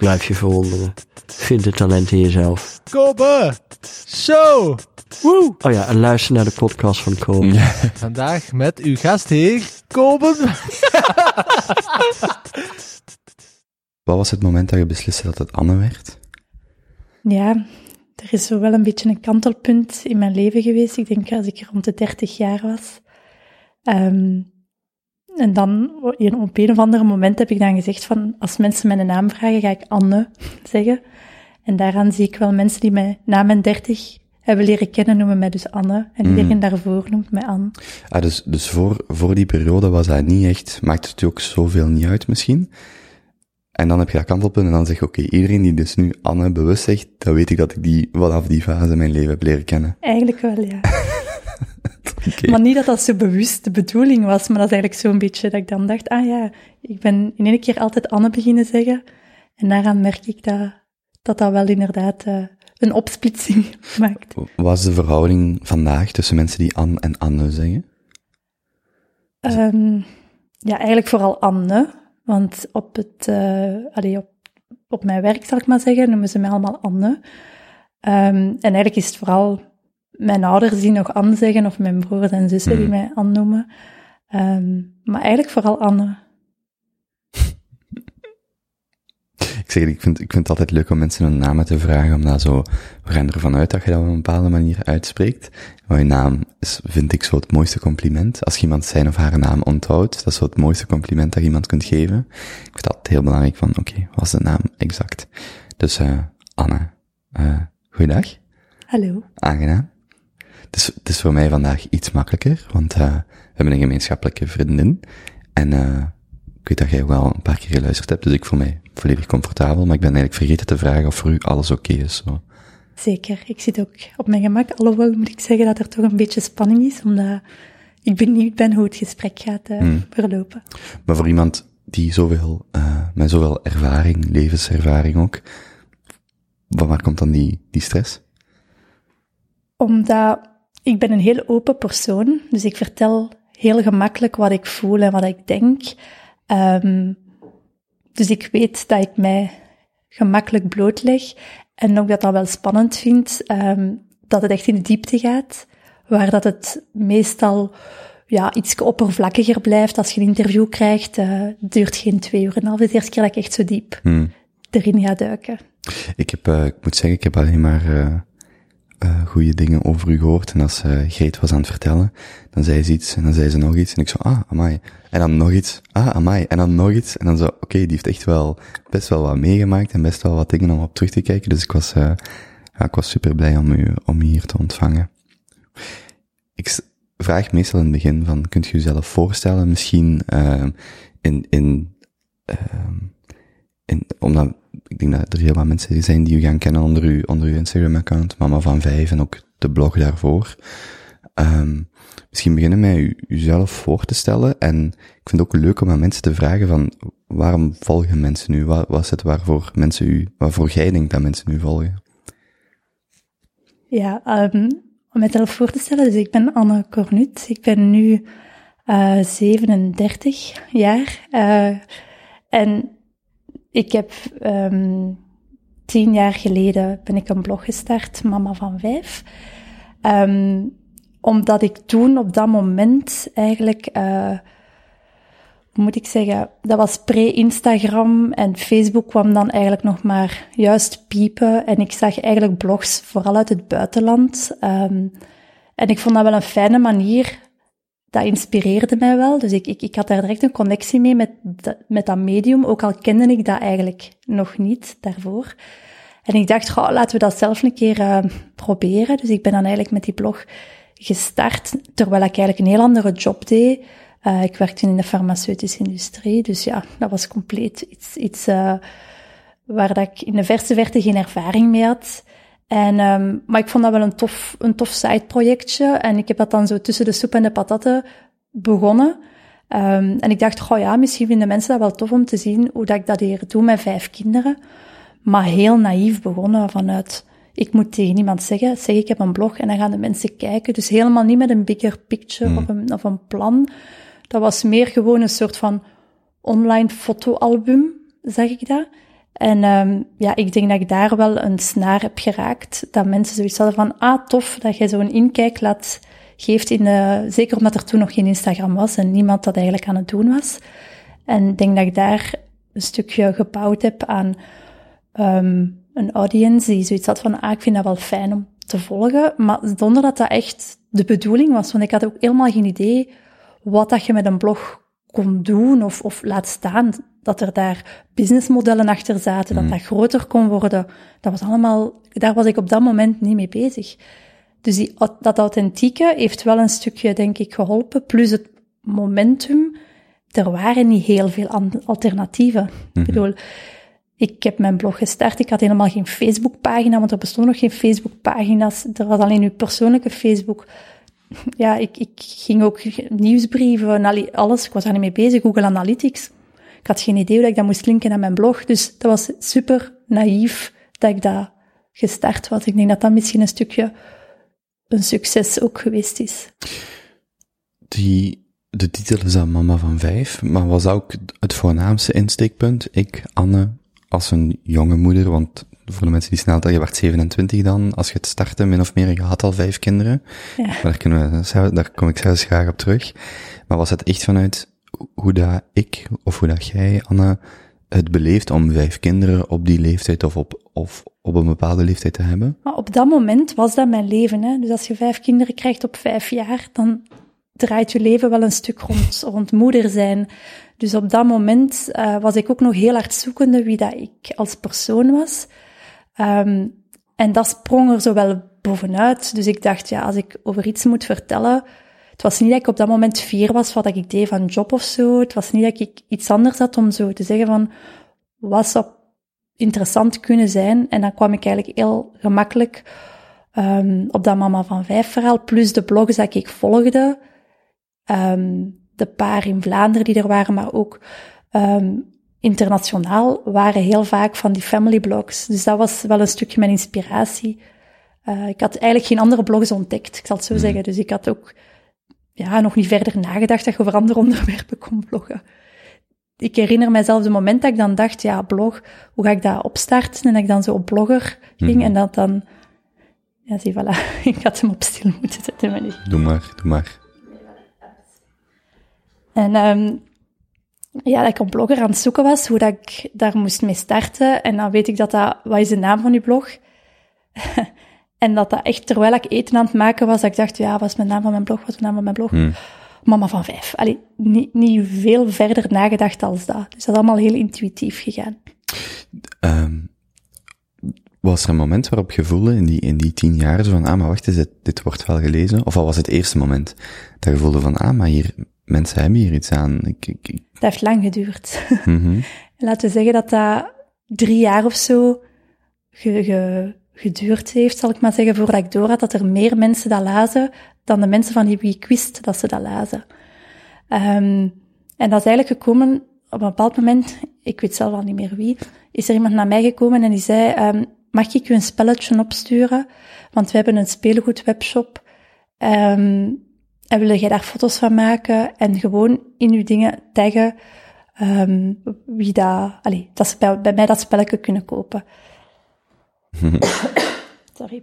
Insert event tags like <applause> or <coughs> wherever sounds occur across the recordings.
Blijf je verwonderen. Vind het talent in jezelf. Kobe Show. Woe! Oh ja, en luister naar de podcast van Kobe. Ja. Vandaag met uw gastheer, Kobe. Wat was het moment dat je besliste dat het Anne werd? Ja, er is zo wel een beetje een kantelpunt in mijn leven geweest. Ik denk als ik rond de 30 jaar was. Um, en dan, op een of ander moment heb ik dan gezegd van, als mensen mijn naam vragen, ga ik Anne <laughs> zeggen. En daaraan zie ik wel mensen die mij na mijn 30 hebben leren kennen, noemen mij dus Anne. En iedereen mm. daarvoor noemt mij Anne. Ah, dus, dus voor, voor die periode was dat niet echt, maakt het ook zoveel niet uit misschien? En dan heb je dat kantelpunt en dan zeg je, oké, okay, iedereen die dus nu Anne bewust zegt, dan weet ik dat ik die vanaf die fase in mijn leven heb leren kennen. Eigenlijk wel, ja. <laughs> okay. Maar niet dat dat zo bewust de bedoeling was, maar dat is eigenlijk zo'n beetje dat ik dan dacht, ah ja, ik ben in één keer altijd Anne beginnen zeggen. En daaraan merk ik dat dat, dat wel inderdaad uh, een opsplitsing <laughs> maakt. Wat is de verhouding vandaag tussen mensen die Anne en Anne zeggen? Um, ja, eigenlijk vooral Anne. Want op, het, uh, allee, op, op mijn werk, zal ik maar zeggen, noemen ze mij allemaal Anne. Um, en eigenlijk is het vooral mijn ouders die nog Anne zeggen, of mijn broers en zussen die mij Anne noemen. Um, maar eigenlijk vooral Anne. <laughs> Ik zeg, ik vind, ik vind het altijd leuk om mensen hun namen te vragen, omdat zo, we gaan ervan uit dat je dat op een bepaalde manier uitspreekt. Maar je naam is, vind ik zo het mooiste compliment. Als iemand zijn of haar naam onthoudt, dat is zo het mooiste compliment dat je iemand kunt geven. Ik vind dat heel belangrijk van, oké, okay, wat is de naam exact? Dus, uh, Anne, uh, goeiedag. Hallo. Aangenaam. Het is, het is voor mij vandaag iets makkelijker, want uh, we hebben een gemeenschappelijke vriendin. En uh, ik weet dat jij wel een paar keer geluisterd hebt, dus ik voel mij volledig comfortabel. Maar ik ben eigenlijk vergeten te vragen of voor u alles oké okay is. Zo. Zeker, ik zit ook op mijn gemak. Alhoewel moet ik zeggen dat er toch een beetje spanning is, omdat ik benieuwd ben hoe het gesprek gaat uh, hmm. verlopen. Maar voor iemand die zoveel, uh, met zoveel ervaring, levenservaring ook, van waar komt dan die, die stress? Omdat ik ben een heel open persoon, dus ik vertel heel gemakkelijk wat ik voel en wat ik denk. Um, dus ik weet dat ik mij gemakkelijk blootleg en ook dat dat wel spannend vind, um, dat het echt in de diepte gaat, waar dat het meestal ja, iets oppervlakkiger blijft. Als je een interview krijgt, uh, duurt geen twee uur en half. Het de eerste keer dat ik echt zo diep hmm. erin ga duiken. Ik heb, uh, ik moet zeggen, ik heb alleen maar uh, uh, goede dingen over u gehoord. En als uh, Greet was aan het vertellen, dan zei ze iets en dan zei ze nog iets. En ik zo, ah, amai. En dan nog iets, ah, amai. En dan nog iets. En dan zo, oké, die heeft echt wel best wel wat meegemaakt en best wel wat dingen om op terug te kijken. Dus ik was, uh, ik was super blij om u, om hier te ontvangen. Ik vraag meestal in het begin van, kunt u uzelf voorstellen, misschien uh, in, in, uh, in, omdat ik denk dat er heel wat mensen zijn die u gaan kennen onder uw, Instagram-account, Mama van Vijf en ook de blog daarvoor. Um, misschien beginnen met u, uzelf voor te stellen en ik vind het ook leuk om aan mensen te vragen van waarom volgen mensen u? Wat, is het waarvoor mensen u, waarvoor jij denkt dat mensen u volgen? Ja, um, om mezelf voor te stellen, dus ik ben Anne Cornut. Ik ben nu uh, 37 jaar uh, en ik heb um, tien jaar geleden ben ik een blog gestart, Mama van Vijf. Um, omdat ik toen op dat moment eigenlijk, uh, hoe moet ik zeggen, dat was pre-Instagram en Facebook kwam dan eigenlijk nog maar juist piepen. En ik zag eigenlijk blogs vooral uit het buitenland. Um, en ik vond dat wel een fijne manier dat inspireerde mij wel. Dus ik, ik, ik had daar direct een connectie mee met, met dat medium, ook al kende ik dat eigenlijk nog niet daarvoor. En ik dacht, goh, laten we dat zelf een keer uh, proberen. Dus ik ben dan eigenlijk met die blog gestart, terwijl ik eigenlijk een heel andere job deed. Uh, ik werkte in de farmaceutische industrie, dus ja, dat was compleet iets, iets uh, waar dat ik in de verste verte geen ervaring mee had. En, ehm, maar ik vond dat wel een tof, een tof side-projectje. En ik heb dat dan zo tussen de soep en de patatten begonnen. Ehm, en ik dacht, goh ja, misschien vinden mensen dat wel tof om te zien hoe dat ik dat hier doe met vijf kinderen. Maar heel naïef begonnen vanuit, ik moet tegen iemand zeggen, zeg ik heb een blog en dan gaan de mensen kijken. Dus helemaal niet met een bigger picture of, een, of een plan. Dat was meer gewoon een soort van online fotoalbum, zeg ik dat. En um, ja, ik denk dat ik daar wel een snaar heb geraakt. Dat mensen zoiets hadden van, ah, tof, dat jij zo'n inkijk laat, geeft in de... Zeker omdat er toen nog geen Instagram was en niemand dat eigenlijk aan het doen was. En ik denk dat ik daar een stukje gebouwd heb aan um, een audience die zoiets had van, ah, ik vind dat wel fijn om te volgen. Maar zonder dat dat echt de bedoeling was. Want ik had ook helemaal geen idee wat dat je met een blog kon doen of, of laat staan dat er daar businessmodellen achter zaten, dat dat groter kon worden. Dat was allemaal, daar was ik op dat moment niet mee bezig. Dus die, dat authentieke heeft wel een stukje, denk ik, geholpen. Plus het momentum. Er waren niet heel veel alternatieven. Ik bedoel, ik heb mijn blog gestart. Ik had helemaal geen Facebookpagina, want er bestonden nog geen Facebookpagina's. Er was alleen uw persoonlijke Facebook. Ja, ik, ik ging ook nieuwsbrieven, alles. Ik was daar niet mee bezig. Google Analytics. Ik had geen idee hoe ik dat moest linken aan mijn blog. Dus dat was super naïef dat ik dat gestart was. Ik denk dat dat misschien een stukje een succes ook geweest is. Die, de titel is dan Mama van Vijf, maar was ook het voornaamste insteekpunt. Ik, Anne, als een jonge moeder, want voor de mensen die snel tellen, je werd 27 dan, als je het startte, min of meer, je had al vijf kinderen. Ja. Maar daar, kunnen we, daar kom ik zelfs graag op terug. Maar was het echt vanuit hoe dat ik, of hoe dat jij, Anne, het beleeft om vijf kinderen op die leeftijd of op, of op een bepaalde leeftijd te hebben? Maar op dat moment was dat mijn leven. Hè? Dus als je vijf kinderen krijgt op vijf jaar, dan draait je leven wel een stuk rond, <laughs> rond moeder zijn. Dus op dat moment uh, was ik ook nog heel hard zoekende wie dat ik als persoon was. Um, en dat sprong er zo wel bovenuit. Dus ik dacht, ja, als ik over iets moet vertellen, het was niet dat ik op dat moment fier was wat ik deed van job of zo. Het was niet dat ik iets anders had om zo te zeggen van, wat zou interessant kunnen zijn. En dan kwam ik eigenlijk heel gemakkelijk um, op dat Mama van Vijf verhaal, plus de blogs dat ik volgde. Um, de paar in Vlaanderen die er waren, maar ook um, internationaal, waren heel vaak van die family blogs. Dus dat was wel een stukje mijn inspiratie. Uh, ik had eigenlijk geen andere blogs ontdekt, ik zal het zo Hmm. zeggen. Dus ik had ook ja, nog niet verder nagedacht dat je over andere <laughs> onderwerpen kon bloggen. Ik herinner mijzelf het moment dat ik dan dacht, ja, blog, hoe ga ik dat opstarten? En dat ik dan zo op blogger ging Mhm. en dat dan... Ja, zie, voilà. <laughs> Ik had hem op stil moeten zetten, maar niet. Doe maar, doe maar. En um, ja, dat ik op blogger aan het zoeken was, hoe dat ik daar moest mee starten. En dan weet ik dat dat, wat is de naam van die blog? <laughs> en dat dat echt, terwijl ik eten aan het maken was, dat ik dacht, ja, wat is mijn naam van mijn blog? Wat is de naam van mijn blog? Hmm. Mama van vijf. Allee, niet, niet veel verder nagedacht als dat. Dus dat is allemaal heel intuïtief gegaan. Um, was er een moment waarop je voelde in die, in die tien jaar zo van, ah, maar wacht eens, dit, dit wordt wel gelezen? Of wat was het eerste moment dat je voelde van, ah, maar hier, mensen hebben hier iets aan. Ik, ik, ik... Dat heeft lang geduurd. Mm-hmm. <laughs> Laten we zeggen dat dat drie jaar of zo ge, ge, geduurd heeft, zal ik maar zeggen, voordat ik door had dat er meer mensen dat lazen dan de mensen van wie ik wist dat ze dat lazen. Um, en dat is eigenlijk gekomen op een bepaald moment, ik weet zelf al niet meer wie, is er iemand naar mij gekomen en die zei, um, mag ik u een spelletje opsturen? Want we hebben een speelgoedwebshop. Um, en wil jij daar foto's van maken en gewoon in uw dingen taggen wie dat, allee, dat ze bij, bij mij dat spelletje kunnen kopen. <coughs> Sorry.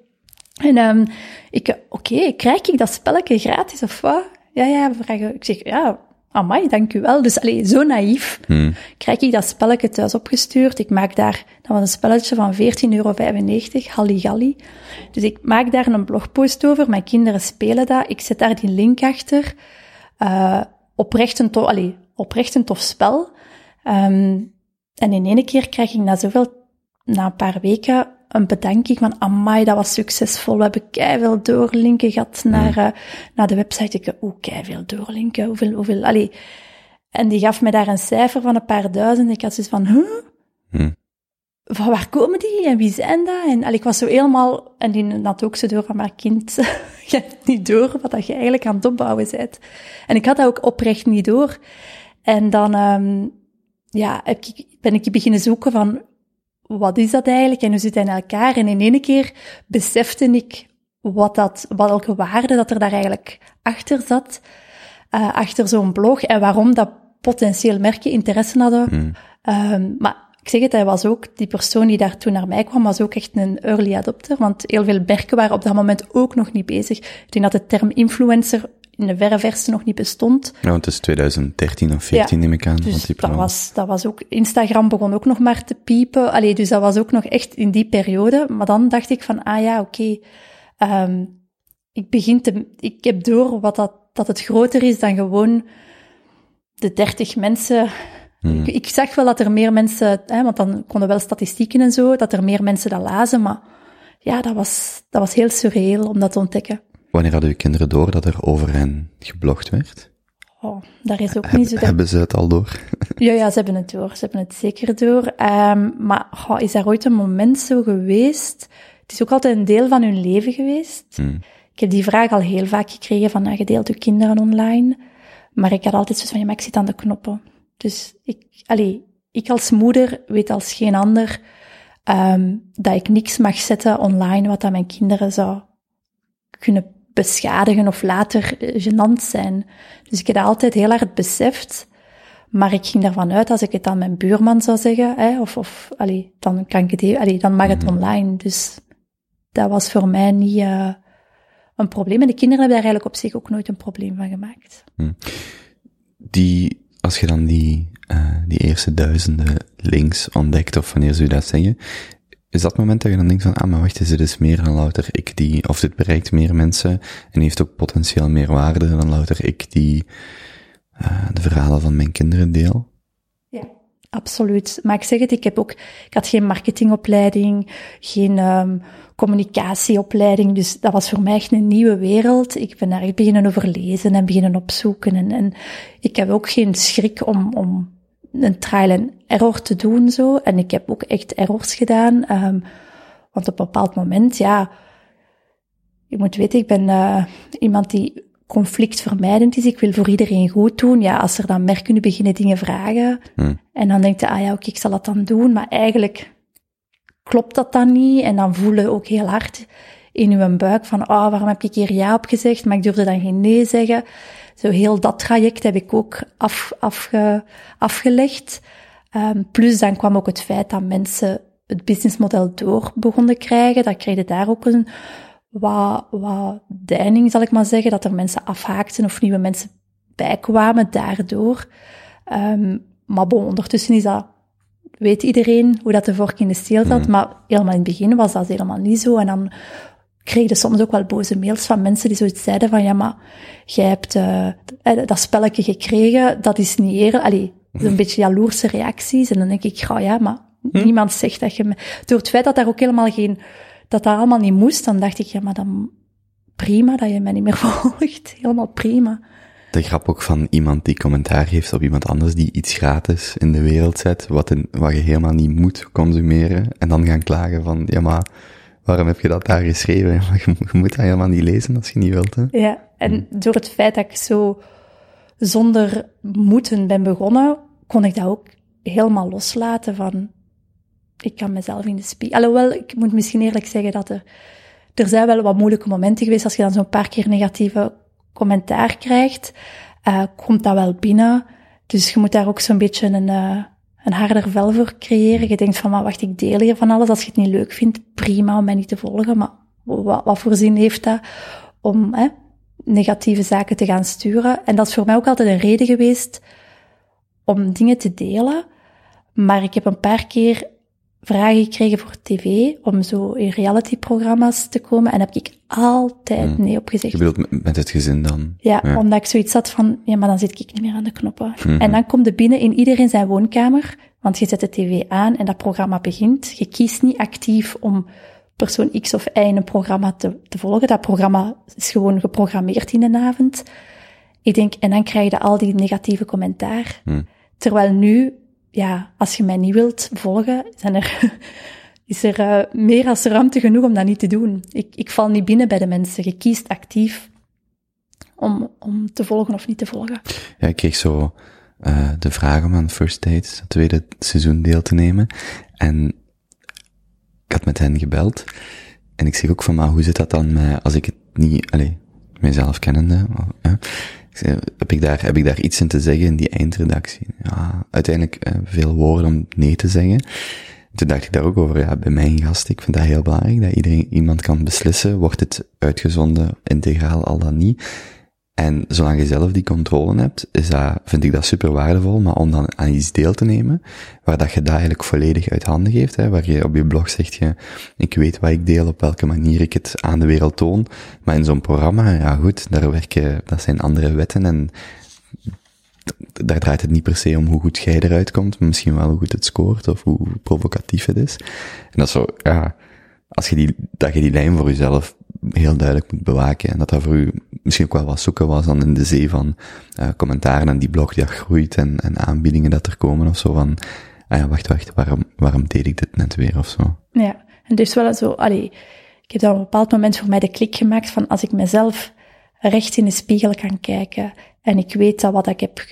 En um, ik, oké, okay, krijg ik dat spelletje gratis of wat? Ja, ja, vragen. Ik zeg, ja, amai, dank u wel. Dus allee, zo naïef. Hmm. Krijg ik dat spelletje thuis opgestuurd. Ik maak daar, dat was een spelletje van 14,95 euro, Halligalli. Dus ik maak daar een blogpost over. Mijn kinderen spelen dat. Ik zet daar die link achter. Uh, oprecht een tof, allee, oprecht een tof spel. Um, en in één keer krijg ik na zoveel, na een paar weken, een bedanking van, amai, dat was succesvol. We hebben keiveel doorlinken gehad naar, uh, naar de website. Ik oeh, keiveel doorlinken, hoeveel, hoeveel, allee. En die gaf me daar een cijfer van een paar duizend. Ik had zoiets van, huh? Hmm. van waar komen die en wie zijn dat? En allee, ik was zo helemaal, en die had ook zo door van, maar kind, <laughs> je hebt niet door wat dat je eigenlijk aan het opbouwen bent. En ik had dat ook oprecht niet door. En dan, um, ja, heb ik, ben ik beginnen zoeken van, wat is dat eigenlijk en hoe zit dat in elkaar? En in één keer besefte ik wat dat, welke waarde dat er daar eigenlijk achter zat, uh, achter zo'n blog en waarom dat potentieel merken interesse hadden. Hmm. Um, maar ik zeg het, hij was ook, die persoon die daar toen naar mij kwam, was ook echt een early adopter, want heel veel merken waren op dat moment ook nog niet bezig. Ik denk dat de term influencer in de verre verste nog niet bestond. Ja, want het is 2013 of 14 neem ik aan. Dus want die dat was, dat was ook, Instagram begon ook nog maar te piepen. Allee, dus dat was ook nog echt in die periode. Maar dan dacht ik van, ah ja, oké, ehm, ik begin te, ik heb door wat dat, dat het groter is dan gewoon de 30 mensen. Hmm. Ik, ik zag wel dat er meer mensen, hè, want dan konden wel statistieken en zo, dat er meer mensen dat lazen, maar ja, dat was, dat was heel surreëel om dat te ontdekken. Wanneer hadden uw kinderen door dat er over hen geblogd werd? Oh, daar is ook Heb- niet zo... hebben ze het al door? <laughs> Ja, ja, ze hebben het door. Ze hebben het zeker door. Ehm, maar is er ooit een moment zo geweest? Het is ook altijd een deel van hun leven geweest. Hmm. Ik heb die vraag al heel vaak gekregen van, je deelt je kinderen online. Maar ik had altijd zoiets van, ja, maar ik zit aan de knoppen. Dus ik, allee, ik als moeder weet als geen ander ehm, dat ik niks mag zetten online wat aan mijn kinderen zou kunnen beschadigen of later eh, gênant zijn. Dus ik heb dat altijd heel hard beseft. Maar ik ging ervan uit, als ik het aan mijn buurman zou zeggen, hè, of, of allee, dan, kan ik het, allee, dan mag het online. Dus dat was voor mij niet uh, een probleem. En de kinderen hebben daar eigenlijk op zich ook nooit een probleem van gemaakt. Die, als je dan die, uh, die eerste duizenden links ontdekt, of wanneer ze u dat zeggen, is dat moment dat je dan denkt van, ah, maar wacht eens, dit is meer dan louter ik die, of dit bereikt meer mensen en heeft ook potentieel meer waarde dan louter ik die uh, de verhalen van mijn kinderen deel? Ja, absoluut. Maar ik zeg het, ik heb ook, ik had geen marketingopleiding, geen um, communicatieopleiding, dus dat was voor mij echt een nieuwe wereld. Ik ben daar beginnen over lezen en beginnen opzoeken en, en ik heb ook geen schrik om, om een trial en error te doen zo. En ik heb ook echt errors gedaan, um, want op een bepaald moment, ja, je moet weten, ik ben uh, iemand die conflictvermijdend is. Ik wil voor iedereen goed doen. Ja, als er dan merken nu beginnen dingen vragen. Hmm. En dan denkt je, ah ja, oké, okay, ik zal dat dan doen. Maar eigenlijk klopt dat dan niet. En dan voelen ook heel hard in uw buik van, ah, oh, waarom heb ik hier ja op gezegd? Maar ik durfde dan geen nee zeggen. Zo heel dat traject heb ik ook af, afge, afgelegd. Um, plus dan kwam ook het feit dat mensen het businessmodel door begonnen krijgen. Dat kreeg je daar ook een wat, wat deining, zal ik maar zeggen, dat er mensen afhaakten of nieuwe mensen bijkwamen daardoor. Um, maar bon, ondertussen is dat, weet iedereen hoe dat de vork in de steel zat, mm. maar helemaal in het begin was dat helemaal niet zo. En dan kreeg je soms ook wel boze mails van mensen die zoiets zeiden van, ja, maar jij hebt uh, dat spelletje gekregen, dat is niet eerlijk. Allee, een beetje jaloerse reacties. En dan denk ik, oh ja, maar hm? niemand zegt dat je me... Door het feit dat daar ook helemaal geen dat dat allemaal niet moest, dan dacht ik, ja, maar dan prima dat je mij niet meer <laughs> volgt. Helemaal prima. De grap ook van iemand die commentaar heeft op iemand anders die iets gratis in de wereld zet, wat, in, wat je helemaal niet moet consumeren, en dan gaan klagen van, ja, maar waarom heb je dat daar geschreven? <laughs> Je, je, moet dat helemaal niet lezen als je niet wilt, hè? Ja, en door het feit dat ik zo zonder moeten ben begonnen, kon ik dat ook helemaal loslaten van, ik kan mezelf in de spiegel. Alhoewel, ik moet misschien eerlijk zeggen dat er, er zijn wel wat moeilijke momenten geweest. Als je dan zo'n paar keer negatieve commentaar krijgt, uh, komt dat wel binnen. Dus je moet daar ook zo'n beetje een, uh, een harder vel voor creëren. Je denkt van, maar wacht, ik deel hier van alles. Als je het niet leuk vindt, prima om mij niet te volgen. Maar wat, wat voor zin heeft dat om hè, negatieve zaken te gaan sturen? En dat is voor mij ook altijd een reden geweest om dingen te delen. Maar ik heb een paar keer vragen gekregen voor tv, om zo in reality-programma's te komen. En heb ik altijd hmm. nee op gezegd. Je bedoelt met het gezin dan? Ja, ja, omdat ik zoiets had van, ja, maar dan zit ik niet meer aan de knoppen. Hmm. En dan komt er binnen in iedereen zijn woonkamer, want je zet de tv aan en dat programma begint. Je kiest niet actief om persoon X of Y een programma te, te volgen. Dat programma is gewoon geprogrammeerd in de avond. Ik denk, en dan krijg je al die negatieve commentaar. Hmm. Terwijl nu ja, als je mij niet wilt volgen, zijn er, <laughs> is er uh, meer als ruimte genoeg om dat niet te doen. Ik, ik val niet binnen bij de mensen. Je kiest actief om, om te volgen of niet te volgen. Ja, ik kreeg zo uh, de vraag om aan First Dates, het tweede seizoen, deel te nemen. En ik had met hen gebeld. En ik zeg ook van, maar hoe zit dat dan met, als ik het niet, allee, mijzelf kennende, heb ik daar, heb ik daar iets in te zeggen in die eindredactie? Ja, uiteindelijk uh, veel woorden om nee te zeggen. Toen dacht ik daar ook over, ja, bij mijn gast, ik vind dat heel belangrijk, dat iedereen, iemand kan beslissen, wordt het uitgezonden, integraal, al dan niet. En zolang je zelf die controle hebt, is dat, vind ik dat super waardevol, maar om dan aan iets deel te nemen, waar dat je dat eigenlijk volledig uit handen geeft, hè, waar je op je blog zegt je, ik weet wat ik deel, op welke manier ik het aan de wereld toon, maar in zo'n programma, ja goed, daar werken, dat zijn andere wetten en daar draait het niet per se om hoe goed jij eruit komt, maar misschien wel hoe goed het scoort of hoe provocatief het is. En dat zo, ja, als je die, dat je die lijn voor jezelf heel duidelijk moet bewaken en dat dat voor u misschien ook wel wat zoeken was dan in de zee van uh, commentaren en die blog die groeit en, en aanbiedingen dat er komen of zo van, ah ja, wacht, wacht, waarom, waarom deed ik dit net weer of zo? Ja, en dus wel zo, allee, ik heb dan op een bepaald moment voor mij de klik gemaakt van als ik mezelf recht in de spiegel kan kijken en ik weet dat wat ik heb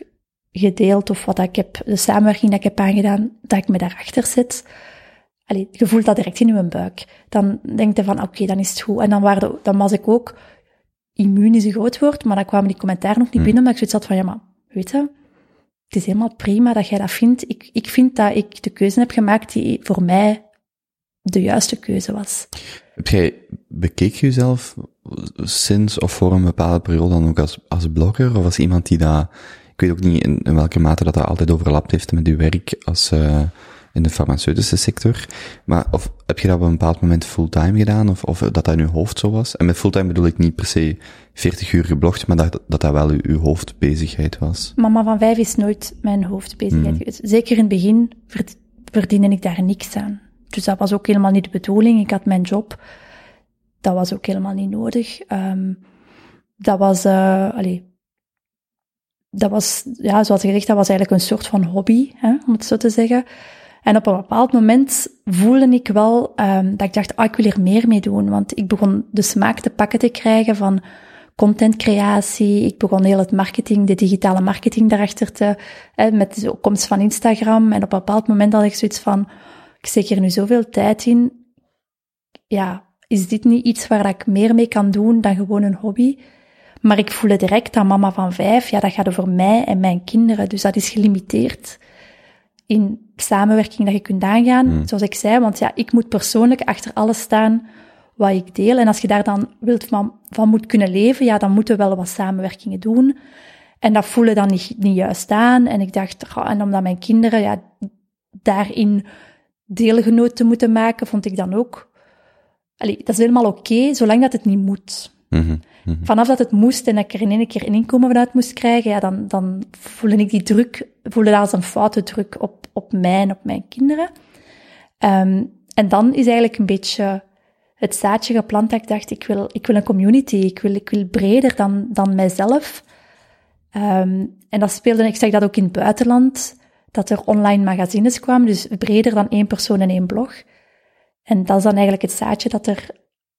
gedeeld of wat ik heb, de samenwerking dat ik heb aangedaan, dat ik me daarachter zit. Allee, je voelt dat direct in je buik. Dan denk je van, oké, dan is het goed. En dan, waren dan was ik ook, immuun is een groot woord, maar dan kwamen die commentaar nog niet binnen, omdat ik zoiets had van, ja, maar, weet je, het is helemaal prima dat jij dat vindt. Ik, ik vind dat ik de keuze heb gemaakt die voor mij de juiste keuze was. Heb jij, bekeek je jezelf sinds of voor een bepaalde periode dan ook als, als blogger, of als iemand die dat ik weet ook niet in, in welke mate dat dat altijd overlapt heeft met uw werk als, uh, in de farmaceutische sector. Maar of heb je dat op een bepaald moment fulltime gedaan, of, of dat dat in uw hoofd zo was? En met fulltime bedoel ik niet per se 40 uur geblogd, maar dat dat, dat wel uw, uw hoofdbezigheid was. Mama van vijf is nooit mijn hoofdbezigheid mm. geweest. Zeker in het begin verdiende ik daar niks aan. Dus dat was ook helemaal niet de bedoeling. Ik had mijn job. Dat was ook helemaal niet nodig. Um, dat was, uh, allee, dat was, ja, zoals gezegd, dat was eigenlijk een soort van hobby, hè, om het zo te zeggen. En op een bepaald moment voelde ik wel um, dat ik dacht, ah, ik wil hier meer mee doen. Want ik begon de smaak te pakken te krijgen van contentcreatie. Ik begon heel het marketing, de digitale marketing daarachter te, hè, met de komst van Instagram. En op een bepaald moment had ik zoiets van, ik steek hier nu zoveel tijd in. Ja, is dit niet iets waar ik meer mee kan doen dan gewoon een hobby? Maar ik voelde direct dat mama van vijf, ja, dat gaat over mij en mijn kinderen. Dus dat is gelimiteerd in samenwerking dat je kunt aangaan, hmm. zoals ik zei. Want ja, ik moet persoonlijk achter alles staan wat ik deel. En als je daar dan wilt van, van moet kunnen leven, ja, dan moeten we wel wat samenwerkingen doen. En dat voelde dan niet, niet juist aan. En ik dacht, en omdat mijn kinderen ja, daarin deelgenoot te moeten maken, vond ik dan ook... Allee, dat is helemaal oké, zolang dat het niet moet. Mm Mhm. Vanaf dat het moest en dat ik er in één keer een inkomen vanuit moest krijgen, ja, dan, dan voelde ik die druk, voelde dat als een foute druk op, op mij en op mijn kinderen. Um, en dan is eigenlijk een beetje het zaadje geplant dat ik dacht, ik wil, ik wil een community, ik wil, ik wil breder dan, dan mijzelf. Um, en dat speelde, ik zeg dat ook in het buitenland, dat er online magazines kwamen, dus breder dan één persoon en één blog. En dat is dan eigenlijk het zaadje dat er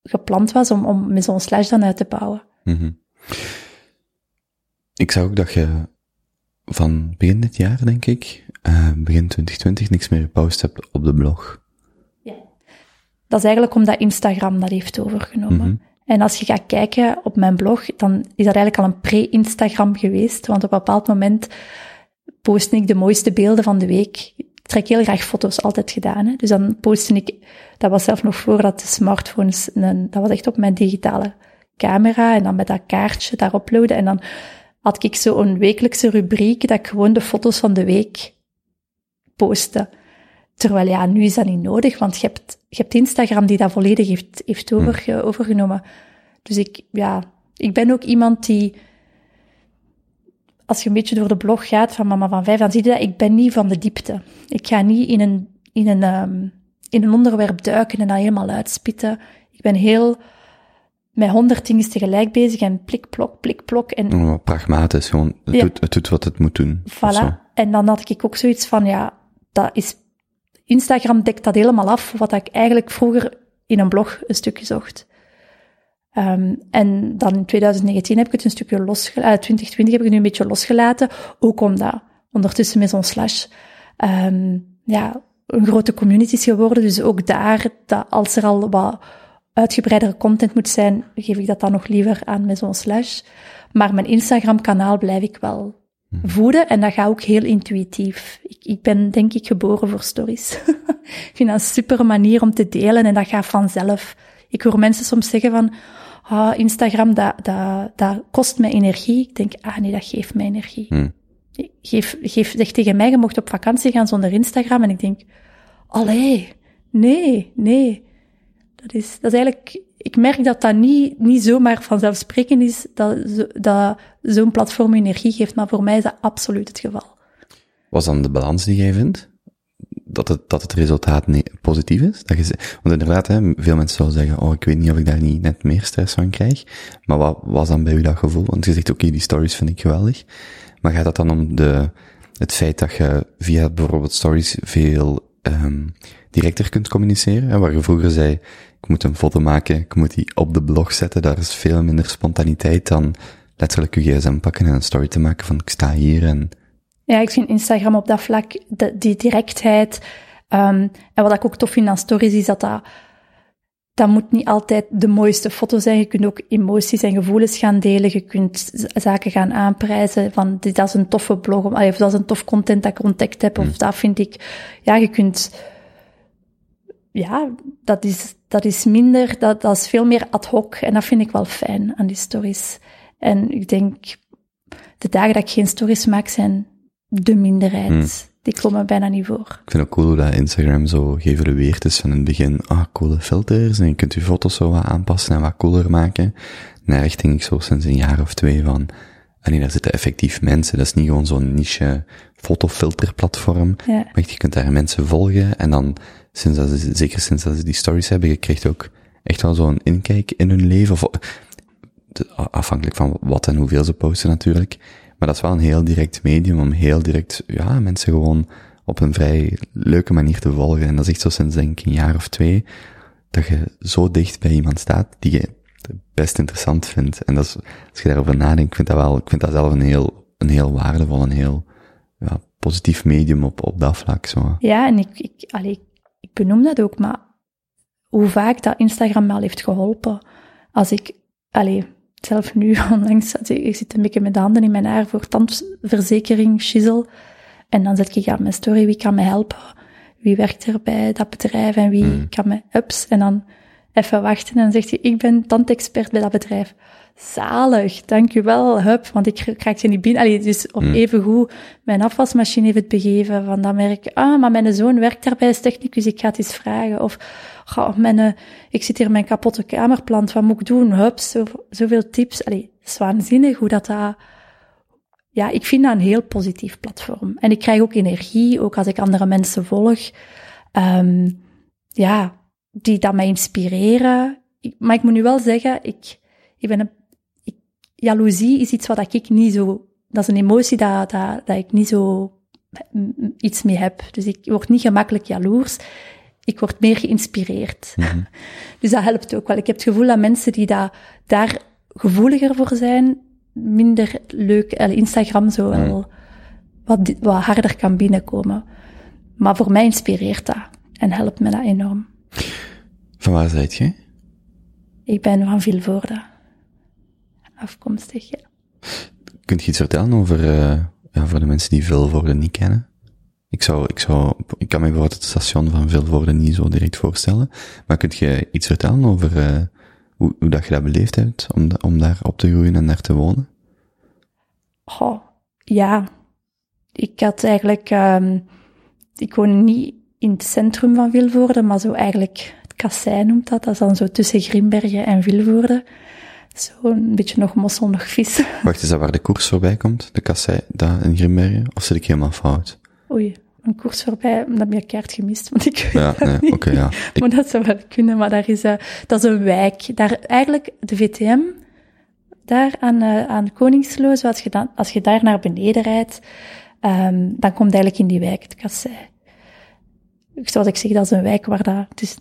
gepland was om, om met zo'n slash dan uit te bouwen. Mhm. Ik zag ook dat je van begin dit jaar, denk ik, uh, begin 2020, niks meer gepost hebt op de blog. Ja. Dat is eigenlijk omdat Instagram dat heeft overgenomen. Mhm. En als je gaat kijken op mijn blog, dan is dat eigenlijk al een pre-Instagram geweest. Want op een bepaald moment postte ik de mooiste beelden van de week ik trek heel graag foto's, altijd gedaan. Hè. Dus dan postte ik, dat was zelf nog voordat de smartphones, een, dat was echt op mijn digitale camera en dan met dat kaartje daar uploaden. En dan had ik zo een wekelijkse rubriek dat ik gewoon de foto's van de week postte. Terwijl ja, nu is dat niet nodig, want je hebt, je hebt Instagram die dat volledig heeft, heeft over, overgenomen. Dus ik, ja, ik ben ook iemand die als je een beetje door de blog gaat van Mama van Vijf, dan zie je dat ik ben niet van de diepte. Ik ga niet in een, in een, um, in een onderwerp duiken en dat helemaal uitspitten. Ik ben heel met honderd dingen tegelijk bezig en plik, plok, plik, plok. En, oh, pragmatisch, gewoon, het, doet, het doet wat het moet doen. Voilà. En dan had ik ook zoiets van, ja, dat is, Instagram dekt dat helemaal af, wat ik eigenlijk vroeger in een blog een stukje zocht. Ehm, en dan in 2019 heb ik het een stukje losgelaten, uh, 2020 heb ik het nu een beetje losgelaten, ook omdat ondertussen met zo'n slash, ehm, ja, een grote community is geworden. Dus ook daar, dat als er al wat uitgebreidere content moet zijn, geef ik dat dan nog liever aan met zo'n slash. Maar mijn Instagram-kanaal blijf ik wel voeden en dat gaat ook heel intuïtief. Ik, ik ben denk ik geboren voor stories. <laughs> ik vind dat een super manier om te delen en dat gaat vanzelf. Ik hoor mensen soms zeggen van, ah, Instagram, dat, dat, dat kost mij energie. Ik denk, ah nee, dat geeft mij energie. Hmm. Geef, geef, zeg tegen mij, je mocht op vakantie gaan zonder Instagram. En ik denk, allee, nee, nee. Dat is, dat is eigenlijk, ik merk dat dat niet, niet zomaar vanzelfsprekend is, dat, dat zo'n platform energie geeft. Maar voor mij is dat absoluut het geval. Was dan de balans die jij vindt? Dat het, dat het resultaat positief is? Dat je, want inderdaad, hè, veel mensen zullen zeggen, oh, ik weet niet of ik daar niet net meer stress van krijg. Maar wat was dan bij u dat gevoel? Want je zegt, oké, die stories vind ik geweldig. Maar gaat het dan om de, het feit dat je via bijvoorbeeld stories veel ehm directer kunt communiceren? Hè, waar je vroeger zei, ik moet een foto maken, ik moet die op de blog zetten, daar is veel minder spontaniteit dan letterlijk je gsm pakken en een story te maken van ik sta hier en... Ja, ik vind Instagram op dat vlak, de, die directheid. ehm, en wat ik ook tof vind aan stories, is dat dat, dat moet niet altijd de mooiste foto zijn. Je kunt ook emoties en gevoelens gaan delen. Je kunt zaken gaan aanprijzen van, dit dat is een toffe blog, of, dat is een tof content dat ik ontdekt heb, of dat vind ik, ja, je kunt, ja, dat is, dat is minder, dat, dat is veel meer ad hoc. En dat vind ik wel fijn aan die stories. En ik denk, de dagen dat ik geen stories maak, zijn de minderheid. Hmm. Die klommen bijna niet voor. Ik vind het ook cool hoe dat Instagram zo geëvolueerd is van in het begin. Ah, coole filters. En je kunt je foto's zo wat aanpassen en wat cooler maken. Naar richting ik zo sinds een jaar of twee van, en nee, daar zitten effectief mensen. Dat is niet gewoon zo'n niche fotofilterplatform. Ja. Maar echt, je kunt daar mensen volgen. En dan, sinds dat ze, zeker sinds dat ze die stories hebben, je krijgt ook echt wel zo'n inkijk in hun leven. Of, afhankelijk van wat en hoeveel ze posten natuurlijk. Maar dat is wel een heel direct medium om heel direct, ja, mensen gewoon op een vrij leuke manier te volgen. En dat is echt zo sinds denk ik een jaar of twee, dat je zo dicht bij iemand staat die je best interessant vindt. En dat is, als je daarover nadenkt, vind dat wel, ik vind dat zelf een heel, een heel waardevol, een heel, ja, positief medium op, op dat vlak, zo. Ja, en ik, ik, allee, ik, benoem dat ook, maar hoe vaak dat Instagram me al heeft geholpen. Als ik, allee, zelf nu <laughs> onlangs, zat ik ik zit een beetje met de handen in mijn haar voor tandverzekering, shizzle. En dan zet ik aan mijn story, wie kan me helpen? Wie werkt er bij dat bedrijf en wie Hmm. kan me, ups. En dan even wachten en dan zegt hij, ik ben tandexpert bij dat bedrijf. Zalig, dank u wel, hup, want ik krijg ze niet binnen. Allee, dus op Hmm. even goed mijn afwasmachine heeft het begeven. Van dan merk ik, ah, maar mijn zoon werkt daarbij als technicus, ik ga het eens vragen. Of, goh, mijn, eh, ik zit hier mijn kapotte kamerplant, wat moet ik doen? Hup, zo, zoveel tips. Allee, het is waanzinnig hoe dat dat... Ja, ik vind dat een heel positief platform. En ik krijg ook energie, ook als ik andere mensen volg. Ehm, ja, die dat mij inspireren. Maar ik moet nu wel zeggen, ik, ik ben een, ik, jaloezie is iets wat ik niet zo, dat is een emotie dat, dat, dat ik niet zo iets mee heb. Dus ik word niet gemakkelijk jaloers. Ik word meer geïnspireerd. <laughs> Dus dat helpt ook wel. Ik heb het gevoel dat mensen die dat, daar gevoeliger voor zijn, minder leuk, eh, Instagram zo wel wat, di- wat harder kan binnenkomen. Maar voor mij inspireert dat en helpt me dat enorm. Van waar zijt je? Ik ben van Vilvoorde. Afkomstig, ja. Kunt je iets vertellen over, eh ja, voor de mensen die Vilvoorde niet kennen? Ik zou, ik zou, ik kan me bijvoorbeeld het station van Vilvoorde niet zo direct voorstellen. Maar kunt je iets vertellen over, eh hoe, hoe dat je dat beleefd hebt, om, om daar op te groeien en daar te wonen? Goh, ja. Ik had eigenlijk... ehm, ik woon niet in het centrum van Vilvoorde, maar zo eigenlijk... Het Kassei noemt dat. Dat is dan zo tussen Grimbergen en Vilvoorde. Zo een beetje nog mossel, nog vis. Wacht, is dat waar de koers voorbij komt? De kassei, daar in Grimbergen? Of zit ik helemaal fout? Oei, een koers voorbij. Dat heb je kaart gemist, want ik weet Ja, dat nee, ja. <laughs> Ik- Maar dat zou wel kunnen, maar daar is, eh, dat is een wijk. Daar, eigenlijk, de VTM, daar aan, eh, aan Koningslo, zo als je, dan, als je daar naar beneden rijdt, ehm, dan komt eigenlijk in die wijk het kassei. zoals ik zeg, dat is een wijk waar dat, dus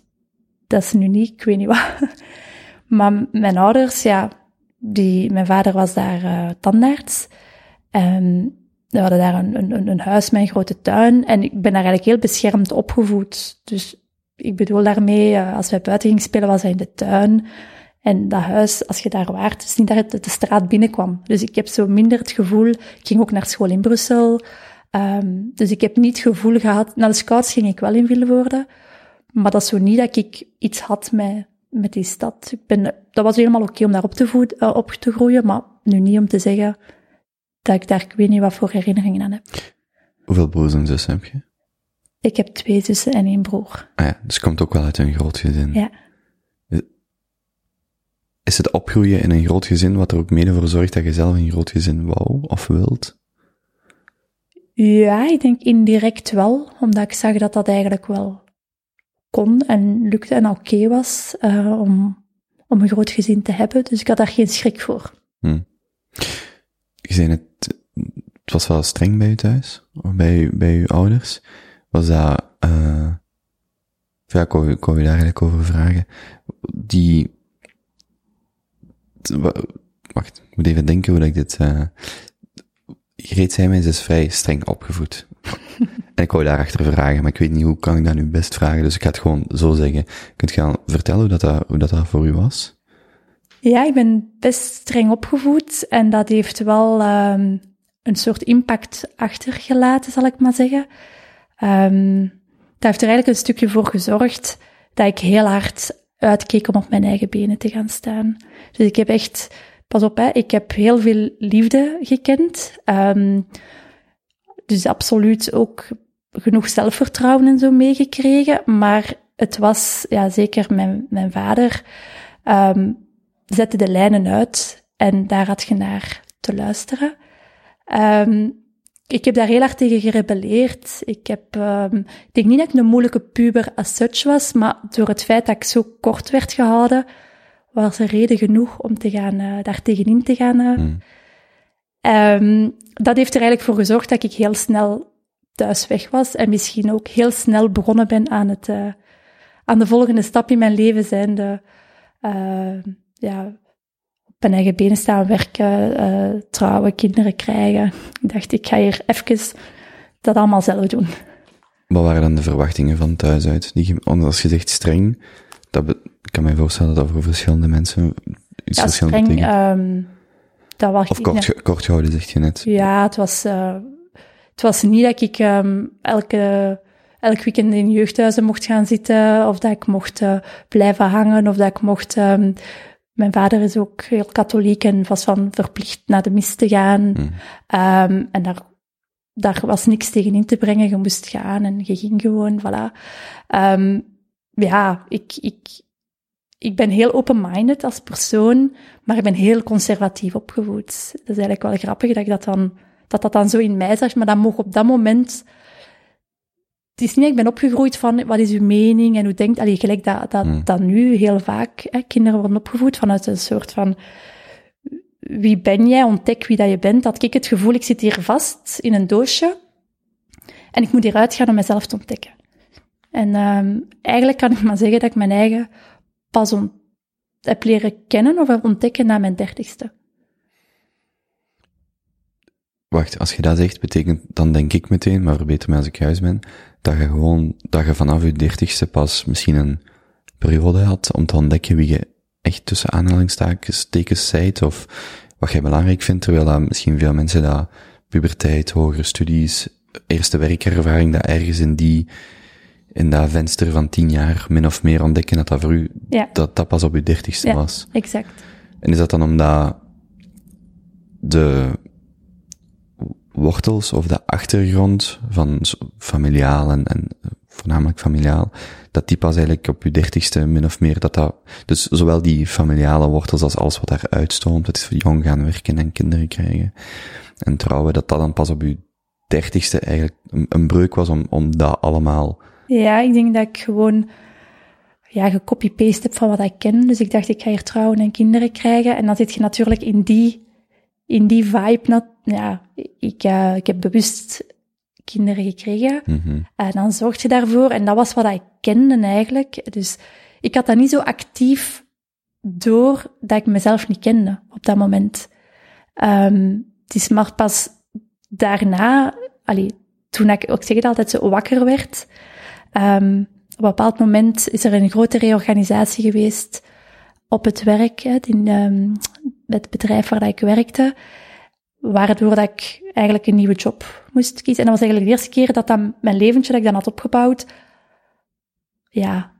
dat is nu niet, ik weet niet wat. <laughs> Maar mijn ouders, ja, die, mijn vader was daar uh, tandarts. En we hadden daar een, een, een huis met een grote tuin. En ik ben daar eigenlijk heel beschermd opgevoed. Dus ik bedoel daarmee, uh, als wij buiten gingen spelen, was hij in de tuin. En dat huis, als je daar waart, is niet dat het de straat binnenkwam. Dus ik heb zo minder het gevoel, ik ging ook naar school in Brussel. Um, dus ik heb niet het gevoel gehad, naar de scouts ging ik wel in Vilvoorde. Maar dat is zo niet dat ik iets had met, met die stad. Ik ben, dat was helemaal oké om daar op te, voed, uh, op te groeien, maar nu niet om te zeggen dat ik daar, ik weet niet wat voor herinneringen aan heb. Hoeveel broers en zussen heb je? Ik heb twee zussen en één broer. Ah ja, dus komt ook wel uit een groot gezin. Ja. Is het opgroeien in een groot gezin wat er ook mede voor zorgt dat je zelf een groot gezin wou of wilt? Ja, ik denk indirect wel, omdat ik zag dat dat eigenlijk wel kon en lukte en oké okay was uh, om, om een groot gezin te hebben. Dus ik had daar geen schrik voor. Hm. Je zei het, het was wel streng bij je thuis, bij, bij je ouders. Was dat, uh, ja, ik wou, ik wou je daar eigenlijk over vragen. Die, wacht, ik moet even denken hoe dat ik dit, uh, Greet Zijmens is vrij streng opgevoed. <laughs> en ik wou daarachter vragen, maar ik weet niet hoe kan ik dat nu best vragen, dus ik ga het gewoon zo zeggen. Kunt je al vertellen hoe dat, dat, hoe dat, dat voor u was? Ja, ik ben best streng opgevoed en dat heeft wel um, een soort impact achtergelaten, zal ik maar zeggen. Um, dat heeft er eigenlijk een stukje voor gezorgd dat ik heel hard uitkeek om op mijn eigen benen te gaan staan. Dus ik heb echt pas op, hè, ik heb heel veel liefde gekend. Um, dus absoluut ook genoeg zelfvertrouwen en zo meegekregen. Maar het was, ja, zeker mijn, mijn vader, zette de lijnen uit en daar had je naar te luisteren. Um, ik heb daar heel hard tegen gerebelleerd. Ik heb, um, ik denk niet dat ik een moeilijke puber as such was, maar door het feit dat ik zo kort werd gehouden, was er reden genoeg om te gaan, uh, daar tegenin te gaan. Uh. Hmm. Um, dat heeft er eigenlijk voor gezorgd dat ik heel snel thuis weg was en misschien ook heel snel begonnen ben aan, het, uh, aan de volgende stap in mijn leven zijnde, ja, op mijn eigen benen staan, werken, trouwen, kinderen krijgen. Ik dacht, ik ga hier even dat allemaal zelf doen. Wat waren dan de verwachtingen van thuis uit? Die, als je zegt streng, dat ik kan me voorstellen dat voor verschillende mensen iets ja, verschillende streng, dingen... Um, dat was of kort, ge, kort gehouden, zeg je net. Ja, het was, uh, het was niet dat ik um, elke, elk weekend in jeugdhuizen mocht gaan zitten, of dat ik mocht uh, blijven hangen, of dat ik mocht... Um, mijn vader is ook heel katholiek en was van verplicht naar de mis te gaan. Mm. Um, en daar, daar was niks tegen in te brengen. Je moest gaan en je ging gewoon, voilà. Um, ja, ik, ik, ik ben heel open-minded als persoon, maar ik ben heel conservatief opgevoed. Dat is eigenlijk wel grappig dat ik dat dan, dat dat dan zo in mij zag, maar dat mocht op dat moment, het is niet, ik ben opgegroeid van, wat is uw mening en hoe denkt, allee, gelijk dat, dat, Hmm. dat nu heel vaak, hè, kinderen worden opgevoed vanuit een soort van, wie ben jij, ontdek wie dat je bent, dat ik het gevoel, ik zit hier vast in een doosje en ik moet hieruit gaan om mezelf te ontdekken. En um, eigenlijk kan ik maar zeggen dat ik mijn eigen pas ont heb leren kennen of heb ontdekken na mijn dertigste. Wacht, als je dat zegt, betekent, dan denk ik meteen, maar verbeter me als ik juist ben, dat je gewoon, dat je vanaf je dertigste pas misschien een periode had om te ontdekken wie je echt tussen aanhalingstekens zijt, of wat jij belangrijk vindt, terwijl dat misschien veel mensen dat puberteit, hogere studies, eerste werkervaring, dat ergens in die, in dat venster van tien jaar min of meer ontdekken dat dat voor u, Ja. dat dat pas op uw dertigste Ja. was. Exact. En is dat dan omdat de wortels of de achtergrond van familiaal en, en voornamelijk familiaal, dat die pas eigenlijk op je dertigste min of meer dat dat, dus zowel die familiale wortels als alles wat daar uitstroomt, dat is voor jong gaan werken en kinderen krijgen en trouwen, dat dat dan pas op je dertigste eigenlijk een, een breuk was om, om dat allemaal, Ja, ik denk dat ik gewoon ja, gecopy-paste heb van wat ik ken. Dus ik dacht, ik ga hier trouwen en kinderen krijgen. En dan zit je natuurlijk in die, in die vibe. nat- Ja, ik, uh, ik heb bewust kinderen gekregen. Mhm. En dan zorg je daarvoor. En dat was wat ik kende eigenlijk. Dus ik had dat niet zo actief door dat ik mezelf niet kende op dat moment. Ehm, het is maar pas daarna, allee, toen ik ook zeg het altijd zo wakker werd. ehm, op een bepaald moment is er een grote reorganisatie geweest op het werk, hè, in ehm, het bedrijf waar dat ik werkte, waardoor dat ik eigenlijk een nieuwe job moest kiezen. En dat was eigenlijk de eerste keer dat dan mijn leventje dat ik dan had opgebouwd, ja,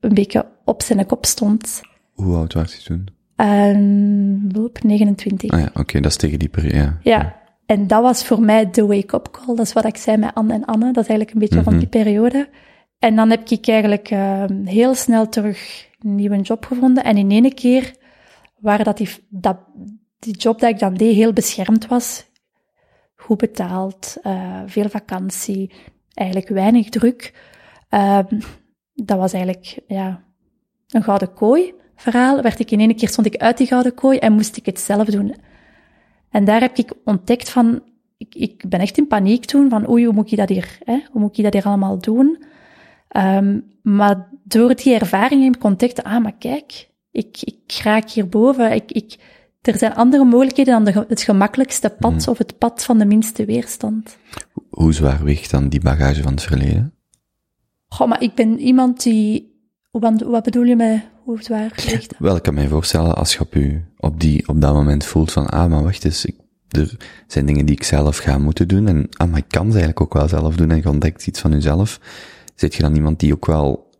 een beetje op zijn kop stond. Hoe oud was je toen? En loop 29. Ah ja, oké, dat is tegen die periode, ja. Ja, en dat was voor mij de wake-up call. Dat is wat ik zei met Anne en Anne. Dat is eigenlijk een beetje van die periode. En dan heb ik eigenlijk ehm, heel snel terug een nieuwe job gevonden. En in ene keer waar dat die, dat, die job dat ik dan deed heel beschermd was. Goed betaald, eh, veel vakantie, eigenlijk weinig druk. Ehm, dat was eigenlijk, ja, een gouden kooi verhaal. Werd ik in ene keer stond ik uit die gouden kooi en moest ik het zelf doen. En daar heb ik ontdekt van, ik, ik ben echt in paniek toen, van oei, hoe moet ik dat hier, hè? hoe moet ik dat hier allemaal doen? Ehm, maar door die ervaring heb ik ah, maar kijk, ik, ik raak hierboven, ik, ik, er zijn andere mogelijkheden dan de, het gemakkelijkste pad of het pad van de minste weerstand. Hoe zwaar weegt dan die bagage van het verleden? Goh, maar ik ben iemand die, wat, wat bedoel je met hoe zwaar weegt? Wel, ik kan mij voorstellen, als je op, u, op, die, op dat moment voelt van, ah, maar wacht eens, ik, er zijn dingen die ik zelf ga moeten doen, en ah, maar ik kan ze eigenlijk ook wel zelf doen, en je ontdekt iets van jezelf. Zit je dan iemand die ook wel,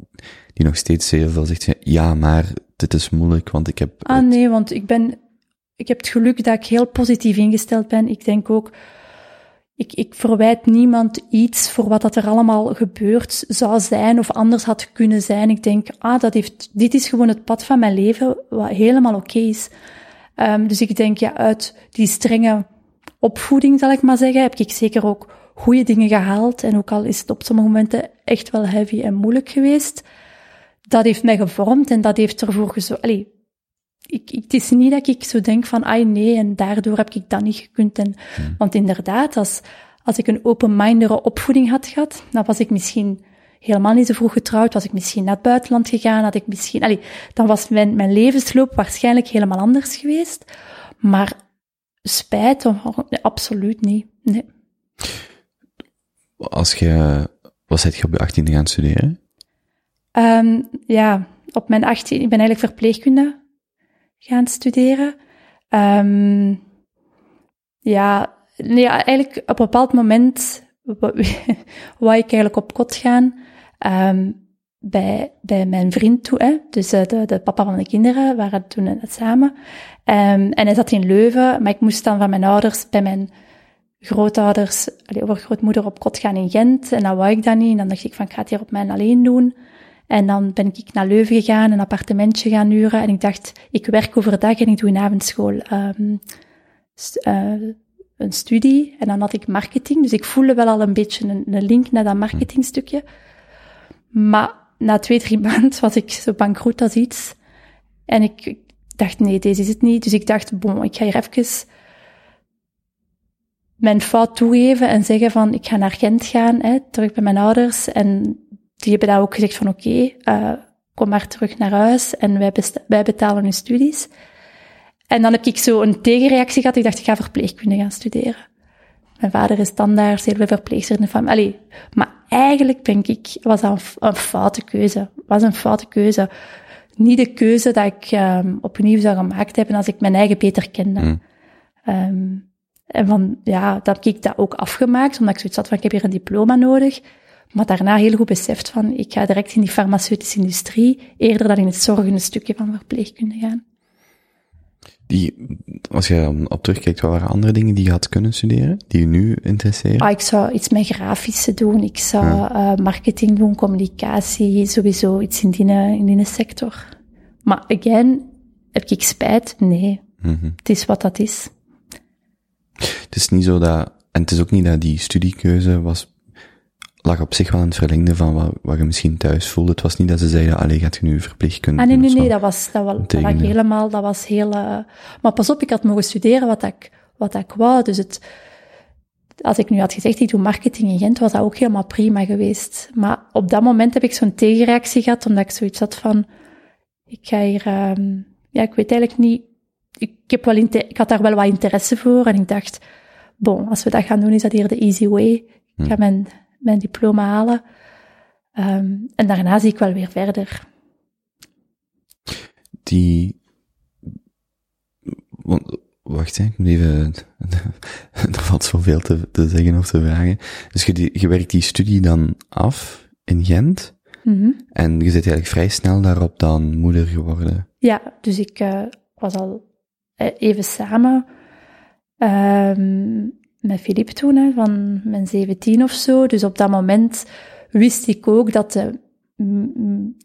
die nog steeds zeer veel zegt, ja, maar dit is moeilijk, want ik heb... Ah nee, want ik ben, ik heb het geluk dat ik heel positief ingesteld ben. Ik denk ook, ik, ik verwijt niemand iets voor wat dat er allemaal gebeurd zou zijn of anders had kunnen zijn. Ik denk, ah, dat heeft, dit is gewoon het pad van mijn leven, wat helemaal oké is. Ehm, dus ik denk, ja, uit die strenge opvoeding, zal ik maar zeggen, heb ik zeker ook goede dingen gehaald. En ook al is het op sommige momenten echt wel heavy en moeilijk geweest, dat heeft mij gevormd en dat heeft ervoor gezorgd. Allee, ik, ik, het is niet dat ik zo denk van, ai nee, en daardoor heb ik dat niet gekund. En, Want inderdaad, als, als ik een open-mindere opvoeding had gehad, dan was ik misschien helemaal niet zo vroeg getrouwd, was ik misschien naar het buitenland gegaan, had ik misschien, allee, dan was mijn, mijn levensloop waarschijnlijk helemaal anders geweest. Maar spijt, nee, absoluut niet. Nee. Als je, wat zit je op je achttiende gaan studeren? Um, ja, op mijn 18, ik ben eigenlijk verpleegkunde gaan studeren. Um, ja, nee, eigenlijk op een bepaald moment <laughs> wou ik eigenlijk op kot gaan um, bij, bij mijn vriend toe. Hè? Dus de, de papa van de kinderen waren toen net samen. Um, en hij zat in Leuven, maar ik moest dan van mijn ouders bij mijn grootouders, allee, overgrootmoeder op kot gaan in Gent. En dat wou ik dan niet. En dan dacht ik van, ik ga het hier op mijn alleen doen. En dan ben ik naar Leuven gegaan, een appartementje gaan huren. En ik dacht, ik werk overdag en ik doe in avondschool um, st uh, een studie. En dan had ik marketing. Dus ik voelde wel al een beetje een, een link naar dat marketingstukje. Maar na twee, drie <laughs> maanden was ik zo bankroet als iets. En ik, ik dacht, nee, deze is het niet. Dus ik dacht, bon, ik ga hier even mijn fout toegeven en zeggen van, ik ga naar Gent gaan, hè, terug bij mijn ouders. En die hebben daar ook gezegd van, oké, okay, uh, kom maar terug naar huis en wij, wij betalen je studies. En dan heb ik zo een tegenreactie gehad. Ik dacht, ik ga verpleegkunde gaan studeren. Mijn vader is standaard, heel veel verpleegster in de familie. Allee, maar eigenlijk denk ik, was dat een, een foute keuze. Was een foute keuze. Niet de keuze dat ik um, opnieuw zou gemaakt hebben als ik mijn eigen beter kende. Mm. Um, en van, ja, dat heb ik dat ook afgemaakt, omdat ik zoiets had van, ik heb hier een diploma nodig. Maar daarna heel goed beseft van, ik ga direct in die farmaceutische industrie, eerder dan in het zorgende stukje van verpleegkunde gaan. Die, als je op terugkijkt, wat waren andere dingen die je had kunnen studeren, die je nu interesseren? Ah, ik zou iets met grafische doen, ik zou ja. uh, marketing doen, communicatie, sowieso iets in die, in die sector. Maar again, heb ik spijt? Nee. Mm -hmm. Het is wat dat is. Het is niet zo dat, en het is ook niet dat die studiekeuze was, lag op zich wel in het verlengde van wat, wat je misschien thuis voelde. Het was niet dat ze zeiden, allee, gaat je nu verpleegkunde Ah, nee, nee, nee, dat was, dat, was, dat lag helemaal, dat was heel, uh, maar pas op, ik had mogen studeren wat ik, wat ik wou, dus het, als ik nu had gezegd, ik doe marketing in Gent, was dat ook helemaal prima geweest. Maar op dat moment heb ik zo'n tegenreactie gehad, omdat ik zoiets had van, ik ga hier, ehm, ja, ik weet eigenlijk niet, ik, heb wel ik had daar wel wat interesse voor en ik dacht, bon, als we dat gaan doen, is dat hier de easy way. Ik ga mijn, mijn diploma halen. Ehm, en daarna zie ik wel weer verder. Die, want, wacht, hè, ik moet even, <laughs> er valt zoveel te, te zeggen of te vragen. Dus je werkt die studie dan af in Gent, Mhm. en je zit eigenlijk vrij snel daarop dan moeder geworden. Ja, dus ik eh, was al eh, even samen ehm, met Filip toen, hè, van mijn 17 of zo. Dus op dat moment wist ik ook dat de,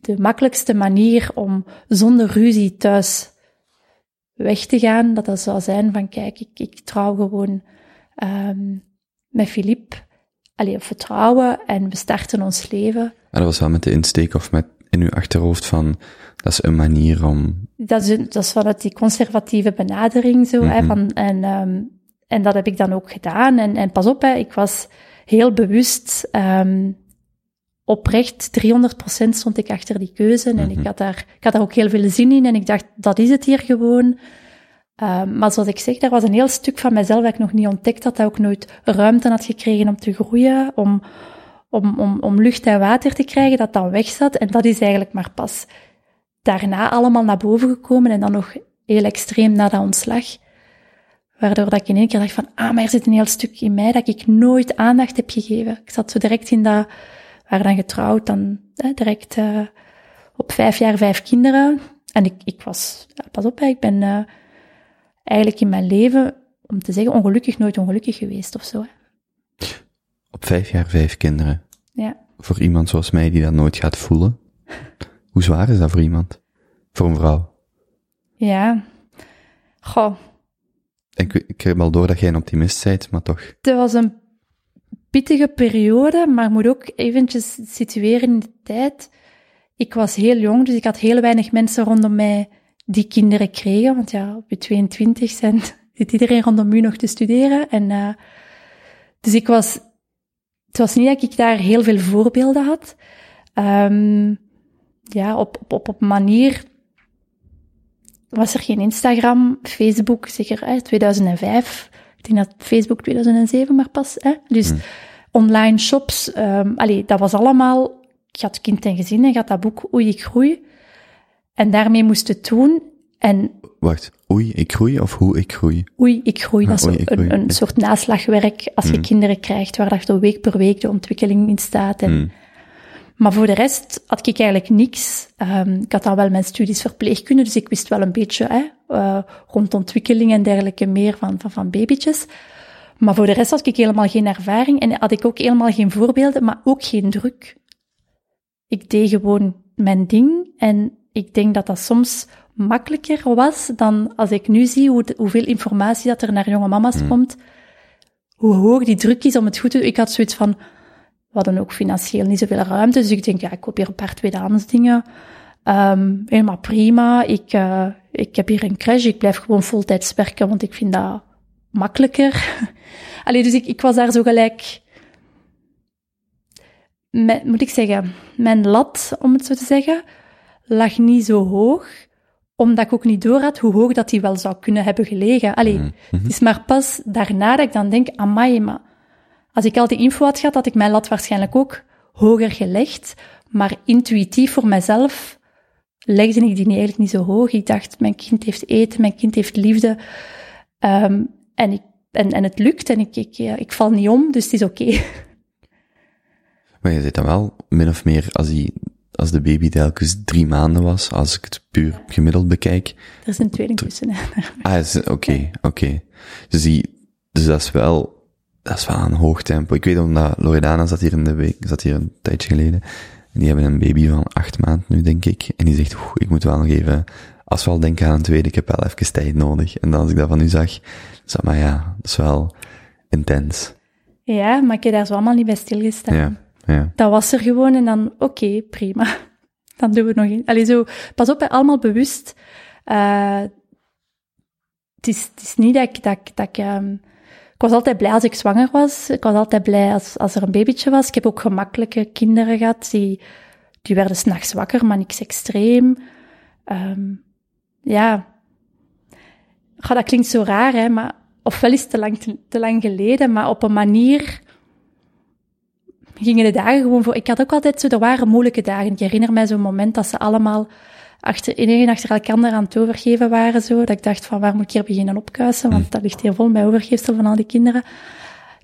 de makkelijkste manier om zonder ruzie thuis weg te gaan, dat dat zou zijn van kijk, ik, ik trouw gewoon ehm, met Filip. Allee, op vertrouwen en we starten ons leven. En dat was wel met de insteek of met in uw achterhoofd van, dat is een manier om, dat is, dat is vanuit die conservatieve benadering zo. Hè, Mhm. van, en, ehm, en dat heb ik dan ook gedaan. En, en pas op, hè, ik was heel bewust, ehm, oprecht, 300% stond ik achter die keuze. En Mhm. ik, had daar, ik had daar ook heel veel zin in. En ik dacht, dat is het hier gewoon. Ehm, maar zoals ik zeg, daar was een heel stuk van mezelf dat ik nog niet ontdekt had, dat ik nooit ruimte had gekregen om te groeien, om, om, om, om lucht en water te krijgen, dat dan weg zat. En dat is eigenlijk maar pas daarna allemaal naar boven gekomen en dan nog heel extreem na dat ontslag. Waardoor dat ik in één keer dacht van, ah, maar er zit een heel stuk in mij dat ik nooit aandacht heb gegeven. Ik zat zo direct in dat, we waren dan getrouwd, dan hè, direct eh, op vijf jaar vijf kinderen. En ik, ik was, ja, pas op, hè, ik ben eh, eigenlijk in mijn leven, om te zeggen, ongelukkig nooit ongelukkig geweest of zo. Hè. op vijf jaar vijf kinderen. Ja. Voor iemand zoals mij die dat nooit gaat voelen. Hoe zwaar is dat voor iemand? Voor een vrouw? Ja. Goh, Ik, ik heb al door dat jij een optimist bent, maar toch. Het was een pittige periode, maar moet ook eventjes situeren in de tijd. Ik was heel jong, dus ik had heel weinig mensen rondom mij die kinderen kregen. Want ja, op je 22 zijn, <laughs> zit iedereen rondom u nog te studeren. En, eh, dus ik was, het was niet dat ik daar heel veel voorbeelden had. Ehm, ja, op, op, op, op manier was er geen Instagram, Facebook, zeker hè, 2005. Ik denk dat Facebook 2007 maar pas. Hè? Dus online shops, ehm allee, dat was allemaal... Ik had kind en gezin en ik had dat boek Oei, ik groei. En daarmee moest het doen. En Wacht, oei, ik groei of hoe ik groei? Oei, ik groei. Dat is oei, ik groei, een, soort naslagwerk als je kinderen krijgt, waar dat week per week de ontwikkeling in staat. En, Hmm. Maar voor de rest had ik eigenlijk niks. Ehm, ik had dan wel mijn studies verpleegkunde, dus ik wist wel een beetje hè, eh, rond ontwikkeling en dergelijke meer van, van, van babytjes. Maar voor de rest had ik helemaal geen ervaring en had ik ook helemaal geen voorbeelden, maar ook geen druk. Ik deed gewoon mijn ding en ik denk dat dat soms makkelijker was dan als ik nu zie hoe, hoeveel informatie dat er naar jonge mama's komt, hoe hoog die druk is om het goed te doen. Ik had zoiets van, hadden ook financieel niet zoveel ruimte, dus ik denk, ja, ik koop hier een paar tweedehands dingen. Ehm, helemaal prima. Ik, eh, ik heb hier een crash, ik blijf gewoon voltijds werken, want ik vind dat makkelijker. <laughs> Allee, dus ik, ik was daar zo gelijk... Met, moet ik zeggen, mijn lat, om het zo te zeggen, lag niet zo hoog, omdat ik ook niet door had hoe hoog dat die wel zou kunnen hebben gelegen. Allee, het is maar pas daarna dat ik dan denk, amai, maar als ik al die info had gehad, had ik mijn lat waarschijnlijk ook hoger gelegd. Maar intuïtief voor mezelf legde ik die niet- eigenlijk niet zo hoog. Ik dacht, mijn kind heeft eten, mijn kind heeft liefde. Ehm, en, ik, en, en het lukt en ik, ik, ja, ik val niet om, dus het is oké. <laughs> Maar je zit dan wel, min of meer, als, die, als de baby telkens drie maanden was, als ik het puur gemiddeld bekijk. Er is een tweeling tussen. Ah, oké, oké. Dus die, dus dat is wel, dat is wel een hoog tempo. Ik weet omdat Loredana zat hier in de week, zat hier een tijdje geleden. En die hebben een baby van acht maanden nu, denk ik. En die zegt, oeh, ik moet wel nog even, als we al denken aan een tweede, ik heb wel even tijd nodig. En dan als ik dat van u zag, zat maar ja, dat is wel intens. Ja, maar ik heb daar zo allemaal niet bij stilgestaan. Ja, ja. Dat was er gewoon en dan, oké, prima. <laughs> Dan doen we het nog in. Allee, zo, pas op, allemaal bewust. Eh, het, is, het is niet dat ik, dat ik, dat ik ehm, ik was altijd blij als ik zwanger was. Ik was altijd blij als, als er een babytje was. Ik heb ook gemakkelijke kinderen gehad. Die, die werden s'nachts wakker, maar niks extreem. Ehm, ja. Goh, dat klinkt zo raar, hè, maar ofwel is het te lang, te, lang geleden, maar op een manier gingen de dagen gewoon voor. Ik had ook altijd zo, er waren moeilijke dagen. Ik herinner mij zo'n moment dat ze allemaal achter, iedereen achter elkaar aan het overgeven waren, zo. Dat ik dacht van, waar moet ik hier beginnen opkuisen? Want dat ligt hier vol met overgeefsel van al die kinderen.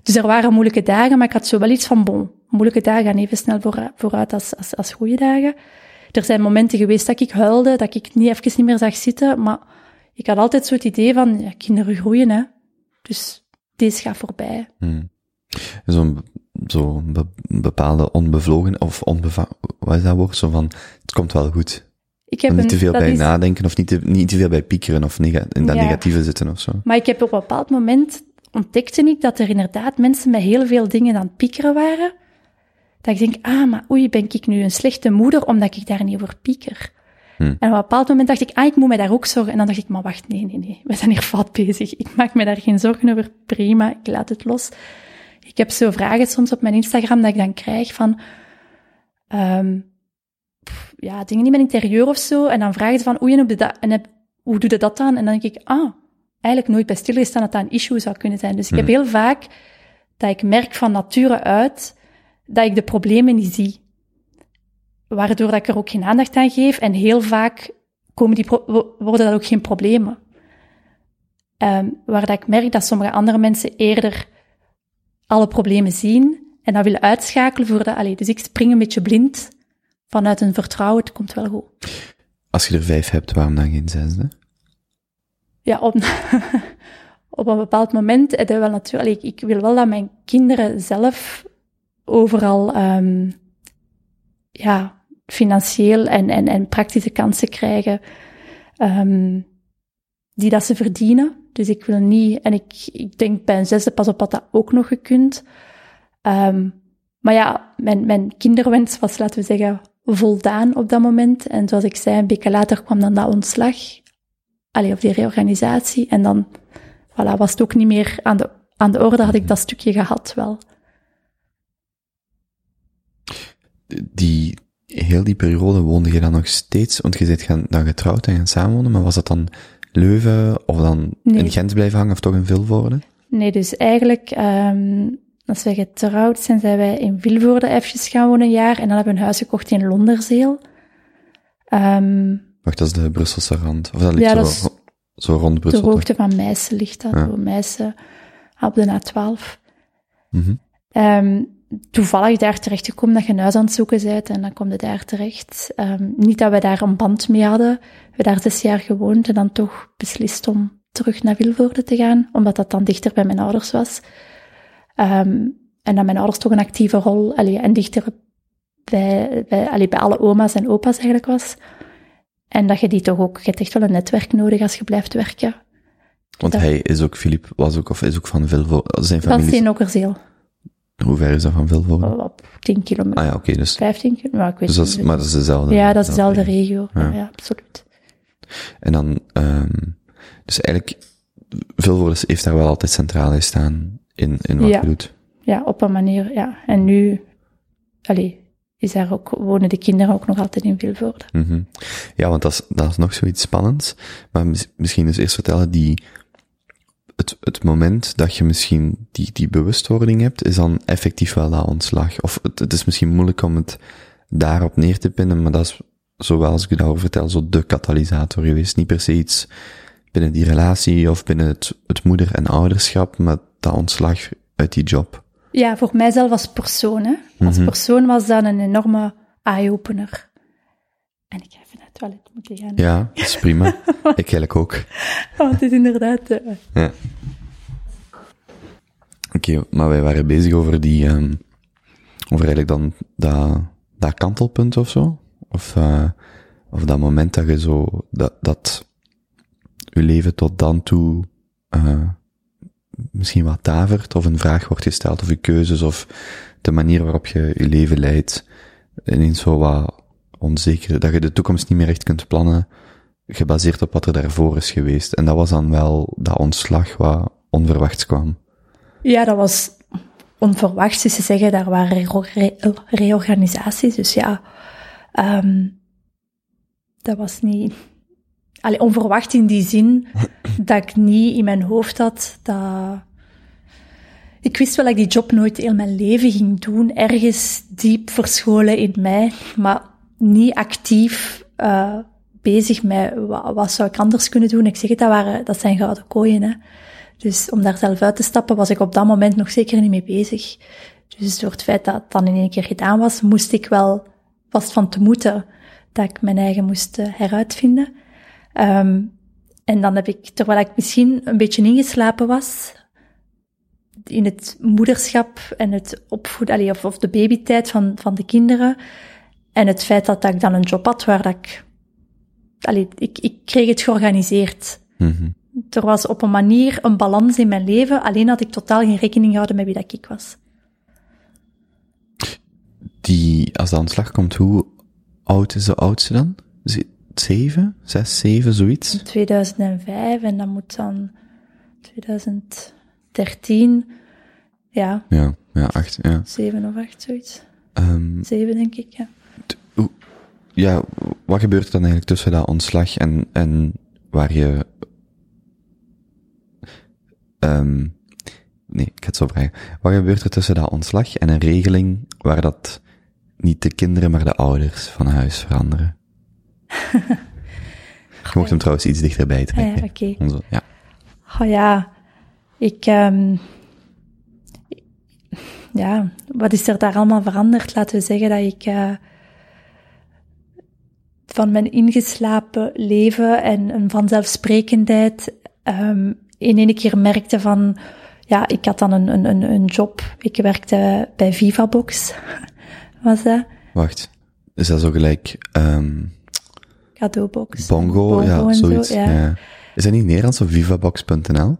Dus er waren moeilijke dagen, maar ik had zo wel iets van, bon, moeilijke dagen gaan even snel vooruit, vooruit als, als, als goede dagen. Er zijn momenten geweest dat ik huilde, dat ik niet, even niet meer zag zitten, maar ik had altijd zo het idee van, ja, kinderen groeien, hè. Dus deze gaat voorbij. Hmm. Zo'n zo be bepaalde onbevlogen, of onbeva, wat is dat woord? Zo van, het komt wel goed. Ik heb niet een- te veel bij is- nadenken, of niet te, niet te veel bij piekeren, of nega in dat Ja. negatieve zitten of zo. Maar ik heb op een bepaald moment ontdekte ik dat er inderdaad mensen met heel veel dingen aan het piekeren waren. Dat ik denk, ah, maar oei, ben ik nu een slechte moeder omdat ik daar niet over pieker? Hm. En op een bepaald moment dacht ik, ah, ik moet me daar ook zorgen. En dan dacht ik, maar wacht, nee, nee, nee, we zijn hier fout bezig. Ik maak me daar geen zorgen over, prima, ik laat het los. Ik heb zo vragen soms op mijn Instagram dat ik dan krijg van, ehm, ja, dingen in mijn interieur of zo. En dan vragen ze van, oei, en hoe doe je dat, en heb- hoe doe je dat dan? En dan denk ik, ah, eigenlijk nooit bij stilgestaan dat dat een issue zou kunnen zijn. Dus ik heb heel vaak dat ik merk van nature uit dat ik de problemen niet zie. Waardoor dat ik er ook geen aandacht aan geef. En heel vaak komen die worden dat ook geen problemen. Ehm, waar dat ik merk dat sommige andere mensen eerder alle problemen zien en dat willen uitschakelen voor de... Allee, dus ik spring een beetje blind vanuit een vertrouwen, het komt wel goed. Als je er vijf hebt, waarom dan geen zesde? ja, op, <laughs> op een bepaald moment, heb wel natuurlijk, ik, ik wil wel dat mijn kinderen zelf overal, ehm, ja, financieel en, en, en praktische kansen krijgen, ehm, die dat ze verdienen. Dus ik wil niet, en ik, ik denk bij een zesde pas op had dat ook nog gekund. Ehm, maar ja, mijn, mijn kinderwens was, laten we zeggen, voldaan op dat moment. En zoals ik zei, een beetje later kwam dan dat ontslag. Allee, of die reorganisatie. En dan voilà, was het ook niet meer aan de, aan de orde, had ik dat stukje gehad wel. Die, heel die periode woonde je dan nog steeds, want je bent gaan, dan getrouwd en gaan samenwonen, maar was dat dan Leuven, of dan Nee. in Gent blijven hangen, of toch in Vilvoorde? Nee, dus eigenlijk, ehm, als wij getrouwd zijn, zijn wij in Vilvoorde eventjes gaan wonen een jaar. En dan hebben we een huis gekocht in Londerzeel. Ehm, Wacht, dat is de Brusselse rand. Of dat ligt Ja, zo, dat is zo rond de Brussel. hoogte van Meissen ligt dat. Ja. Zo, Meissen op de A12. Mhm. Ehm, toevallig daar terecht gekomen dat je een huis aan het zoeken bent en dan kom je daar terecht. Ehm, niet dat we daar een band mee hadden. We hebben daar zes jaar gewoond en dan toch beslist om terug naar Vilvoorde te gaan, omdat dat dan dichter bij mijn ouders was. Ehm, en dat mijn ouders toch een actieve rol, allee, en dichter bij, bij, allee, bij alle oma's en opa's eigenlijk was. En dat je die toch ook, je hebt echt wel een netwerk nodig als je blijft werken. Want Dat- hij is ook, Filip was ook, of is ook van Vilvoorde. Zijn Van familie, Steenokkerzeel, hoe ver is dat van Vilvoorde? op 10 kilometer, Ah ja, oké, dus, 15 kilometer, maar ik weet dus dat niet. is, maar dat is dezelfde. Ja, dat is dezelfde regio. Ja, Ja. ja absoluut. En dan, um, dus eigenlijk, Vilvoorde heeft daar wel altijd centraal gestaan in, in wat Ja. je doet. Ja, op een manier, ja. En nu, allee, is daar ook, wonen de kinderen ook nog altijd in Vilvoorde. Mhm. Ja, want dat is, dat is nog zoiets spannends. Maar mis- misschien dus eerst vertellen, die, het, het moment dat je misschien die, die bewustwording hebt, is dan effectief wel dat ontslag. Of het, het is misschien moeilijk om het daarop neer te pinnen, maar dat is, zoals ik u daarover vertel, zo de katalysator geweest. Niet per se iets binnen die relatie of binnen het, het moeder- en ouderschap, maar dat ontslag uit die job. Ja, voor mijzelf als persoon, hè. Als Mhm. persoon was dat een enorme eye-opener. En ik ga even naar het toilet moeten gaan. Ja, dat is prima. <laughs> ik eigenlijk ook. Want het is inderdaad... eh, Ja. Oké, maar wij waren bezig over die, ehm over eigenlijk dan dat, dat kantelpunt of zo. Of, eh of dat moment dat je zo, dat, dat je leven tot dan toe, eh misschien wat davert, of een vraag wordt gesteld, of je keuzes, of de manier waarop je je leven leidt, ineens zo wat onzeker, dat je de toekomst niet meer echt kunt plannen, gebaseerd op wat er daarvoor is geweest. En dat was dan wel dat ontslag wat onverwachts kwam. Ja, dat was onverwachts. Dus ze zeggen, daar waren re- re- reorganisaties. Dus ja, ehm, dat was niet... Allee, onverwacht in die zin <laughs> dat ik niet in mijn hoofd had dat... Ik wist wel dat ik die job nooit heel mijn leven ging doen. Ergens diep verscholen in mij, maar niet actief eh, bezig met wat, wat zou ik anders kunnen doen. Ik zeg het, dat, waren, dat zijn gouden kooien. Hè. Dus om daar zelf uit te stappen, was ik op dat moment nog zeker niet mee bezig. Dus door het feit dat het dan in één keer gedaan was, moest ik wel vast van te moeten dat ik mijn eigen moest eh, heruitvinden. Ehm, en dan heb ik, terwijl ik misschien een beetje ingeslapen was, in het moederschap en het opvoeden, allee, of, of de babytijd van, van de kinderen, en het feit dat, dat ik dan een job had waar dat ik, allee, ik, ik kreeg het georganiseerd. Mhm. Er was op een manier een balans in mijn leven, alleen had ik totaal geen rekening gehouden met wie dat ik was. Die, als de aanslag komt, hoe oud is de oudste dan? Ze- Zeven? Zes, zeven, zoiets? 2005 en dat moet dan 2013, ja, Ja, ja, acht, ja. zeven of acht, zoiets. Ehm, Zeven, denk ik, ja. ja, wat gebeurt er dan eigenlijk tussen dat ontslag en, en waar je, ehm nee, ik ga het zo vragen. Wat gebeurt er tussen dat ontslag en een regeling waar dat niet de kinderen, maar de ouders van huis veranderen? <laughs> Je mocht hem trouwens iets dichterbij Ah, trekken. ja, oké. Onze, ja. Oh ja, ik, ehm ja, wat is er daar allemaal veranderd? Laten we zeggen dat ik eh, van mijn ingeslapen leven en een vanzelfsprekendheid ehm in één keer merkte van, ja, ik had dan een, een, een, een job. Ik werkte bij Vivabox, <laughs> was dat? Wacht, is dat zo gelijk, ehm Cadeaubox. Bongo, ja, en zo, zoiets. ja. Is dat niet Nederlands of vivabox.nl?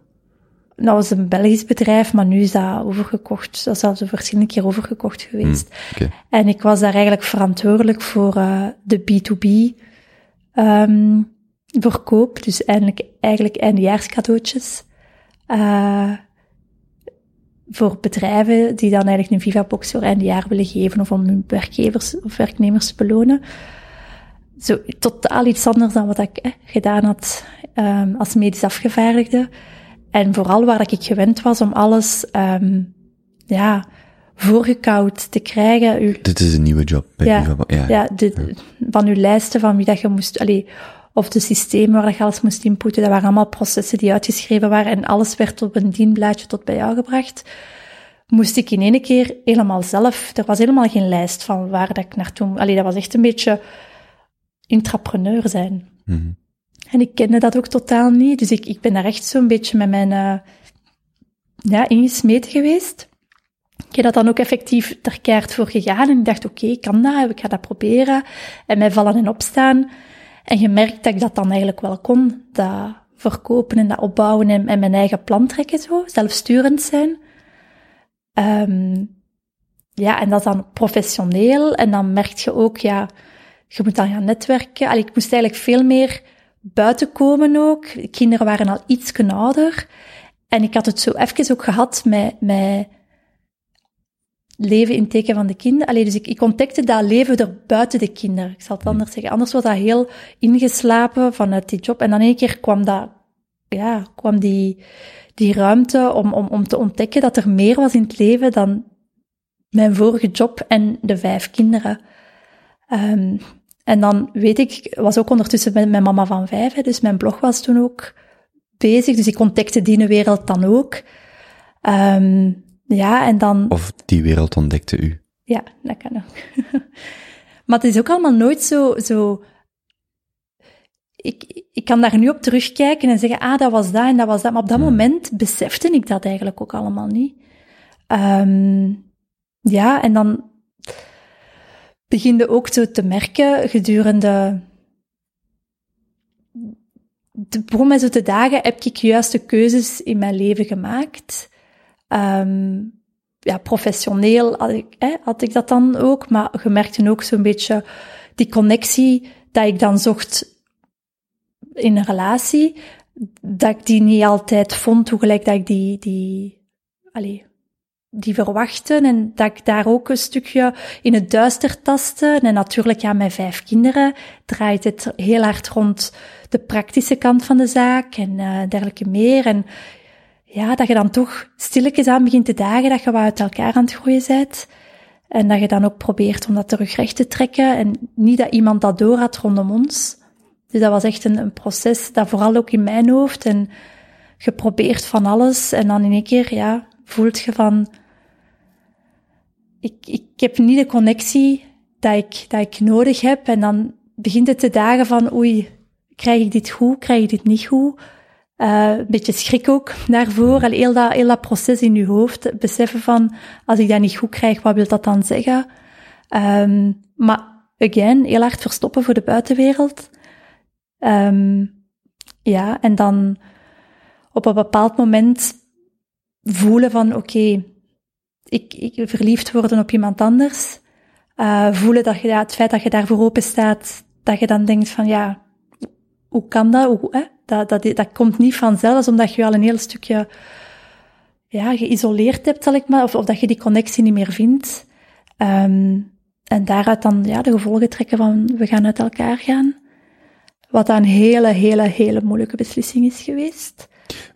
Dat was een Belgisch bedrijf, maar nu is dat overgekocht. Dat is al verschillende keer overgekocht geweest. Oké. En ik was daar eigenlijk verantwoordelijk voor eh, de B2B ehm, verkoop. Dus eigenlijk, eigenlijk eindejaarscadeautjes. Eh, voor bedrijven die dan eigenlijk een Vivabox voor eindejaar willen geven of om hun werkgevers of werknemers te belonen. Zo totaal iets anders dan wat ik eh, gedaan had ehm, als medisch afgevaardigde. En vooral waar ik gewend was om alles ehm, ja, voorgekoud te krijgen. U, Dit is een nieuwe job bij Ja. Ja, ja, de, van uw lijsten van wie dat je moest, allee, of de systemen waar dat je alles moest inputten, dat waren allemaal processen die uitgeschreven waren en alles werd op een dienblaadje tot bij jou gebracht. Moest ik in één keer helemaal zelf, er was helemaal geen lijst van waar dat ik naartoe, allee, dat was echt een beetje intrapreneur zijn. Mhm. En ik kende dat ook totaal niet, dus ik, ik ben daar echt zo'n beetje met mijn, eh ja, ingesmeten geweest. Ik heb dat dan ook effectief ter keert voor gegaan en ik dacht, oké, ik kan dat, ik ga dat proberen. En mij vallen en opstaan. En je merkt dat ik dat dan eigenlijk wel kon, dat verkopen en dat opbouwen en, en mijn eigen plan trekken zo, zelfsturend zijn. Ehm, ja, en dat dan professioneel. En dan merk je ook, ja, je moet dan gaan netwerken. Allee, ik moest eigenlijk veel meer buiten komen ook. De kinderen waren al iets ouder. En ik had het zo even ook gehad met, met leven in teken van de kinderen. Allee, dus ik, ik ontdekte dat leven er buiten de kinderen. Ik zal het anders zeggen. Anders was dat heel ingeslapen vanuit die job. En dan één keer kwam dat, ja, kwam die, die ruimte om, om, om te ontdekken dat er meer was in het leven dan mijn vorige job en de vijf kinderen. Ehm, en dan weet ik, was ook ondertussen met mijn mama van vijf, hè, dus mijn blog was toen ook bezig. Dus ik ontdekte die wereld dan ook. Ehm, ja, en dan... Of die wereld ontdekte u. Ja, dat kan ook. <laughs> maar het is ook allemaal nooit zo... zo ik, ik kan daar nu op terugkijken en zeggen, ah, dat was dat en dat was dat. Maar op dat moment besefte ik dat eigenlijk ook allemaal niet. Ehm, ja, en dan begin je ook zo te merken gedurende de begon mij zo te dagen, heb ik juiste keuzes in mijn leven gemaakt? Ehm, ja, professioneel had ik, hè, had ik dat dan ook, maar je merkte ook zo'n beetje die connectie dat ik dan zocht in een relatie, dat ik die niet altijd vond, hoe dat ik die, die allee, die verwachten en dat ik daar ook een stukje in het duister tastte. En natuurlijk, ja, met vijf kinderen draait het heel hard rond de praktische kant van de zaak en uh, dergelijke meer. En ja, dat je dan toch stilletjes aan begint te dagen, dat je wat uit elkaar aan het groeien bent. En dat je dan ook probeert om dat terug recht te trekken. En niet dat iemand dat door had rondom ons. Dus dat was echt een, een proces, dat vooral ook in mijn hoofd. En geprobeerd van alles. En dan in één keer, ja, voelt je van... Ik, ik heb niet de connectie dat ik, dat ik nodig heb. En dan begint het te dagen van, oei, krijg ik dit goed, krijg ik dit niet goed? Uh, een beetje schrik ook daarvoor. Al heel dat, heel dat proces in je hoofd. Beseffen van, als ik dat niet goed krijg, wat wil dat dan zeggen? Um, maar, again, heel hard verstoppen voor de buitenwereld. Um, ja, en dan op een bepaald moment voelen van, oké, ik, ik verliefd worden op iemand anders. Uh, voelen dat je, het feit dat je daarvoor open staat, dat je dan denkt van, ja, hoe kan dat? Hoe? Dat, dat, dat komt niet vanzelf, omdat je al een heel stukje ja, geïsoleerd hebt, zal ik maar, of, of dat je die connectie niet meer vindt. Um, en daaruit dan ja, de gevolgen trekken van we gaan uit elkaar gaan. Wat een hele, hele, hele moeilijke beslissing is geweest.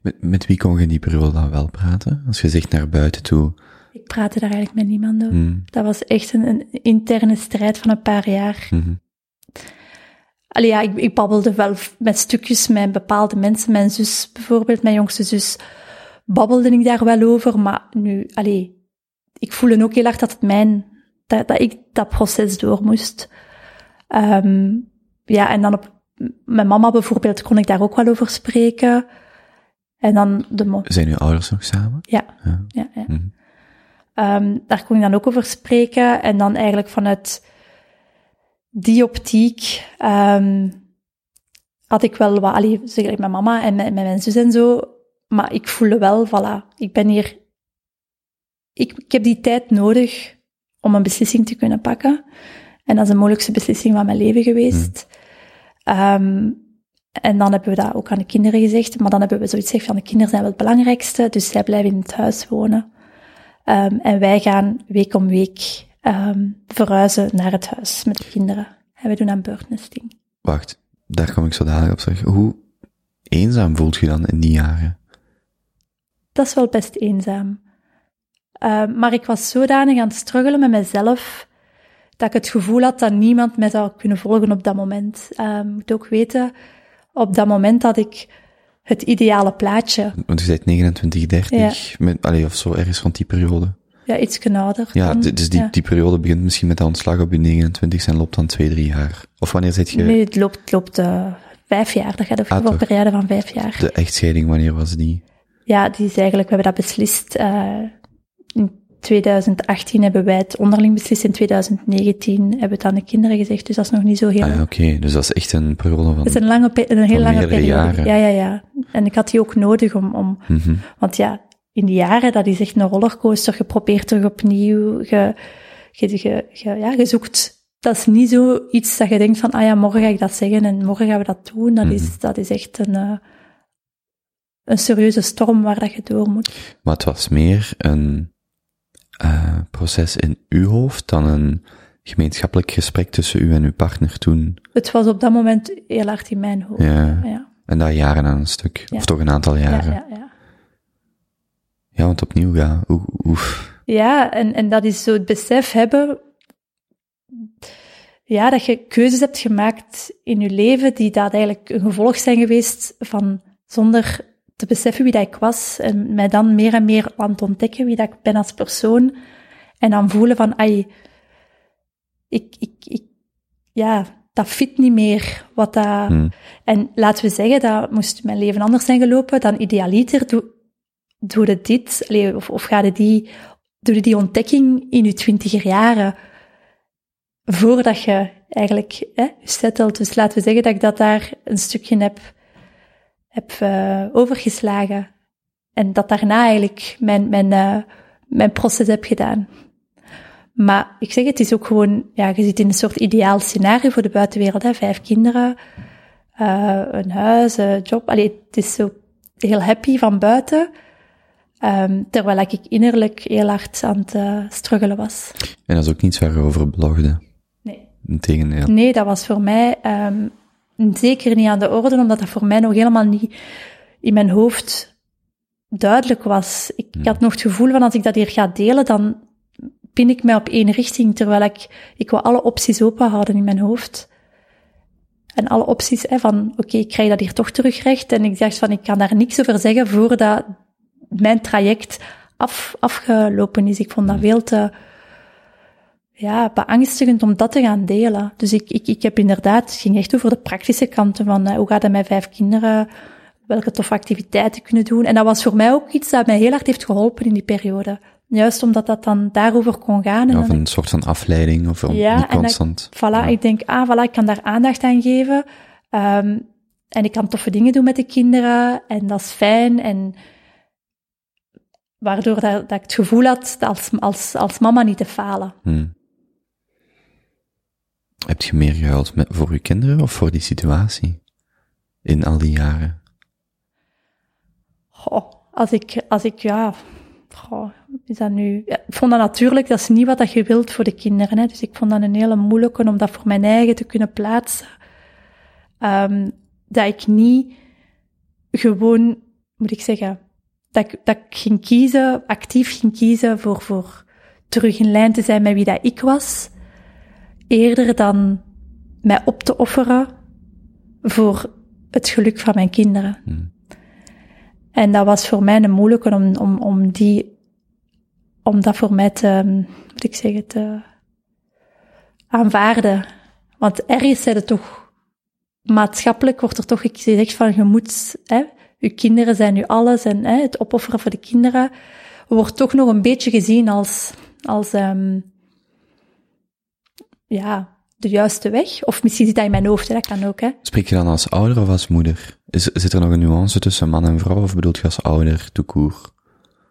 Met, met wie kon je die periode dan wel praten? Als je zegt naar buiten toe. Ik praatte daar eigenlijk met niemand over. Hmm. Dat was echt een, een, interne strijd van een paar jaar. Mm Allee, ja, ik, ik babbelde wel met stukjes met bepaalde mensen. Mijn zus bijvoorbeeld, mijn jongste zus, babbelde ik daar wel over. Maar nu, allee, ik voelde ook heel erg dat het mijn, dat, dat ik dat proces door moest. Um, ja, en dan op, mijn mama bijvoorbeeld kon ik daar ook wel over spreken. En dan de Zijn uw ouders nog samen? Ja, ja, ja. ja. Mm um, daar kon ik dan ook over spreken. En dan eigenlijk vanuit die optiek um, had ik wel wat, allee, zeg ik met mama en met, met, mijn zus en zo, maar ik voelde wel, voilà, ik ben hier, ik, ik heb die tijd nodig om een beslissing te kunnen pakken. En dat is de moeilijkste beslissing van mijn leven geweest. Mm. Um, en dan hebben we dat ook aan de kinderen gezegd, maar dan hebben we zoiets gezegd van de kinderen zijn wel het belangrijkste, dus zij blijven in het huis wonen. Um, en wij gaan week om week um, verhuizen naar het huis met de kinderen. En we doen aan birdnesting. Wacht, daar kom ik zo dadelijk op terug. Hoe eenzaam voelt je dan in die jaren? Dat is wel best eenzaam. Uh, maar ik was zodanig aan het struggelen met mezelf, dat ik het gevoel had dat niemand mij zou kunnen volgen op dat moment. Uh, moet ook weten, op dat moment dat ik het ideale plaatje. Want je zei 29, 30, ja. met, allee, of zo ergens rond die periode. Ja, iets ouder. Ja, dan, dus die, ja. die periode begint misschien met de ontslag op je 29 en loopt dan twee, drie jaar. Of wanneer zit je? Nee, het loopt, het loopt uh, vijf jaar. Dat gaat over ah, een periode van vijf jaar. De echtscheiding, wanneer was die? Ja, die is eigenlijk, we hebben dat beslist. Uh, in 2018 hebben wij het onderling beslist. In 2019 hebben we het aan de kinderen gezegd. Dus dat is nog niet zo heel... Ah, oké. Okay. Dus dat is echt een periode van... Het is een, lange, een heel lange periode. Jaren. Ja, ja, ja. En ik had die ook nodig om... om mm -hmm. Want ja, in die jaren, dat is echt een rollercoaster. Je probeert terug opnieuw, je, je, je, je, ja, je zoekt. Dat is niet zo iets dat je denkt van, ah ja, morgen ga ik dat zeggen en morgen gaan we dat doen. Dat, mm -hmm. is, dat is echt een, uh, een serieuze storm waar dat je door moet. Maar het was meer een uh, proces in uw hoofd dan een gemeenschappelijk gesprek tussen u en uw partner toen? Het was op dat moment heel hard in mijn hoofd. Ja. ja. En dat jaren aan een stuk, ja. of toch een aantal jaren. Ja, ja, ja. Ja, want opnieuw, ja. Oef. Ja, en, en dat is zo het besef hebben, ja, dat je keuzes hebt gemaakt in je leven die dat eigenlijk een gevolg zijn geweest van zonder te beseffen wie dat ik was en mij dan meer en meer aan het ontdekken wie dat ik ben als persoon en dan voelen van, ai, ik, ik, ik, ja, dat fit niet meer. Wat dat, hmm. En laten we zeggen, dat moest mijn leven anders zijn gelopen, dan idealiter doe, doe dit, allee, of, of ga je die, doe je die ontdekking in je twintiger jaren, voordat je eigenlijk hè, settelt. Dus laten we zeggen dat ik dat daar een stukje heb, heb uh, overgeslagen. En dat daarna eigenlijk mijn, mijn, uh, mijn proces heb gedaan. Maar ik zeg, het is ook gewoon, ja, je zit in een soort ideaal scenario voor de buitenwereld. Hè? Vijf kinderen, uh, een huis, een job. Allee, het is zo heel happy van buiten. Ehm, terwijl ik innerlijk heel hard aan het eh, struggelen was. En dat is ook niets waar je over blogde. Nee. Integendeel. Nee, dat was voor mij ehm, zeker niet aan de orde, omdat dat voor mij nog helemaal niet in mijn hoofd duidelijk was. Ik, ik had nog het gevoel van als ik dat hier ga delen, dan pin ik mij op één richting, terwijl ik, ik wil alle opties open houden in mijn hoofd. En alle opties hè, van, oké, ik krijg dat hier toch terug recht. En ik dacht van, ik kan daar niks over zeggen voordat mijn traject af, afgelopen is. Ik vond dat veel te ja, beangstigend om dat te gaan delen. Dus ik, ik, ik heb inderdaad, het ging echt over de praktische kanten van eh, hoe gaat het met vijf kinderen, welke toffe activiteiten kunnen doen. En dat was voor mij ook iets dat mij heel hard heeft geholpen in die periode. Juist omdat dat dan daarover kon gaan. En Of een soort van afleiding, of om Ja, niet en dat- constant. Voilà, ik denk, ah, voilà, ik kan daar aandacht aan geven. Ehm, en ik kan toffe dingen doen met de kinderen. En dat is fijn. En waardoor dat, dat ik het gevoel had als, als, als mama niet te falen. Hmm. Heb je meer gehuild met, voor je kinderen of voor die situatie? In al die jaren. Goh, als ik, als ik, ja, is dat nu... Ik vond dat natuurlijk, dat is niet wat dat je wilt voor de kinderen. Hè. Dus ik vond dat een hele moeilijke om dat voor mijn eigen te kunnen plaatsen. Ehm, dat ik niet gewoon, moet ik zeggen, dat ik, dat ging kiezen, actief ging kiezen voor, voor terug in lijn te zijn met wie dat ik was. Eerder dan mij op te offeren voor het geluk van mijn kinderen. En dat was voor mij een moeilijke om, om, om die, om dat voor mij te, moet ik zeggen, te aanvaarden. Want ergens zijn het toch, maatschappelijk wordt er toch gezegd van, je moet, hè, je kinderen zijn nu alles en hè, het opofferen voor de kinderen wordt toch nog een beetje gezien als, als, ehm ja, de juiste weg. Of misschien zit dat in mijn hoofd, hè, dat kan ook, hè. Spreek je dan als ouder of als moeder? Is, zit er nog een nuance tussen man en vrouw, of bedoelt je als ouder, court?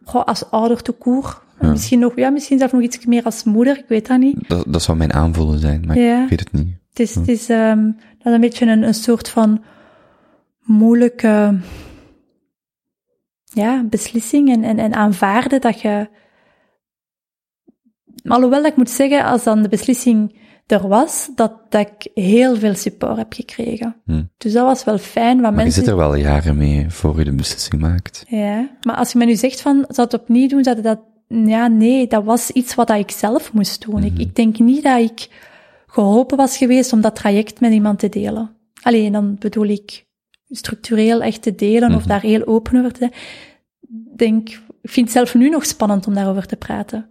Goh, als ouder te koer. Misschien nog, ja, misschien zelfs nog iets meer als moeder, ik weet dat niet. Dat, dat zou mijn aanvoelen zijn, maar Ja. ik weet het niet. Het is, het is, ehm, dat is een beetje een, een soort van moeilijke, ja, beslissing en, en, en aanvaarden dat je, alhoewel dat ik moet zeggen, als dan de beslissing er was, dat, dat ik heel veel support heb gekregen. Hm. Dus dat was wel fijn, Maar mensen... je zit er wel jaren mee voor je de beslissing maakt. Ja, maar als je me nu zegt van, zou het opnieuw doen, dat dat, ja, nee, dat was iets wat ik zelf moest doen. ik, ik denk niet dat ik geholpen was geweest om dat traject met iemand te delen. Alleen dan bedoel ik structureel echt te delen of daar heel open over te. Denk, ik vind het zelf nu nog spannend om daarover te praten.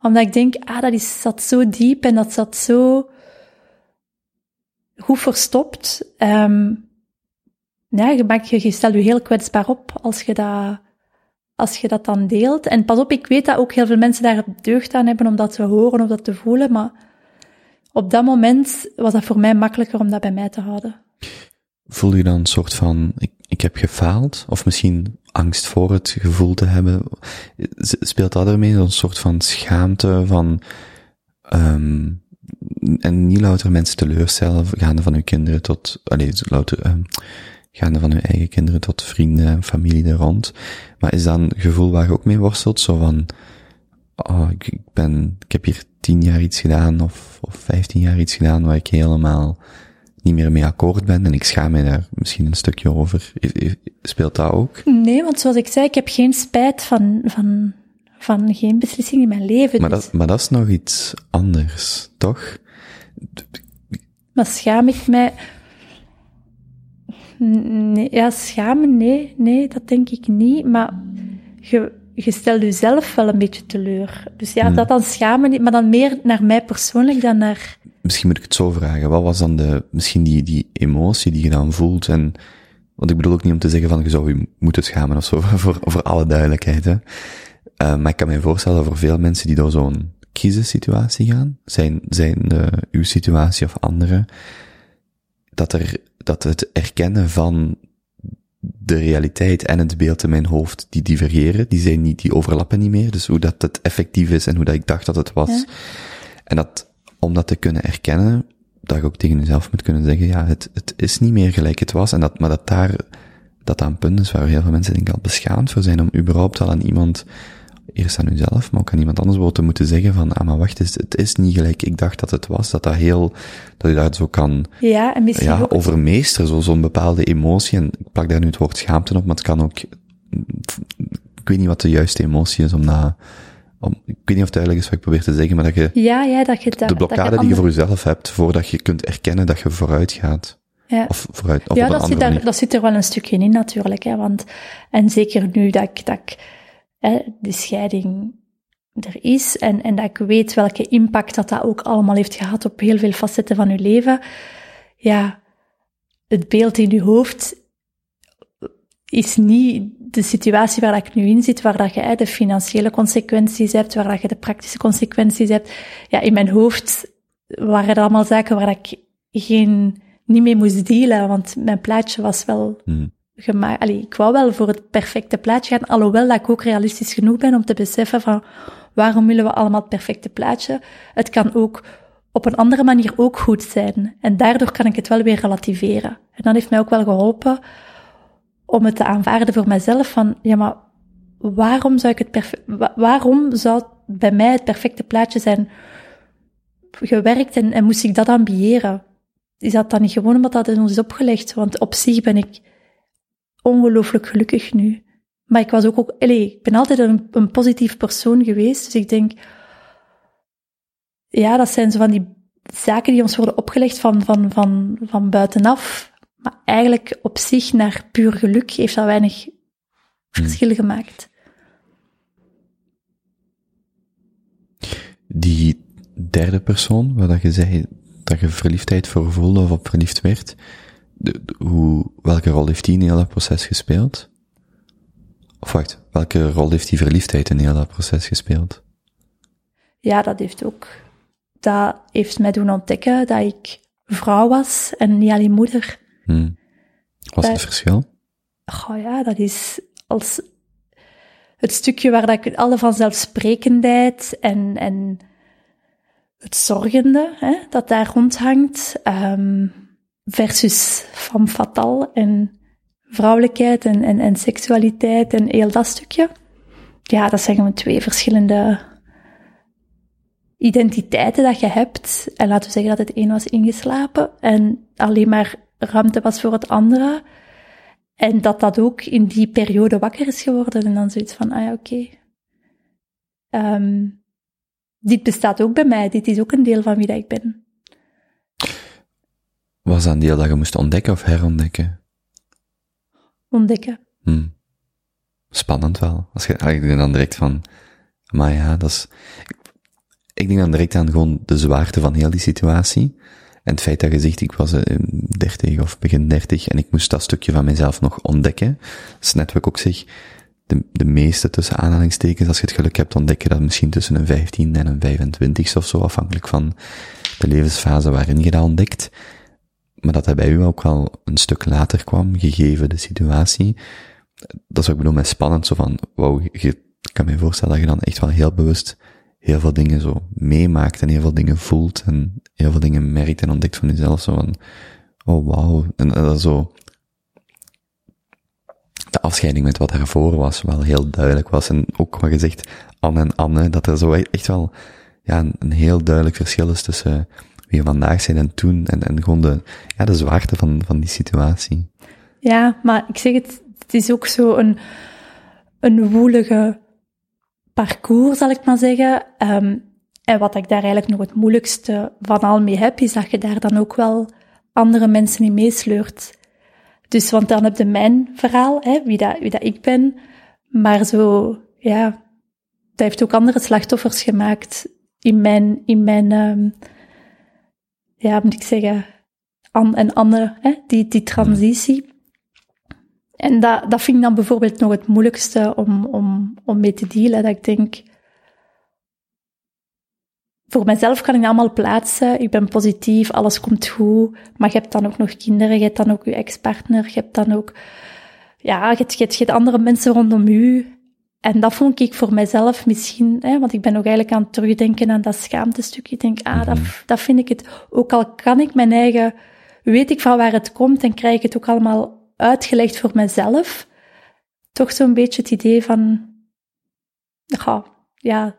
Omdat ik denk, ah, dat is, zat zo diep en dat zat zo goed verstopt. Ehm, ja, je, maakt, je, stelt je heel kwetsbaar op als je, dat, als je dat dan deelt. En pas op, ik weet dat ook heel veel mensen daar deugd aan hebben om dat te horen of dat te voelen, maar op dat moment was dat voor mij makkelijker om dat bij mij te houden. Voel je dan een soort van, ik, ik heb gefaald? Of misschien angst voor het gevoel te hebben? Speelt dat ermee? Een soort van schaamte van, ehm en niet louter mensen teleurstellen, gaande van uw kinderen tot, allee, louter, ehm gaande van uw eigen kinderen tot vrienden en familie er rond. Maar is dat een gevoel waar je ook mee worstelt? Zo van, oh, ik ben, ik heb hier tien jaar iets gedaan of, of vijftien jaar iets gedaan waar ik helemaal niet meer mee akkoord ben en ik schaam mij daar misschien een stukje over. Speelt dat ook? Nee, want zoals ik zei, ik heb geen spijt van, van, van geen beslissing in mijn leven. Maar Dus- dat, maar dat is nog iets anders, toch? Maar schaam ik mij? Nee, ja, schamen, nee, nee, dat denk ik niet. Maar je, je stelt jezelf wel een beetje teleur. Dus ja, dat dan schamen niet, maar dan meer naar mij persoonlijk dan naar... Misschien moet ik het zo vragen. Wat was dan de, misschien die, die emotie die je dan voelt? En, want ik bedoel ook niet om te zeggen van, je zou je moeten schamen of zo, <laughs> voor, voor alle duidelijkheid, hè. Eh, maar ik kan me voorstellen dat voor veel mensen die door zo'n crisissituatie gaan, zijn, zijn de, uw situatie of andere, dat er, dat het erkennen van de realiteit en het beeld in mijn hoofd, die divergeren, die zijn niet, die overlappen niet meer. Dus hoe dat het effectief is en hoe dat ik dacht dat het was. Ja. En dat, om dat te kunnen erkennen, dat je ook tegen jezelf moet kunnen zeggen, ja, het, het is niet meer gelijk het was, en dat, maar dat daar dat een punt is waar heel veel mensen denk ik al beschaamd voor zijn om überhaupt al aan iemand, eerst aan uzelf, maar ook aan iemand anders wel te moeten zeggen van, ah maar wacht eens, het is niet gelijk ik dacht dat het was, dat dat heel, dat je daar zo kan, Ja, en misschien ja, ook... overmeesteren, zo, zo'n bepaalde emotie. En ik plak daar nu het woord schaamte op, maar het kan ook, ik weet niet wat de juiste emotie is om dat, om, ik weet niet of het duidelijk is wat ik probeer te zeggen, maar dat je Ja, ja, dat je daar... de blokkade dat die je voor jezelf hebt, voordat je kunt erkennen dat je vooruit gaat. Ja. Of vooruit, of ja, dat zit, daar, dat zit er wel een stukje in natuurlijk. Hè, want, en zeker nu dat ik, dat ik hè, de scheiding er is en, en dat ik weet welke impact dat dat ook allemaal heeft gehad op heel veel facetten van je leven. Ja, het beeld in je hoofd is niet de situatie waar dat ik nu in zit, waar dat je de financiële consequenties hebt, waar dat je de praktische consequenties hebt. Ja, in mijn hoofd waren er allemaal zaken waar ik geen, niet mee moest dealen, want mijn plaatje was wel Hmm. Gemaakt. Allee, ik wou wel voor het perfecte plaatje gaan, alhoewel dat ik ook realistisch genoeg ben om te beseffen van waarom willen we allemaal het perfecte plaatje? Het kan ook op een andere manier ook goed zijn. En daardoor kan ik het wel weer relativeren. En dat heeft mij ook wel geholpen om het te aanvaarden voor mezelf van, ja, maar waarom zou ik het perfe- wa- waarom zou bij mij het perfecte plaatje zijn gewerkt en, en moest ik dat ambiëren? Is dat dan niet gewoon omdat dat in ons is opgelegd? Want op zich ben ik ongelooflijk gelukkig nu. Maar ik was ook, ook allee, ik ben altijd een, een positief persoon geweest. Dus ik denk, ja, dat zijn zo van die zaken die ons worden opgelegd van, van, van, van buitenaf. Maar eigenlijk op zich naar puur geluk heeft dat weinig verschil gemaakt. Die derde persoon, waar dat je zei dat je verliefdheid voor voelde of op verliefd werd, de, de- hoe, welke rol heeft die in heel dat proces gespeeld? Of wacht, welke rol heeft die verliefdheid in heel dat proces gespeeld? Ja, dat heeft ook, dat heeft mij doen ontdekken dat ik vrouw was en niet alleen moeder. Hmm. Was Bij- het verschil? Goh ja, dat is als het stukje waar dat ik alle vanzelfsprekendheid en, en het zorgende, hè, dat daar rondhangt, ehm, versus femme fatale en vrouwelijkheid en, en, en seksualiteit en heel dat stukje. Ja, dat zijn gewoon twee verschillende identiteiten dat je hebt. En laten we zeggen dat het een was ingeslapen en alleen maar ruimte was voor het andere. En dat dat ook in die periode wakker is geworden. En dan zoiets van, ah ja, oké. Ehm, dit bestaat ook bij mij. Dit is ook een deel van wie dat ik ben. Was dat een deel dat je moest ontdekken of herontdekken? Ontdekken. Hmm. Spannend wel. Als je, ah, ik denk dan direct van, maar ja, dat is, ik denk dan direct aan gewoon de zwaarte van heel die situatie. En het feit dat je zegt, ik was eh, 30 of begin 30 en ik moest dat stukje van mezelf nog ontdekken. Dat is net wat ik ook zeg, de, de meeste tussen aanhalingstekens, als je het geluk hebt, ontdek je dat misschien tussen een 15 en een 25 of zo, afhankelijk van de levensfase waarin je dat ontdekt. Maar dat dat bij u ook wel een stuk later kwam, gegeven de situatie. Dat is wat ik bedoel met spannend, zo van, wauw, je, kan me voorstellen dat je dan echt wel heel bewust heel veel dingen zo meemaakt en heel veel dingen voelt en heel veel dingen merkt en ontdekt van jezelf, zo van, oh wauw, en dat zo, de afscheiding met wat daarvoor was, wel heel duidelijk was. En ook wat je zegt, Anne en Anne, dat er zo echt wel, ja, een heel duidelijk verschil is tussen wie je vandaag zijn en toen, en, en gewoon de, ja, de zwaarte van, van die situatie. Ja, maar ik zeg het, het is ook zo een, een woelige parcours, zal ik maar zeggen. Ehm, en wat ik daar eigenlijk nog het moeilijkste van al mee heb, is dat je daar dan ook wel andere mensen in meesleurt. Dus, want dan heb je mijn verhaal, hè, wie, dat, wie dat ik ben. Maar zo, ja, dat heeft ook andere slachtoffers gemaakt in mijn, in mijn ehm, ja, moet ik zeggen, An en Anne, hè, die, die transitie. En dat, dat vind ik dan bijvoorbeeld nog het moeilijkste om, om, om mee te dealen. Dat ik denk, voor mezelf kan ik dat allemaal plaatsen. Ik ben positief, alles komt goed. Maar je hebt dan ook nog kinderen, je hebt dan ook je ex-partner, je hebt dan ook, ja, je hebt, je, hebt, je hebt andere mensen rondom u. En dat vond ik voor mezelf misschien, hè, want ik ben ook eigenlijk aan het terugdenken aan dat schaamtestukje. Ik denk, ah, dat, dat vind ik het. Ook al kan ik mijn eigen, weet ik van waar het komt en krijg ik het ook allemaal uitgelegd voor mezelf. Toch zo'n beetje het idee van, ja, ja,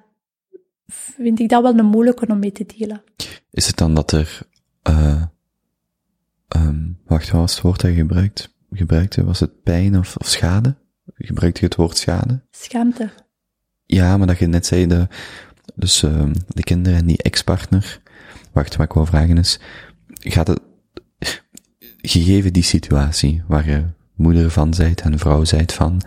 vind ik dat wel een moeilijke om mee te dealen. Is het dan dat er, eh ehm wacht, wat was het woord dat je gebruikt, gebruikte? Was het pijn of, of schade? Gebruikte je het woord schade? Schaamte. Ja, maar dat je net zei, de, dus ehm de kinderen en die ex-partner. Wacht, wat ik wou vragen is, gaat het, gegeven die situatie waar je moeder van zijt en vrouw zijt van,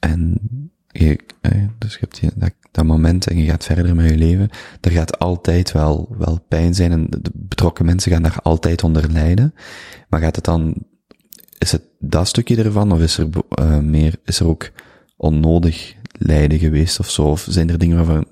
en je, eh, dus je hebt je, dat, dat moment en je gaat verder met je leven, er gaat altijd wel, wel pijn zijn en de betrokken mensen gaan daar altijd onder lijden. Maar gaat het dan, is het dat stukje ervan of is er uh, meer, is er ook onnodig lijden geweest of zo? Of zijn er dingen waarvan,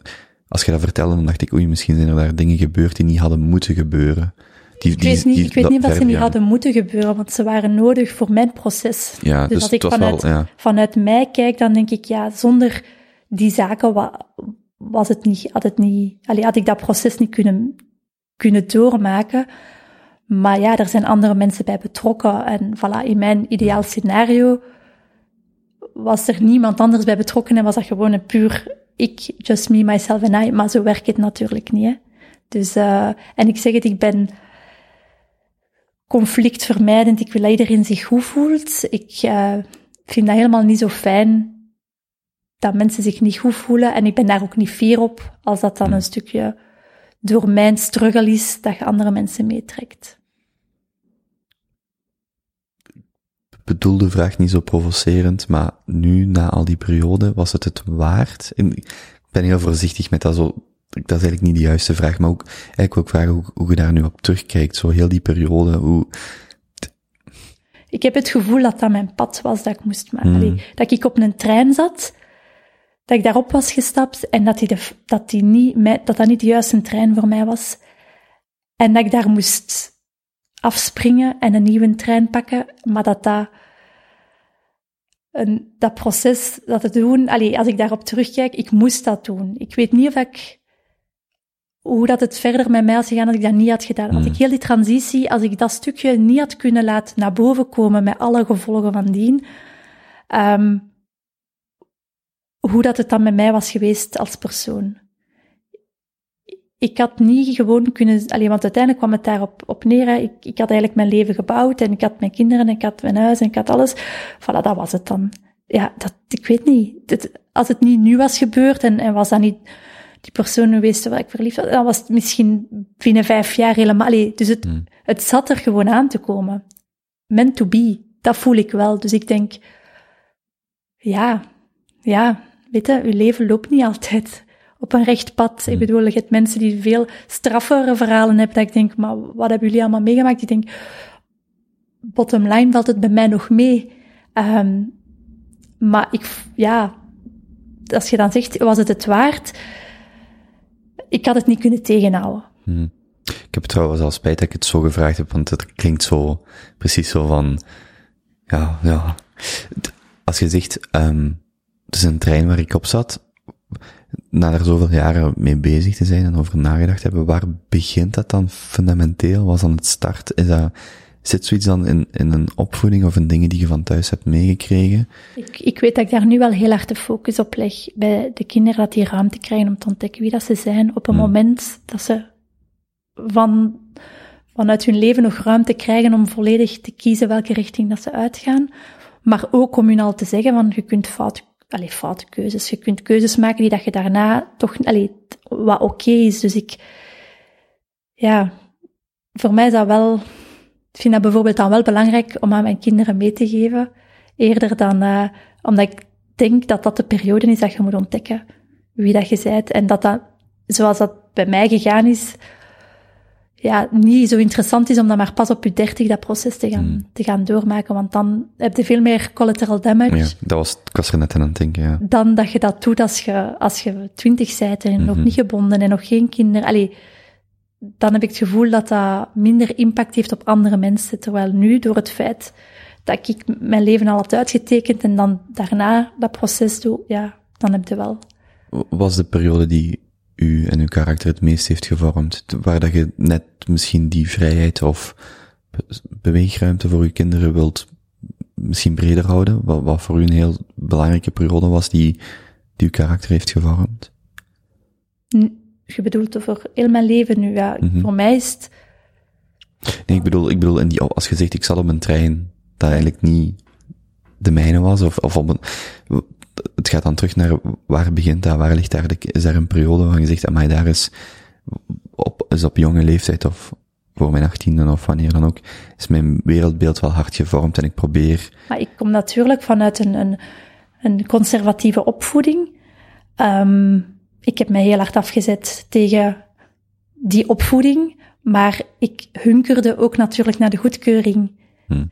als je dat vertelde, dan dacht ik, oei, misschien zijn er daar dingen gebeurd die niet hadden moeten gebeuren. Die, Ik weet niet, ik weet niet of dat ze niet hadden moeten gebeuren, want ze waren nodig voor mijn proces. Ja, dus, Dus als ik vanuit, wel, ja. vanuit mij kijk, dan denk ik, ja, zonder die zaken wa- was het niet, had het niet, allee, had ik dat proces niet kunnen, kunnen doormaken. Maar ja, er zijn andere mensen bij betrokken. En voilà, in mijn ideaal scenario was er niemand anders bij betrokken en was dat gewoon een puur ik, just me, myself and I. Maar zo werkt het natuurlijk niet. Hè. Dus, uh, en ik zeg het, ik ben conflictvermijdend. Ik wil dat iedereen zich goed voelt. Ik uh, vind dat helemaal niet zo fijn dat mensen zich niet goed voelen. En ik ben daar ook niet fier op als dat dan een stukje door mijn struggle is dat je andere mensen meetrekt. Bedoel de vraag niet zo provocerend, maar nu, na al die periode, was het het waard? En ik ben heel voorzichtig met dat zo, dat is eigenlijk niet de juiste vraag, maar ook, eigenlijk wil ik vragen hoe, hoe je daar nu op terugkijkt, zo heel die periode, hoe... Ik heb het gevoel dat dat mijn pad was dat ik moest maken. Mm. dat ik op een trein zat, dat ik daarop was gestapt en dat, die de, dat, die niet, dat dat niet de juiste trein voor mij was. En dat ik daar moest afspringen en een nieuwe trein pakken, maar dat dat, een, dat proces, dat te doen, allee, als ik daarop terugkijk, ik moest dat doen. Ik weet niet of ik, hoe dat het verder met mij was gegaan als ik dat niet had gedaan. Als ik heel die transitie, als ik dat stukje niet had kunnen laten naar boven komen met alle gevolgen van dien, um, hoe dat het dan met mij was geweest als persoon ik had niet gewoon kunnen, alleen, want uiteindelijk kwam het daarop op neer. Ik, ik had eigenlijk mijn leven gebouwd en ik had mijn kinderen en ik had mijn huis en ik had alles. Voilà, dat was het dan. Ja, dat, ik weet niet. Dat, als het niet nu was gebeurd en, en was dat niet die persoon geweest waar ik verliefd was, dan was het misschien binnen vijf jaar helemaal. Allee, dus het, hmm. het zat er gewoon aan te komen. Meant to be, dat voel ik wel. Dus ik denk, ja, ja, weet je, uw leven loopt niet altijd op een recht pad. Ik bedoel, je hebt mensen die veel straffere verhalen hebben, dat ik denk, maar wat hebben jullie allemaal meegemaakt? Ik denk, bottom line valt het bij mij nog mee. Um, maar ik, ja, als je dan zegt, was het het waard? Ik had het niet kunnen tegenhouden. Hmm. Ik heb trouwens al spijt dat ik het zo gevraagd heb, want het klinkt zo, precies zo van, ja, ja. Als je zegt, um, het is een trein waar ik op zat, na er zoveel jaren mee bezig te zijn en over nagedacht hebben, waar begint dat dan fundamenteel? Was dan het start? Is dat, zit zoiets dan in, in een opvoeding of in dingen die je van thuis hebt meegekregen? Ik, ik weet dat ik daar nu wel heel hard de focus op leg bij de kinderen, dat die ruimte krijgen om te ontdekken wie dat ze zijn op een hmm. moment dat ze van, vanuit hun leven nog ruimte krijgen om volledig te kiezen welke richting dat ze uitgaan. Maar ook om hun al te zeggen van je kunt fout allee, foute keuzes. Je kunt keuzes maken die dat je daarna toch, allee, wat oké is. Dus ik, ja, voor mij is dat wel, ik vind dat bijvoorbeeld dan wel belangrijk om aan mijn kinderen mee te geven. Eerder dan, uh, omdat ik denk dat dat de periode is dat je moet ontdekken wie dat je bent. En dat dat, zoals dat bij mij gegaan is, ja, niet zo interessant is om dan maar pas op je dertig dat proces te gaan, hmm. te gaan doormaken. Want dan heb je veel meer collateral damage. Ja, dat was, ik was er net aan het denken, ja. Dan dat je dat doet als je, als je twintig bent en mm -hmm. nog niet gebonden en nog geen kinderen. Allee, dan heb ik het gevoel dat dat minder impact heeft op andere mensen. Terwijl nu, door het feit dat ik mijn leven al had uitgetekend en dan daarna dat proces doe, ja, dan heb je wel. Was de periode die u en uw karakter het meest heeft gevormd? Waar dat je net misschien die vrijheid of beweegruimte voor uw kinderen wilt misschien breder houden? Wat, wat voor u een heel belangrijke periode was die, die uw karakter heeft gevormd? Je bedoelt over heel mijn leven nu, ja. Mhm. Voor mij is het, Nee, ik bedoel, ik bedoel in die, als je zegt ik zat op een trein dat eigenlijk niet de mijne was, of, of op een, het gaat dan terug naar waar begint dat, waar ligt daar de, is daar een periode waar je zegt, amai, daar is op, is op jonge leeftijd of voor mijn achttiende of wanneer dan ook, is mijn wereldbeeld wel hard gevormd en ik probeer, maar ik kom natuurlijk vanuit een, een, een conservatieve opvoeding. Ehm, ik heb mij heel hard afgezet tegen die opvoeding, maar ik hunkerde ook natuurlijk naar de goedkeuring. Hmm.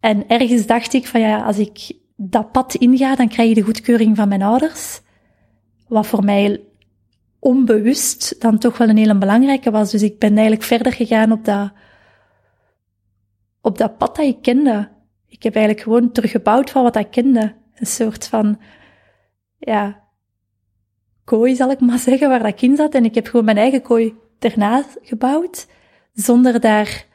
En ergens dacht ik van ja, als ik dat pad inga, dan krijg je de goedkeuring van mijn ouders. Wat voor mij onbewust dan toch wel een hele belangrijke was. Dus ik ben eigenlijk verder gegaan op dat, op dat pad dat ik kende. Ik heb eigenlijk gewoon teruggebouwd van wat ik kende. Een soort van, ja, kooi zal ik maar zeggen, waar dat ik in zat. En ik heb gewoon mijn eigen kooi erna gebouwd, zonder daar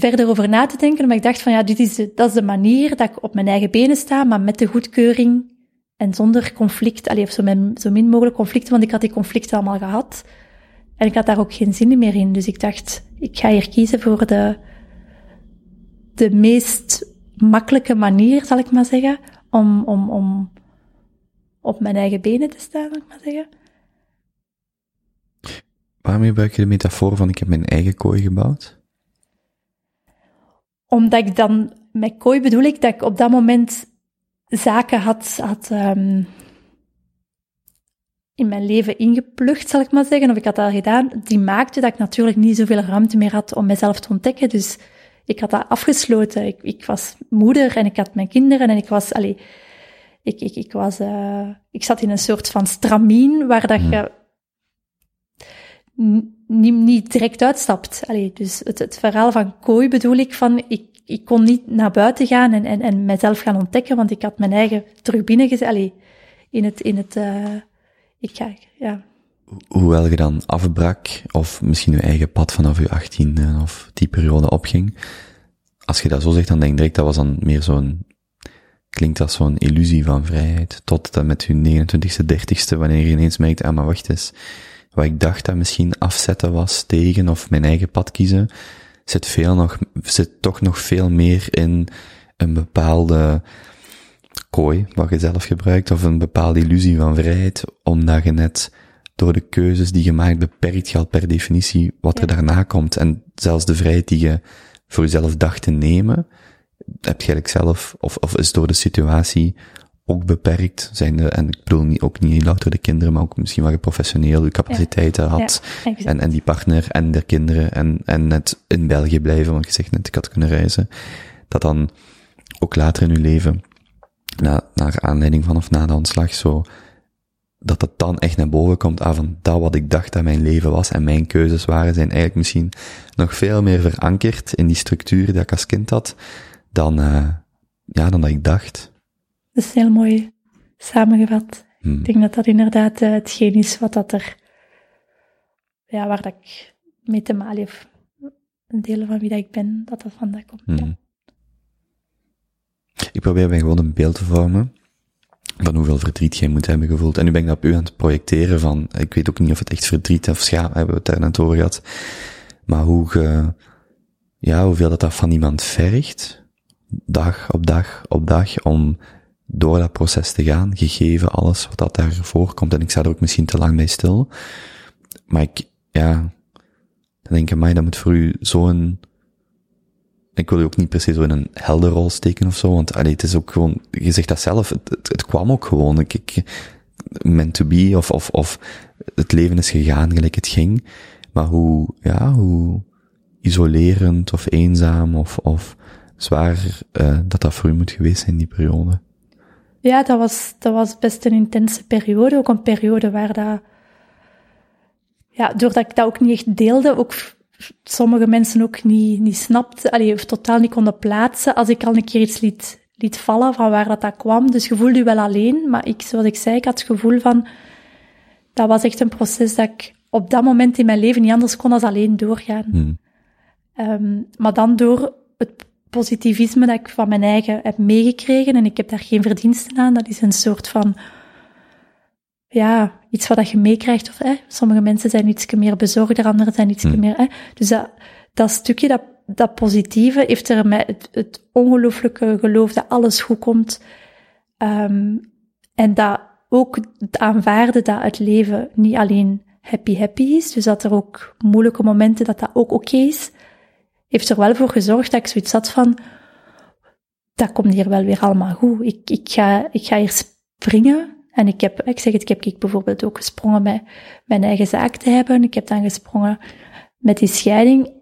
verder over na te denken. Maar ik dacht van ja, dit is dat is de manier dat ik op mijn eigen benen sta, maar met de goedkeuring en zonder conflict. Allee, of zo, min, zo min mogelijk conflicten, want ik had die conflicten allemaal gehad. En ik had daar ook geen zin meer in. Dus ik dacht, ik ga hier kiezen voor de, de meest makkelijke manier, zal ik maar zeggen, om, om, om op mijn eigen benen te staan, zal ik maar zeggen. waarom gebruik je de metafoor van ik heb mijn eigen kooi gebouwd? Omdat ik dan, met kooi bedoel ik dat ik op dat moment zaken had, had um, in mijn leven ingeplucht, zal ik maar zeggen, of ik had dat gedaan, die maakte dat ik natuurlijk niet zoveel ruimte meer had om mezelf te ontdekken. Dus ik had dat afgesloten. Ik, ik was moeder en ik had mijn kinderen en ik was, allee, ik, ik, ik was, uh, ik zat in een soort van stramien waar dat je niet, niet direct uitstapt. Dus het, het verhaal van kooi bedoel ik van, ik, ik kon niet naar buiten gaan en, en, en mezelf gaan ontdekken, want ik had mijn eigen terug binnengezet. In het, in het, uh, ik ga, ja. Hoewel je dan afbrak, of misschien je eigen pad vanaf je achttiende of die periode opging, als je dat zo zegt, dan denk ik direct, dat was dan meer zo'n, klinkt als zo'n illusie van vrijheid, tot dat met je 29ste, 30ste, wanneer je ineens merkt, ah, maar wacht eens, wat ik dacht dat misschien afzetten was tegen, of mijn eigen pad kiezen, zit veel nog, zit toch nog veel meer in een bepaalde kooi, wat je zelf gebruikt, of een bepaalde illusie van vrijheid, omdat je net door de keuzes die je maakt beperkt je al per definitie wat er daarna komt. En zelfs de vrijheid die je voor jezelf dacht te nemen, heb je eigenlijk zelf, of, of is door de situatie ook beperkt, zijn en ik bedoel niet, ook niet louter de kinderen, maar ook misschien wel je professioneel je capaciteiten ja. had, Ja, en, en die partner en de kinderen, en, en net in België blijven, want je zegt net, ik had kunnen reizen, dat dan ook later in je leven, na, naar aanleiding van of na de ontslag, zo, dat het dan echt naar boven komt, ah, van dat wat ik dacht dat mijn leven was en mijn keuzes waren, zijn eigenlijk misschien nog veel meer verankerd in die structuur die ik als kind had, dan, uh, ja, dan dat ik dacht. Dat is heel mooi samengevat. Hmm. Ik denk dat dat inderdaad uh, hetgeen is wat dat er, ja, waar dat ik mee te maken heb. Een deel van wie dat ik ben, dat dat vandaan komt. Hmm. Ja. Ik probeer mij gewoon een beeld te vormen van hoeveel verdriet jij moet hebben gevoeld. En nu ben ik dat op u aan het projecteren van, ik weet ook niet of het echt verdriet of schaam, hebben we het daar net over gehad, maar hoe ge, ja, hoeveel dat dat van iemand vergt, dag op dag op dag, om door dat proces te gaan, gegeven alles wat dat daar voorkomt. En ik sta er ook misschien te lang bij stil. Maar ik, ja, dan denk ik, mij, dat moet voor u zo'n, ik wil u ook niet se zo in een helderrol steken of zo, want allee, het is ook gewoon, je zegt dat zelf, het, het, kwam ook gewoon, ik, ik, meant to be, of, of, of het leven is gegaan gelijk het ging, maar hoe, ja, hoe isolerend of eenzaam of, of zwaar uh, dat dat voor u moet geweest zijn, die periode. Ja, dat was, dat was best een intense periode, ook een periode waar dat, ja, doordat ik dat ook niet echt deelde, ook sommige mensen ook niet, niet snapten, allee, of totaal niet konden plaatsen, als ik al een keer iets liet, liet vallen van waar dat, dat kwam. Dus je voelde je wel alleen, maar ik, zoals ik zei, ik had het gevoel van, dat was echt een proces dat ik op dat moment in mijn leven niet anders kon dan alleen doorgaan. Hmm. Um, maar dan door het positivisme dat ik van mijn eigen heb meegekregen en ik heb daar geen verdiensten aan. Dat is een soort van, ja, iets wat je meekrijgt. Of, hè, sommige mensen zijn iets meer bezorgder, anderen zijn iets Hmm. meer, hè. Dus dat, dat stukje, dat, dat positieve, heeft er mij het, het ongelooflijke geloof dat alles goed komt. Ehm, en dat ook het aanvaarden dat het leven niet alleen happy happy is, dus dat er ook moeilijke momenten, dat dat ook oké is, heeft er wel voor gezorgd dat ik zoiets had van, dat komt hier wel weer allemaal goed. Ik, ik, ga, ik ga hier springen. En ik heb, ik zeg het, ik heb ik bijvoorbeeld ook gesprongen met mijn eigen zaak te hebben. Ik heb dan gesprongen met die scheiding.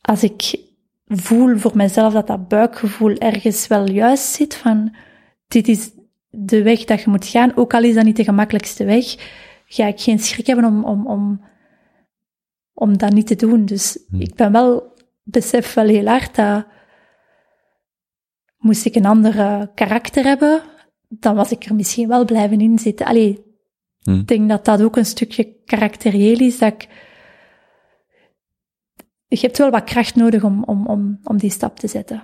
Als ik voel voor mezelf dat dat buikgevoel ergens wel juist zit, van dit is de weg dat je moet gaan, ook al is dat niet de gemakkelijkste weg, ga ik geen schrik hebben om, om, om, om dat niet te doen. Dus ik ben wel, besef wel heel hard dat moest ik een ander karakter hebben, dan was ik er misschien wel blijven in zitten. Allee, Hm. ik denk dat dat ook een stukje karakterieel is, dat ik... Je hebt wel wat kracht nodig om, om, om, om die stap te zetten.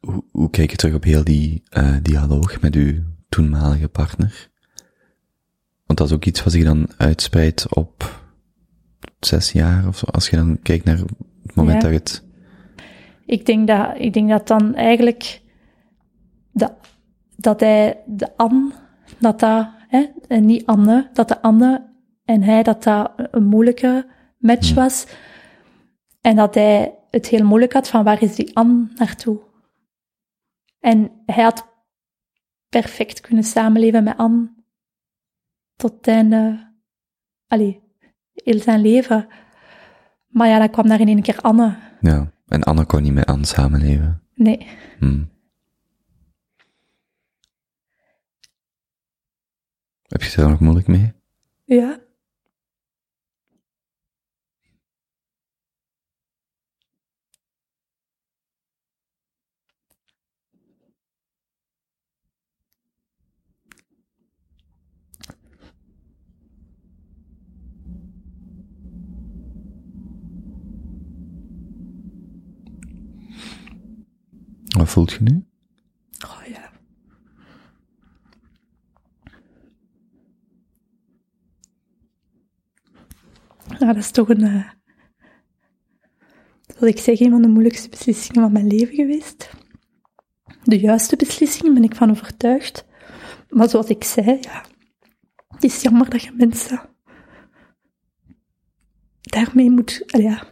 Hoe, hoe kijk je terug op heel die eh, dialoog met uw toenmalige partner? Want dat is ook iets wat zich dan uitspreidt op zes jaar of zo, als je dan kijkt naar het moment Ja. dat je het... Ik denk dat, ik denk dat dan eigenlijk dat, dat hij de Anne, dat dat, hè, en niet Anne, dat de Anne en hij, dat dat een moeilijke match was. En dat hij het heel moeilijk had van waar is die Anne naartoe? En hij had perfect kunnen samenleven met Anne tot het einde, allee, heel zijn leven. Maar ja, dan kwam daar in één keer Anne. Ja, en Anne kon niet met Anne samenleven. Nee. Hm. Heb je het er nog moeilijk mee? Ja. Wat voelt je nu? Oh ja. Dat is toch een, wat ik zeg, een van de moeilijkste beslissingen van mijn leven geweest. De juiste beslissing, ben ik van overtuigd. Maar zoals ik zei, ja, het is jammer dat je mensen daarmee moet, ja,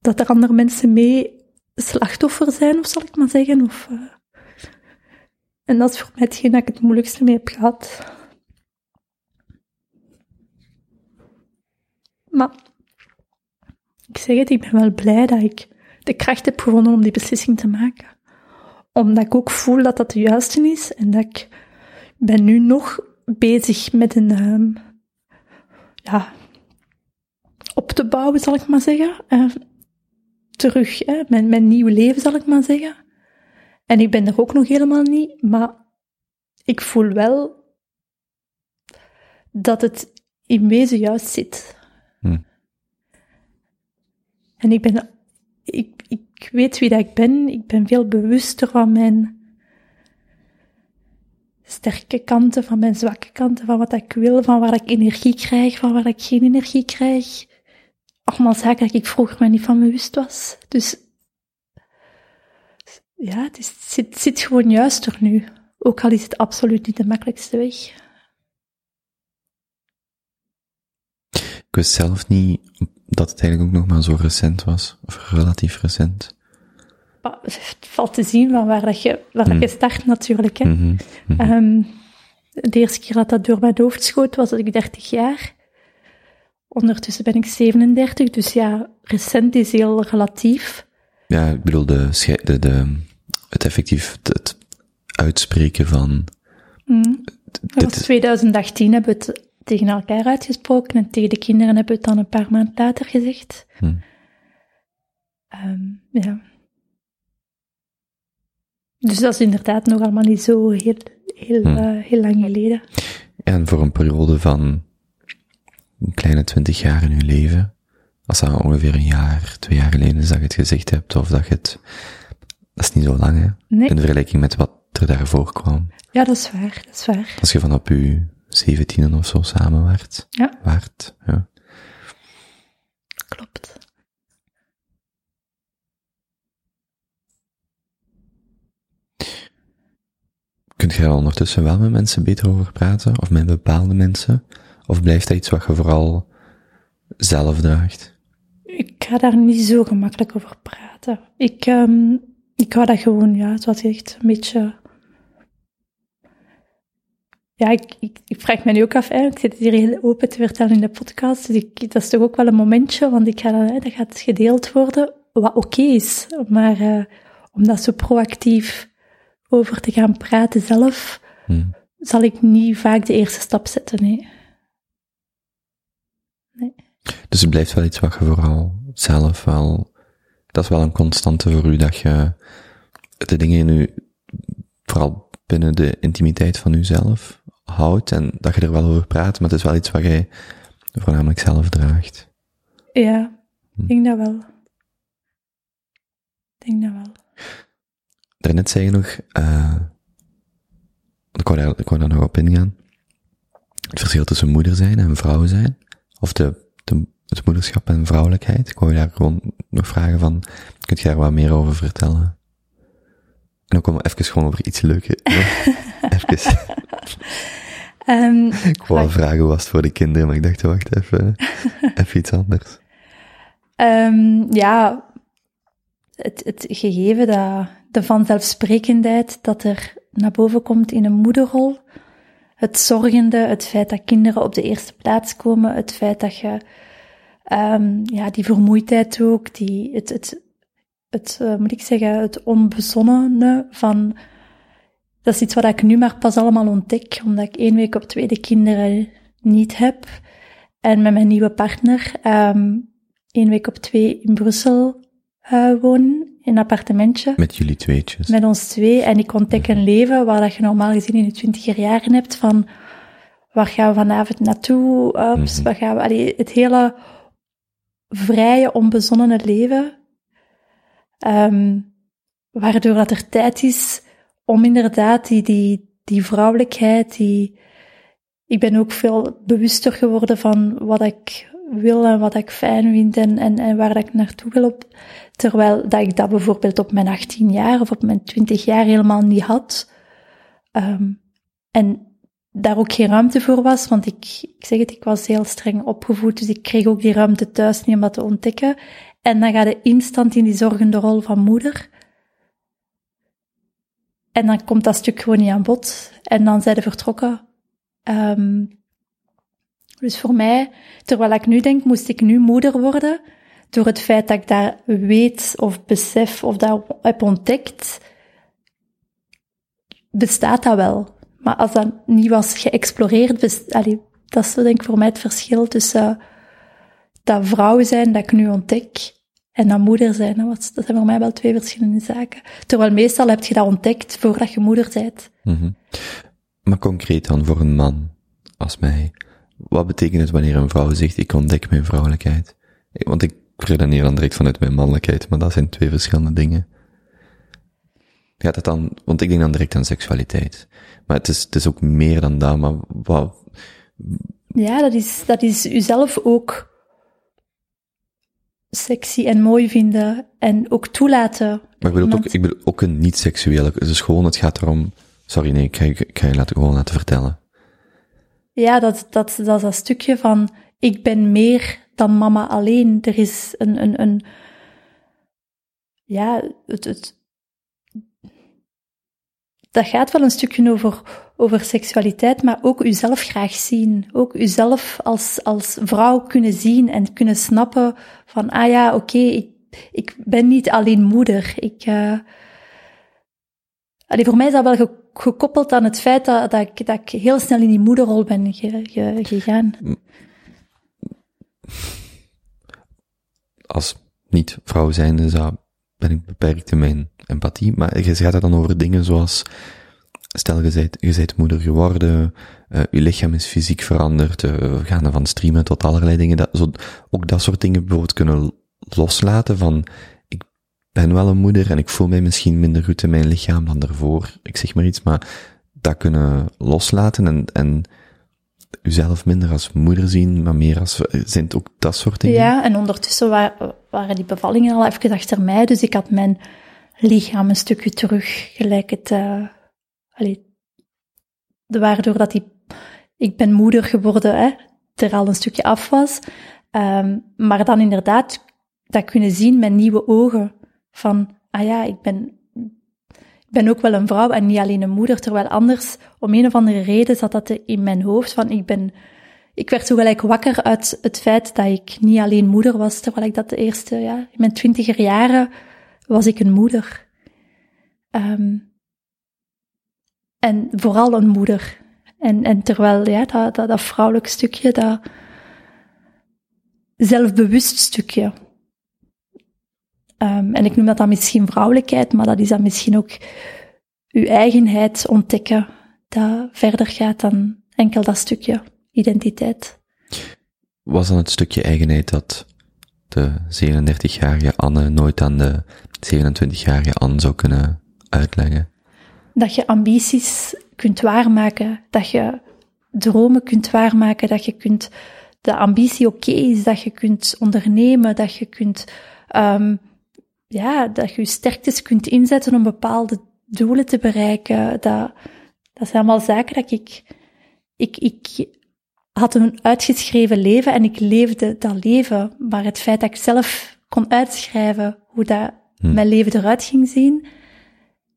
dat er andere mensen mee slachtoffer zijn, of zal ik maar zeggen. Of, eh, en dat is voor mij hetgeen dat ik het moeilijkste mee heb gehad. Maar ik zeg het, ik ben wel blij dat ik de kracht heb gevonden om die beslissing te maken. Omdat ik ook voel dat dat de juiste is en dat ik ben nu nog bezig met een, ehm, ja, op te bouwen, zal ik maar zeggen. Eh, terug, hè, mijn, mijn nieuw leven, zal ik maar zeggen. En ik ben er ook nog helemaal niet, maar ik voel wel dat het in wezen juist zit. Hm. En ik ben, ik, ik weet wie dat ik ben, ik ben veel bewuster van mijn sterke kanten, van mijn zwakke kanten, van wat ik wil, van waar ik energie krijg, van waar ik geen energie krijg. Allemaal zaken dat ik vroeger mij niet van bewust was. Dus ja, het, is, het zit, gewoon juister nu. Ook al is het absoluut niet de makkelijkste weg. Ik wist zelf niet dat het eigenlijk ook nog maar zo recent was, of relatief recent. Het valt te zien van waar, dat je, waar dat je start natuurlijk. Hè. Mhm. Ehm, de eerste keer dat dat door mijn hoofd schoot was ik 30 jaar. Ondertussen ben ik 37, dus ja, recent is heel relatief. Ja, ik bedoel, de, de, de, het effectief, het, uitspreken van, Mm. Dat dit was is, 2018 hebben we het tegen elkaar uitgesproken en tegen de kinderen hebben we het dan een paar maanden later gezegd. Hm. Ehm, ja. Dus dat is inderdaad nog allemaal niet zo heel, heel, Hm. eh, heel lang geleden. en voor een periode van een kleine twintig jaar in uw leven, Als dat ongeveer een jaar, twee jaar geleden is dat je het gezegd hebt, of dat je het, dat is niet zo lang, hè? Nee. In vergelijking met wat er daarvoor kwam. Ja, dat is waar, dat is waar. Als je van op je zeventienen of zo samen waart. Ja. Waart, ja. Klopt. Kunt jij ondertussen wel met mensen beter over praten? Of met bepaalde mensen? Of blijft dat iets wat je vooral zelf draagt? Ik ga daar niet zo gemakkelijk over praten. Ik, ehm ik hou dat gewoon, ja, zoals je zegt, een beetje... Ja, ik, ik, ik vraag me nu ook af, hè, ik zit hier heel open te vertellen in de podcast, dus ik, dat is toch ook wel een momentje, want ik ga, dat, hè, dat gaat gedeeld worden, wat oké is. Maar eh, om dat zo proactief over te gaan praten zelf, Hm. zal ik niet vaak de eerste stap zetten, nee. Dus het blijft wel iets wat je vooral zelf wel, dat is wel een constante voor u, dat je de dingen in u, vooral binnen de intimiteit van uzelf, houdt en dat je er wel over praat, maar het is wel iets wat jij voornamelijk zelf draagt. Ja, Hm. ik denk dat wel. Ik denk dat wel. Daarnet zei je nog, eh, ik wou, daar, ik wou daar nog op ingaan, het verschil tussen moeder zijn en vrouw zijn, of de, de, het moederschap en vrouwelijkheid. Ik wou je daar gewoon nog vragen van, kunt je daar wat meer over vertellen? En dan komen we even gewoon over iets leuks. <laughs> even, <laughs> Ehm, ik wou vragen hoe was het voor de kinderen, maar ik dacht, wacht even, <laughs> even iets anders. ehm, ja, het, het gegeven dat de vanzelfsprekendheid dat er naar boven komt in een moederrol, het zorgende, het feit dat kinderen op de eerste plaats komen, het feit dat je ehm, ja, die vermoeidheid ook, die, het, het, het eh, moet ik zeggen, het onbezonnene van dat is iets wat ik nu maar pas allemaal ontdek, omdat ik één week op twee de kinderen niet heb. En met mijn nieuwe partner ehm één week op twee in Brussel eh woon, in een appartementje. Met jullie tweetjes. Met ons twee. En ik ontdek een leven waar dat je normaal gezien in je twintiger jaren hebt van waar gaan we vanavond naartoe? Ups, Mhm. waar gaan we, allee, het hele vrije, onbezonnene leven. Ehm, waardoor dat er tijd is om inderdaad die, die, die vrouwelijkheid, die... Ik ben ook veel bewuster geworden van wat ik wil en wat ik fijn vind en, en, en waar dat ik naartoe wil op. Terwijl dat ik dat bijvoorbeeld op mijn 18 jaar of op mijn 20 jaar helemaal niet had. Ehm, en daar ook geen ruimte voor was, want ik, ik zeg het, ik was heel streng opgevoed, dus ik kreeg ook die ruimte thuis niet om dat te ontdekken. En dan ga je instant in die zorgende rol van moeder. En dan komt dat stuk gewoon niet aan bod. En dan zijn ze vertrokken. Ehm, dus voor mij, terwijl ik nu denk, moest ik nu moeder worden, door het feit dat ik dat weet of besef of dat heb ontdekt, bestaat dat wel. Maar als dat niet was geëxploreerd, dat is denk ik voor mij het verschil tussen dat vrouw zijn dat ik nu ontdek en dat moeder zijn. Dat zijn voor mij wel twee verschillende zaken. Terwijl meestal heb je dat ontdekt voordat je moeder bent. Mhm. Maar concreet dan voor een man als mij. Wat betekent het wanneer een vrouw zegt, ik ontdek mijn vrouwelijkheid? Want ik redeneer dan direct vanuit mijn mannelijkheid, maar dat zijn twee verschillende dingen. Gaat het dan, want ik denk dan direct aan seksualiteit. Maar het is, het is ook meer dan dat, maar wat, Ja, dat is, dat is uzelf ook sexy en mooi vinden en ook toelaten. maar ik bedoel ook, ik bedoel ook een niet-seksuele, dus gewoon, het gaat erom, sorry nee, ik ga, je- ik ga je laten, gewoon laten vertellen. Ja, dat, dat, dat is dat stukje van, ik ben meer dan mama alleen. Er is een, een, een ja, het, het, dat gaat wel een stukje over, over seksualiteit, maar ook uzelf graag zien. Ook uzelf als, als vrouw kunnen zien en kunnen snappen van, ah ja, oké, ik, ik ben niet alleen moeder. Ik, uh, voor mij is dat wel ge- gekoppeld aan het feit dat, dat, ik, dat ik heel snel in die moederrol ben ge- ge- gegaan. Als niet vrouw zijnde zou, ben ik beperkt in mijn empathie, maar je gaat het dan over dingen zoals, stel je bent, je bent moeder geworden, eh, je lichaam is fysiek veranderd, eh, we gaan er van streamen tot allerlei dingen, dat, zo, ook dat soort dingen bijvoorbeeld kunnen loslaten van, ik ben wel een moeder en ik voel mij misschien minder goed in mijn lichaam dan daarvoor, ik zeg maar iets, maar dat kunnen loslaten en, en uzelf minder als moeder zien, maar meer als, zijn het ook dat soort dingen? Ja, en ondertussen wa- waren die bevallingen al even achter mij, dus ik had mijn lichaam een stukje terug, gelijk het, eh de waardoor dat die, ik ben moeder geworden, hè, er al een stukje af was, Ehm, maar dan inderdaad dat kunnen zien met nieuwe ogen, van, ah ja, ik ben, ben ook wel een vrouw en niet alleen een moeder, terwijl anders, om een of andere reden, zat dat in mijn hoofd, van, ik ben, ik werd zo gelijk wakker uit het feit dat ik niet alleen moeder was, terwijl ik dat de eerste, ja, in mijn twintiger jaren was ik een moeder. Ehm, en vooral een moeder. En, en terwijl, ja, dat, dat, dat vrouwelijk stukje, dat zelfbewust stukje. Ehm, en ik noem dat dan misschien vrouwelijkheid, maar dat is dan misschien ook uw eigenheid ontdekken, dat verder gaat dan enkel dat stukje identiteit. Was dan het stukje eigenheid dat de 37-jarige Anne nooit aan de 27-jarige Anne zou kunnen uitleggen? Dat je ambities kunt waarmaken, dat je dromen kunt waarmaken, dat je kunt, de ambitie oké is, dat je kunt ondernemen, dat je kunt, um, ja, dat je je sterktes kunt inzetten om bepaalde doelen te bereiken. Dat, dat zijn allemaal zaken dat ik, ik, ik had een uitgeschreven leven en ik leefde dat leven. Maar het feit dat ik zelf kon uitschrijven hoe dat Hm. mijn leven eruit ging zien,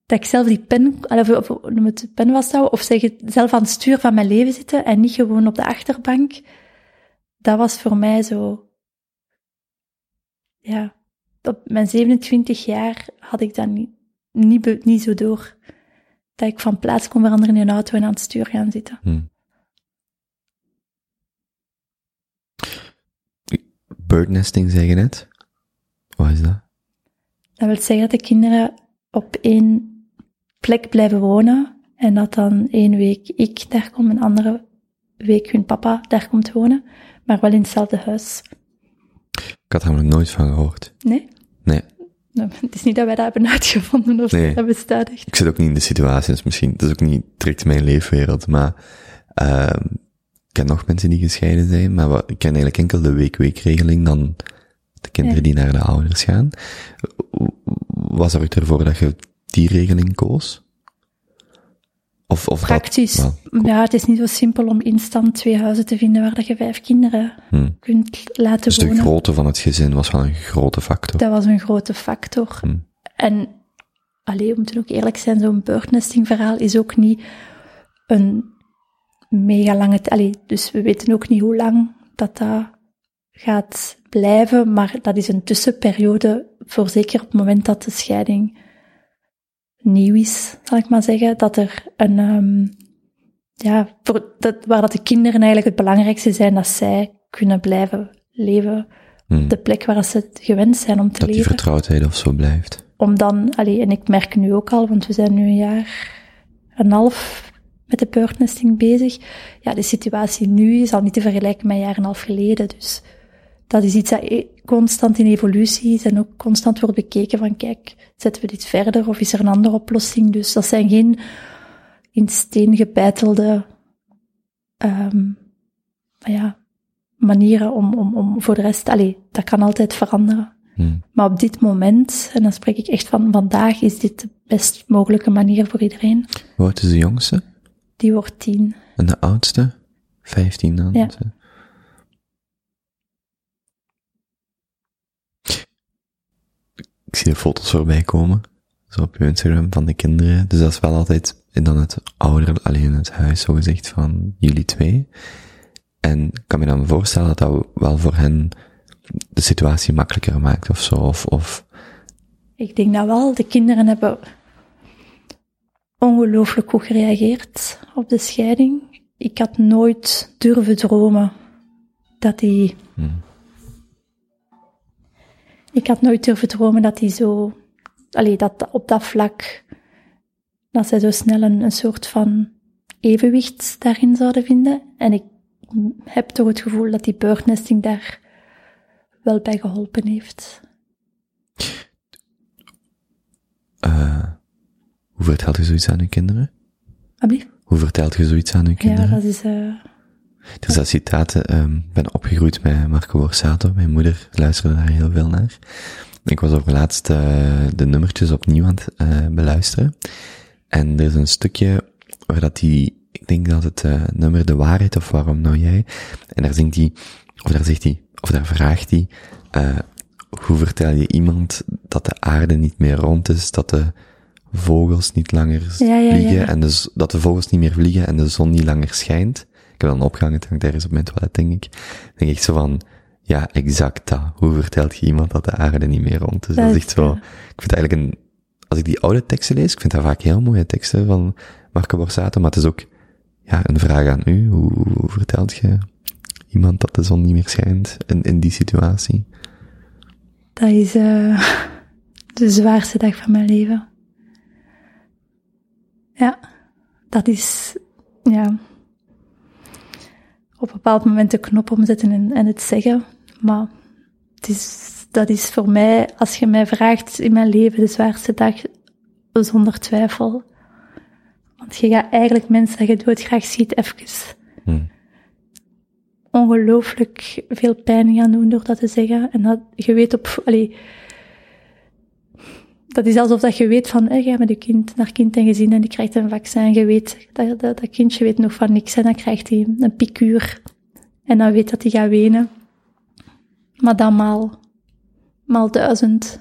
dat ik zelf die pen, of, of, noem het pen vasthouden, of zeg zelf aan het stuur van mijn leven zitten en niet gewoon op de achterbank, dat was voor mij zo, ja, op mijn 27 jaar had ik dat niet, niet, niet zo door. Dat ik van plaats kon veranderen in een auto en aan het stuur gaan zitten. Hm. Birdnesting zeg je net? Wat is dat? Dat wil zeggen dat de kinderen op één plek blijven wonen en dat dan één week ik daar kom, een andere week hun papa daar komt wonen, maar wel in hetzelfde huis. Ik had er nog nooit van gehoord. Nee? Nee. Nou, Het is niet dat wij dat hebben uitgevonden of Nee. dat bestaat echt. Ik zit ook niet in de situatie, dus misschien, het is ook niet direct mijn leefwereld, maar, uh, ik ken nog mensen die gescheiden zijn, maar wat, ik ken eigenlijk enkel de week-week-regeling dan de kinderen Ja. die naar de ouders gaan. Was er ervoor dat je die regeling koos? Of, of Praktisch. Dat, Ja, het is niet zo simpel om instant twee huizen te vinden waar dat je vijf kinderen hm. kunt laten Dus de wonen. grootte van het gezin was wel een grote factor. Dat was een grote factor. Hm. En, alleen om te ook eerlijk zijn, zo'n birdnesting verhaal is ook niet een mega lange tijd. Dus we weten ook niet hoe lang dat dat gaat blijven, maar dat is een tussenperiode, voor zeker op het moment dat de scheiding nieuw is, zal ik maar zeggen, dat er een, ehm, ja, voor, dat, waar dat de kinderen eigenlijk het belangrijkste zijn, dat zij kunnen blijven leven op de plek waar ze gewend zijn om te Dat die leven vertrouwdheid of zo blijft. om dan, allee, en ik merk nu ook al, want we zijn nu een jaar en een half met de birdnesting bezig. Ja, de situatie nu is al niet te vergelijken met een jaar en een half geleden. Dus dat is iets dat e- constant in evolutie is en ook constant wordt bekeken van, kijk, zetten we dit verder of is er een andere oplossing? Dus dat zijn geen in steen gebeitelde um, ja, manieren om, om, om voor de rest, allee, dat kan altijd veranderen. Hm. Maar op dit moment, en dan spreek ik echt van vandaag, is dit de best mogelijke manier voor iedereen. Hoe oud is de jongste? Die wordt tien. En de oudste? Vijftien dan? Ja. Ik zie de foto's voorbij komen. Zo op je Instagram van de kinderen. Dus dat is wel altijd in dan het ouder, alleen het huis, zo gezegd, van jullie twee. En ik kan me dan voorstellen dat dat wel voor hen de situatie makkelijker maakt of zo. Of, of Ik denk dat wel. De kinderen hebben ongelooflijk goed gereageerd op de scheiding. Ik had nooit durven dromen dat die... Hmm. Ik had nooit durven dromen dat die zo... Allee, dat op dat vlak dat zij zo snel een, een soort van evenwicht daarin zouden vinden. En ik heb toch het gevoel dat die birdnesting daar wel bij geholpen heeft. Eh, hoe vertelt je zoiets aan je kinderen? Alblieft? Hoe vertelt je zoiets aan Ja, kinderen? dat is... eh Er is dat citaat, ehm, ik ben opgegroeid met Marco Borsato. Mijn moeder luisterde daar heel veel naar. Ik was over laatst eh, de nummertjes opnieuw aan het eh, beluisteren. En er is een stukje waar dat die, ik denk dat het eh, nummer De Waarheid of Waarom Nou Jij, en daar zingt hij, of daar zegt hij, of daar vraagt hij, hoe vertel je iemand dat de aarde niet meer rond is, dat de vogels niet langer Ja, ja, vliegen, ja. en z- dat de vogels niet meer vliegen en de zon niet langer schijnt. Ik heb dan opgehangen, het hangt ergens op mijn toilet, denk ik. Dan denk ik zo van, ja, exact dat. Hoe vertelt je iemand dat de aarde niet meer rond is? Dat, is echt zo, ik vind eigenlijk een, als ik die oude teksten lees, ik vind dat vaak heel mooie teksten van Marco Borsato, maar het is ook, ja, een vraag aan u. Hoe, hoe vertelt je iemand dat de zon niet meer schijnt in, in die situatie? Dat is eh, <laughs> de zwaarste dag van mijn leven. Ja, dat is, ja, op een bepaald moment de knop omzetten en, en het zeggen. Maar het is, dat is voor mij, als je mij vraagt in mijn leven, de zwaarste dag, zonder twijfel. Want je gaat eigenlijk mensen dat je doodgraag ziet even Hm. ongelooflijk veel pijn gaan doen door dat te zeggen. En dat je weet op, allee, dat is alsof dat je weet van, eh, ga met je kind naar kind en gezin en die krijgt een vaccin. Je weet, dat, dat, dat kindje weet nog van niks en dan krijgt hij een piekuur. En dan weet dat hij gaat wenen. Maar dan maal, maal duizend.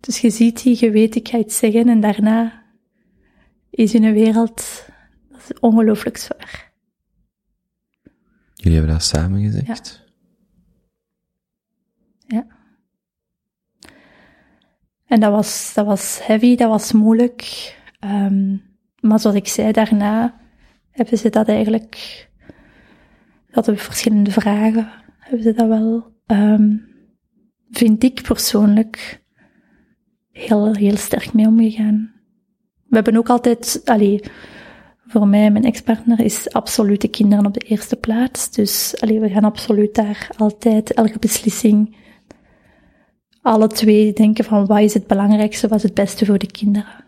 Dus je ziet die, je weet, ik ga iets zeggen en daarna is in een wereld, dat is ongelooflijk zwaar. Jullie hebben dat samen gezegd? Ja. En dat was, dat was heavy, dat was moeilijk. Ehm, maar zoals ik zei, daarna hebben ze dat eigenlijk... Hadden we verschillende vragen. Hebben ze dat wel, ehm, vind ik persoonlijk, heel, heel sterk mee omgegaan. We hebben ook altijd... Allee, voor mij, mijn ex-partner, is absoluut de kinderen op de eerste plaats. Dus allee, we gaan absoluut daar altijd, elke beslissing, alle twee denken van wat is het belangrijkste, wat is het beste voor de kinderen.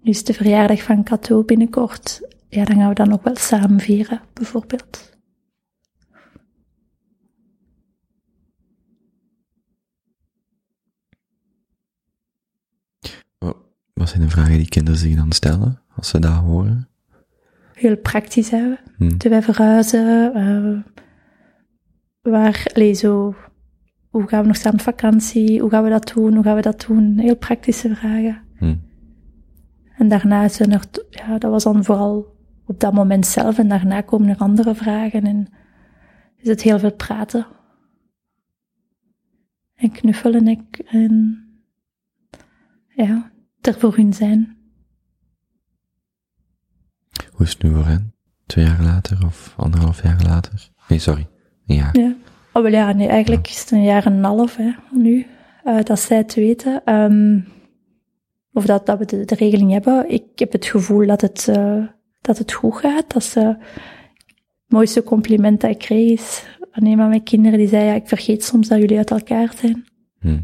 Nu is de verjaardag van Cato binnenkort. Ja, dan gaan we dat nog wel samen vieren, bijvoorbeeld. Wat zijn de vragen die kinderen zich dan stellen, als ze dat horen? Heel praktisch hebben. Hm. Wij verhuizen? Eh, waar, allee, zo, hoe gaan we nog staan op vakantie? Hoe gaan we dat doen? Hoe gaan we dat doen? Heel praktische vragen. Hm. En daarna zijn er, ja, dat was dan vooral op dat moment zelf. En daarna komen er andere vragen en is het heel veel praten. En knuffelen en, en ja, er voor hun zijn. Hoe is het nu voor hen? Twee jaar later of anderhalf jaar later? Nee, sorry. Jaar. Ja. Oh, wel ja, nee, eigenlijk is het een jaar en een half hè, nu, eh, dat zij het weten. Ehm, of dat, dat we de, de regeling hebben. Ik heb het gevoel dat het, eh, dat het goed gaat. Dat ze, het mooiste compliment dat ik kreeg is van een van mijn kinderen die zei, ja, ik vergeet soms dat jullie uit elkaar zijn. Hm.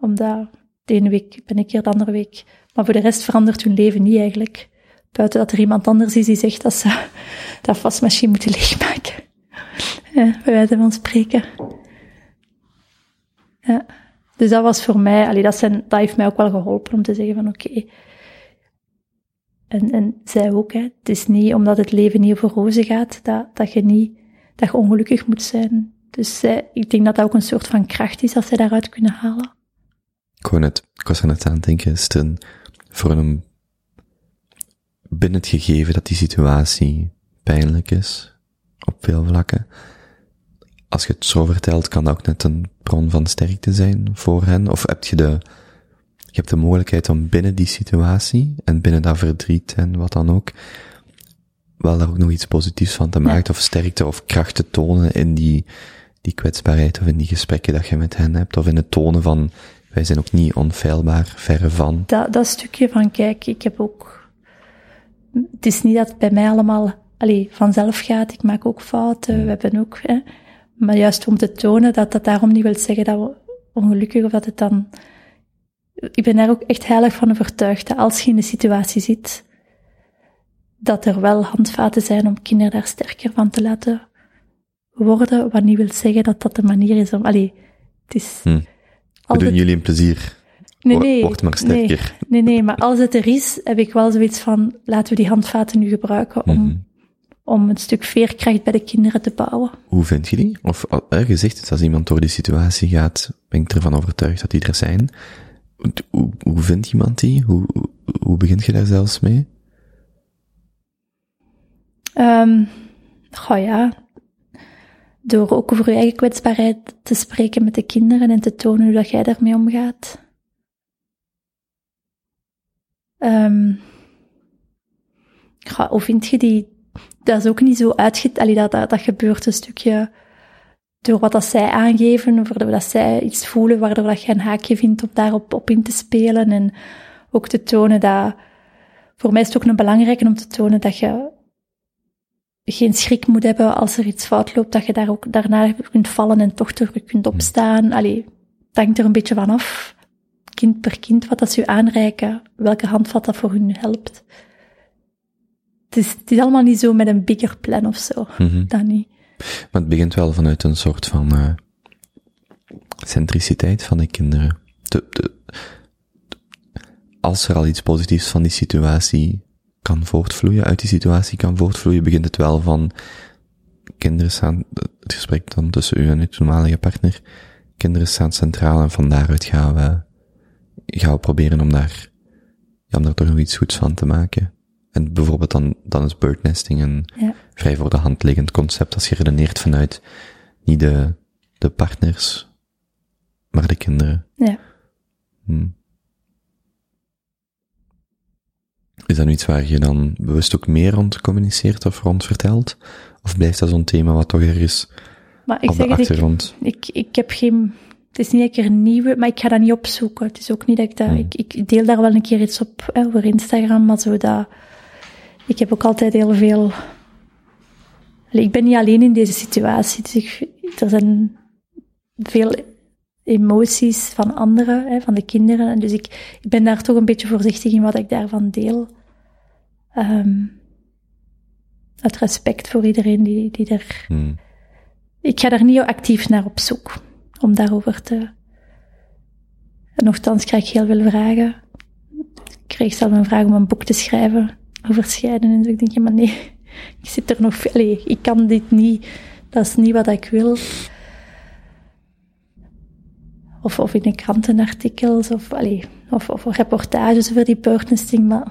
Omdat de ene week ben ik hier, de andere week. Maar voor de rest verandert hun leven niet eigenlijk. Buiten dat er iemand anders is die zegt dat ze dat wasmachine moeten leegmaken. Ja, bij wijze van spreken. Ja. Dus dat was voor mij, allee, dat, zijn, dat heeft mij ook wel geholpen om te zeggen van oké. En, en zij ook, hè. het is niet omdat het leven niet over rozen gaat, dat, dat je niet, dat je ongelukkig moet zijn. Dus ik denk dat dat ook een soort van kracht is als zij daaruit kunnen halen. Ik, net, ik was aan het denken, is het een, voor een, binnen het gegeven dat die situatie pijnlijk is, op veel vlakken, als je het zo vertelt, kan dat ook net een bron van sterkte zijn voor hen? Of heb je de, je hebt de mogelijkheid om binnen die situatie en binnen dat verdriet en wat dan ook, wel daar ook nog iets positiefs van te maken, of sterkte of kracht te tonen in die, die kwetsbaarheid of in die gesprekken dat je met hen hebt, of in het tonen van wij zijn ook niet onfeilbaar, verre van. dat, dat stukje van, kijk, ik heb ook... Het is niet dat het bij mij allemaal allee, vanzelf gaat. Ik maak ook fouten. We hebben ook... Hè, maar juist om te tonen dat dat daarom niet wil zeggen dat we ongelukkig of dat het dan... Ik ben daar ook echt heilig van overtuigd dat als je in de situatie zit, dat er wel handvaten zijn om kinderen daar sterker van te laten worden, wat niet wil zeggen dat dat de manier is om... Allee, het is... Hm. We doen jullie een plezier. Nee, nee. Word maar sterker. nee, nee, maar als het er is, heb ik wel zoiets van, laten we die handvaten nu gebruiken om, Mhm. Om een stuk veerkracht bij de kinderen te bouwen. Hoe vind je die? Of uh, gezegd als iemand door die situatie gaat, ben ik ervan overtuigd dat die er zijn. Hoe, hoe vindt iemand die? Hoe, hoe, hoe begint je daar zelfs mee? Goh ja, door ook over je eigen kwetsbaarheid te spreken met de kinderen en te tonen hoe dat jij daarmee omgaat. Ehm goh, hoe vind je die? Dat is ook niet zo uitget... Allee, dat, dat, dat gebeurt een stukje door wat dat zij aangeven, waardoor dat zij iets voelen, waardoor dat je een haakje vindt om daarop op in te spelen. En ook te tonen dat... Voor mij is het ook een belangrijke om te tonen dat je geen schrik moet hebben als er iets fout loopt, dat je daar ook daarna kunt vallen en toch terug kunt opstaan. Allee, het hangt er een beetje van af, kind per kind, wat dat ze u aanreiken, welke handvat dat voor hun helpt. Het is, het is allemaal niet zo met een bigger plan of zo. Dat niet. Maar het begint wel vanuit een soort van uh, centriciteit van de kinderen. De, de, als er al iets positiefs van die situatie kan voortvloeien, uit die situatie kan voortvloeien, begint het wel van kinderen staan, het gesprek dan tussen u en uw toenmalige partner, kinderen staan centraal en van daaruit gaan we, gaan we proberen om daar, om daar toch nog iets goeds van te maken. En bijvoorbeeld dan, dan is birdnesting een Ja. vrij voor de hand liggend concept als je redeneert vanuit niet de, de partners, maar de kinderen. Ja. Hm. Is dat nu iets waar je dan bewust ook meer rond communiceert of rond vertelt? Of blijft dat zo'n thema wat toch ergens Maar ik op de zeg ik, achtergrond? ik, ik heb geen, het is niet dat ik er een nieuwe, maar ik ga dat niet opzoeken. Het is ook niet dat ik dat, Hmm. ik, ik deel daar wel een keer iets op hè, over Instagram, maar zo dat, ik heb ook altijd heel veel, ik ben niet alleen in deze situatie, dus ik, er zijn veel emoties van anderen, hè, van de kinderen, en dus ik, ik ben daar toch een beetje voorzichtig in wat ik daarvan deel. Ehm uit respect voor iedereen die, die er Hm. ik ga daar niet actief naar op zoek om daarover te. En nochtans krijg ik heel veel vragen. Ik kreeg zelf een vraag om een boek te schrijven over scheiden. En dus ik denk, ja, maar nee, ik zit er nog veel. Allee, ik kan dit niet. Dat is niet wat ik wil. Of, of in de krantenartikels, of, allee, of, of reportages over die birdnesting, maar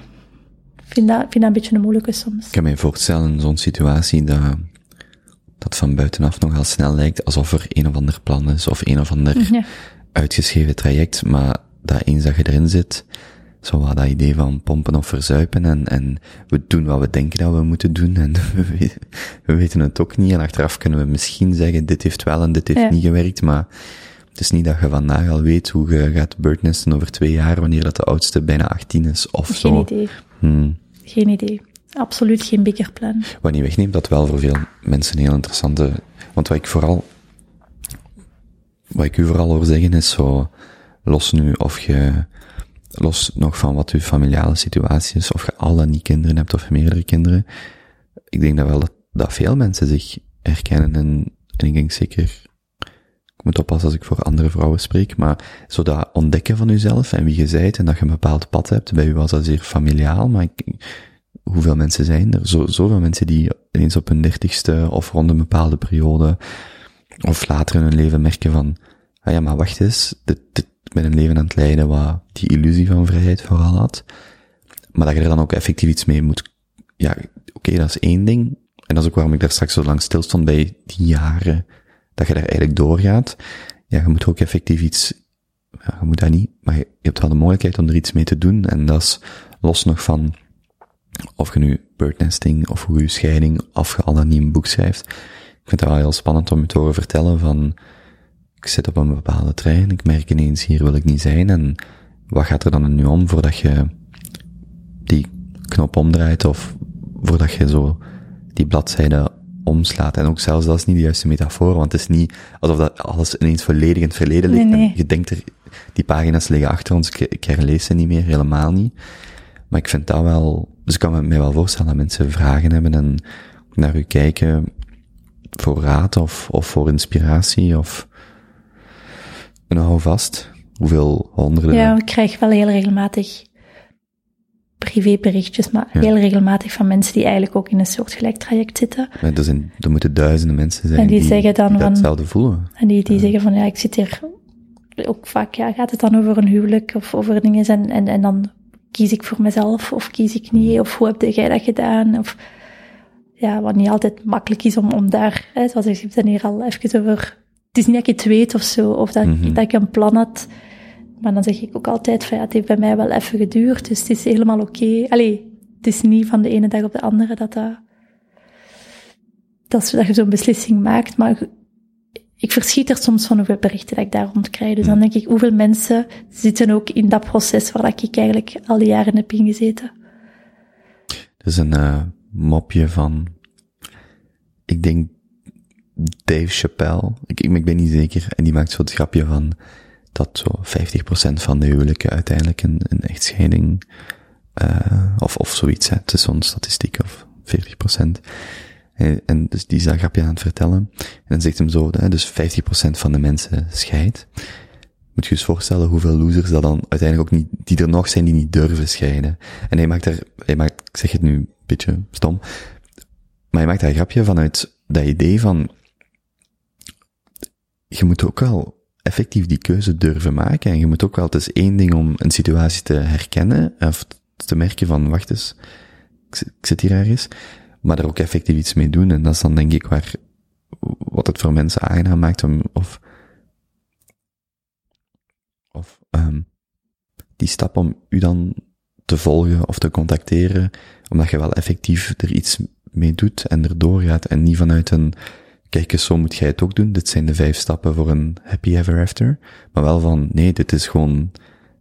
ik vind dat, vind dat een beetje een moeilijke soms. Ik kan mij voorstellen in zo'n situatie dat dat van buitenaf nogal snel lijkt alsof er een of ander plan is of een of ander Ja. uitgeschreven traject, maar dat eens dat je erin zit, zo wat dat idee van pompen of verzuipen en, en we doen wat we denken dat we moeten doen en <laughs> we, weten- we weten het ook niet en achteraf kunnen we misschien zeggen dit heeft wel en dit heeft Ja. niet gewerkt, maar het is niet dat je vandaag al weet hoe je gaat birdnesten over twee jaar wanneer dat de oudste bijna 18 is of Geen zo. idee. Hmm. Geen idee. Absoluut geen bigger plan. Wat niet wegneemt, dat wel voor veel mensen een heel interessante, want wat ik vooral, wat ik u vooral hoor zeggen is zo, los nu of je, los nog van wat uw familiale situatie is, of je al dan niet kinderen hebt of meerdere kinderen, ik denk dat wel dat, dat veel mensen zich herkennen en, en ik denk zeker, ik moet oppassen als ik voor andere vrouwen spreek, maar zo dat ontdekken van uzelf en wie je zijt en dat je een bepaald pad hebt, bij u was dat zeer familiaal, maar ik, hoeveel mensen zijn er? Zo, zoveel mensen die ineens op hun dertigste of rond een bepaalde periode of later in hun leven merken van, ah ja, maar wacht eens, dit, ben een leven aan het leiden wat die illusie van vrijheid vooral had. Maar dat je er dan ook effectief iets mee moet, ja, oké, dat is één ding. En dat is ook waarom ik daar straks zo lang stilstond bij die jaren, dat je daar eigenlijk doorgaat. Ja, je moet ook effectief iets, ja, je moet dat niet, maar je, je hebt wel de mogelijkheid om er iets mee te doen. En dat is los nog van, of je nu birdnesting of hoe je scheiding, of je al dan niet een boek schrijft. Ik vind het wel heel spannend om je te horen vertellen van, ik zit op een bepaalde trein, ik merk ineens hier wil ik niet zijn en wat gaat er dan nu om voordat je die knop omdraait of voordat je zo die bladzijde omslaat. En ook zelfs dat is niet de juiste metafoor, want het is niet alsof dat alles ineens volledig in het verleden ligt. Nee, nee. En je denkt er, die pagina's liggen achter ons, ik, herlees ze niet meer, helemaal niet. Maar ik vind dat wel, dus ik kan me wel voorstellen dat mensen vragen hebben en naar u kijken voor raad of, of voor inspiratie of een houvast. Hoeveel honderden. Ja, ik krijg wel heel regelmatig privéberichtjes, maar Ja. heel regelmatig van mensen die eigenlijk ook in een soortgelijk traject zitten. Maar Er, zijn, er moeten duizenden mensen zijn En die zeggen dan die dat van- hetzelfde voelen. En die, die zeggen van, ja, ik zit hier ook vaak, ja, gaat het dan over een huwelijk of over dingen en, en, en dan kies ik voor mezelf of kies ik niet, of hoe heb jij dat gedaan, of ja, wat niet altijd makkelijk is om, om daar, hè, zoals ik heb het hier al even over, het is niet dat ik het weet of zo, of dat, Mhm. dat ik een plan had, maar dan zeg ik ook altijd van, ja, het heeft bij mij wel even geduurd, dus het is helemaal oké. Allee, het is niet van de ene dag op de andere dat dat, dat, dat je zo'n beslissing maakt, maar ik verschiet er soms van hoeveel berichten dat ik daar rond krijg. Dus dan denk ik, hoeveel mensen zitten ook in dat proces waar dat ik eigenlijk al die jaren heb ingezeten. Er is een eh, mopje van, ik denk Dave Chappelle, ik, ik, ben niet zeker, en die maakt zo het grapje van dat zo 50% van de huwelijken uiteindelijk een, een echtscheiding, eh of, of zoiets, hè. het is zo'n statistiek, of 40%. En, en dus die is dat grapje aan het vertellen. En dan zegt hem zo, hè, dus 50% van de mensen scheidt. Moet je je eens voorstellen hoeveel losers dat dan uiteindelijk ook niet, die er nog zijn die niet durven scheiden. En hij maakt daar, hij maakt, ik zeg het nu een beetje stom, maar hij maakt daar een grapje vanuit dat idee van, je moet ook wel effectief die keuze durven maken en je moet ook wel, het is één ding om een situatie te herkennen, of te merken van, wacht eens, ik zit, hier ergens, maar er ook effectief iets mee doen. En dat is dan denk ik waar, wat het voor mensen aangenaam maakt om, of, of, um, die stap om u dan te volgen of te contacteren, omdat je wel effectief er iets mee doet en erdoor gaat en niet vanuit een, kijk eens, zo moet jij het ook doen, dit zijn de vijf stappen voor een happy ever after, maar wel van, nee, dit is gewoon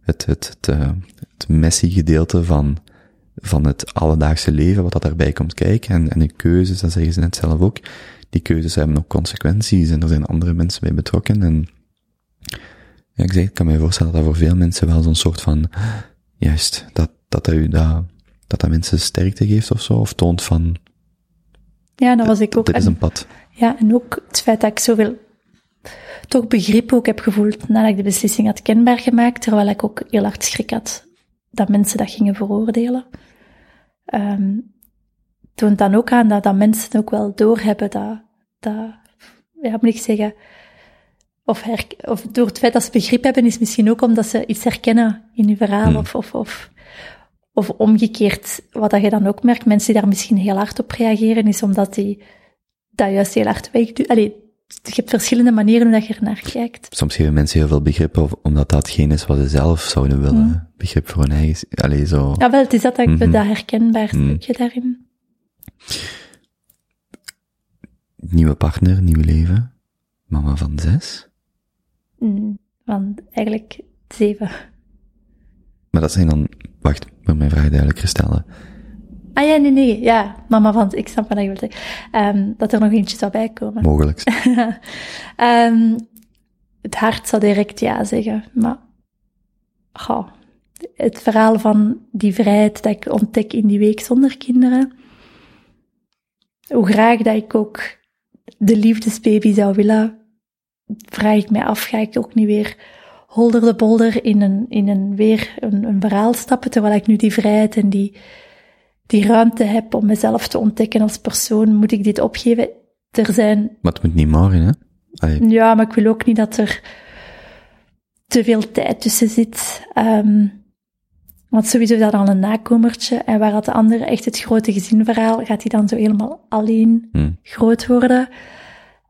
het, het, het, uh, het messy gedeelte van, van het alledaagse leven, wat dat daarbij komt kijken, en, en de keuzes, dat zeggen ze net zelf ook, die keuzes hebben ook consequenties, en er zijn andere mensen bij betrokken, en ja, ik zeg, ik kan me voorstellen dat dat voor veel mensen wel zo'n soort van, juist, dat, dat dat u dat, dat dat mensen sterkte geeft of zo, of toont van, ja, dat was ik ook. dit is een pad. Ja, en ook het feit dat ik zoveel toch begrip ook heb gevoeld nadat ik de beslissing had kenbaar gemaakt, terwijl ik ook heel hard schrik had dat mensen dat gingen veroordelen. Um, toont dan ook aan dat, dat mensen ook wel doorhebben dat, dat, ja, moet ik zeggen, of, her, of door het feit dat ze begrip hebben, is misschien ook omdat ze iets herkennen in je verhaal, Hmm. of, of, of, of omgekeerd, wat dat je dan ook merkt, mensen die daar misschien heel hard op reageren, is omdat die dat juist heel hard wegdoen. Allee, je hebt verschillende manieren hoe dat je ernaar kijkt. Soms geven mensen heel veel begrip, of, omdat datgene is wat ze zelf zouden willen. Mm. Begrip voor hun eigen, allee, zo. Ja, wel, het is dat, dat, Mhm. dat herkenbaar Mm. stukje daarin. Nieuwe partner, nieuw leven. Mama van zes. Mm, van eigenlijk zeven. Maar dat zijn dan, wacht, ik moet mijn vraag duidelijker stellen. Ah ja, nee, nee, ja, mama van, ik snap wat je wilt zeggen. Um, dat er nog eentje zou bijkomen. Mogelijk. um, <laughs> het hart zou direct ja zeggen, maar goh, het verhaal van die vrijheid dat ik ontdek in die week zonder kinderen, hoe graag dat ik ook de liefdesbaby zou willen, vraag ik mij af, ga ik ook niet weer holder de bolder in een, in een weer een, een verhaal stappen, terwijl ik nu die vrijheid en die, die ruimte heb om mezelf te ontdekken als persoon, moet ik dit opgeven? Er zijn... Maar het moet niet morgen, hè? Allee. Ja, maar ik wil ook niet dat er te veel tijd tussen zit. Um, want sowieso is dat al een nakomertje. En waar had de andere echt het grote gezinverhaal, gaat hij dan zo helemaal alleen Hmm. groot worden.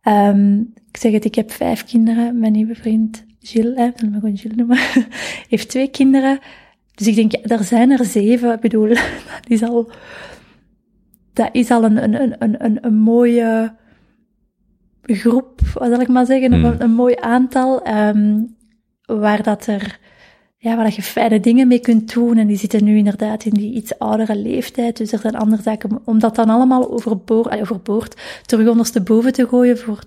Um, ik zeg het, ik heb vijf kinderen. Mijn nieuwe vriend Gilles, hè, zullen we gewoon Gilles noemen, <laughs> heeft twee kinderen. Dus ik denk, ja, er zijn er zeven. Ik bedoel, <laughs> dat is al, dat is al een, een, een, een, een mooie groep, wat zal ik maar zeggen, Hmm. een, een mooi aantal, ehm, waar dat er, ja, waar dat je fijne dingen mee kunt doen. En die zitten nu inderdaad in die iets oudere leeftijd. Dus er zijn andere zaken, om dat dan allemaal overboord, overboord, terug ondersteboven te gooien voor,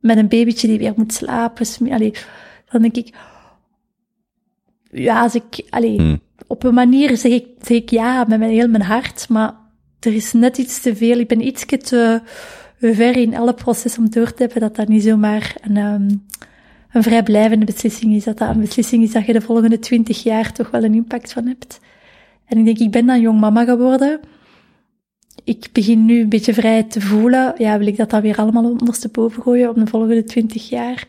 met een babytje die weer moet slapen. Allee, dan denk ik, ja, als ik, allee, Hmm. op een manier zeg ik, zeg ik ja met mijn, heel mijn hart, maar er is net iets te veel. Ik ben iets te ver in alle proces om door te hebben dat dat niet zomaar een, ehm, een vrijblijvende beslissing is. Dat dat een beslissing is dat je de volgende twintig jaar toch wel een impact van hebt. En ik denk, ik ben dan jong mama geworden. Ik begin nu een beetje vrij te voelen. Ja, wil ik dat dan weer allemaal ondersteboven gooien om de volgende twintig jaar?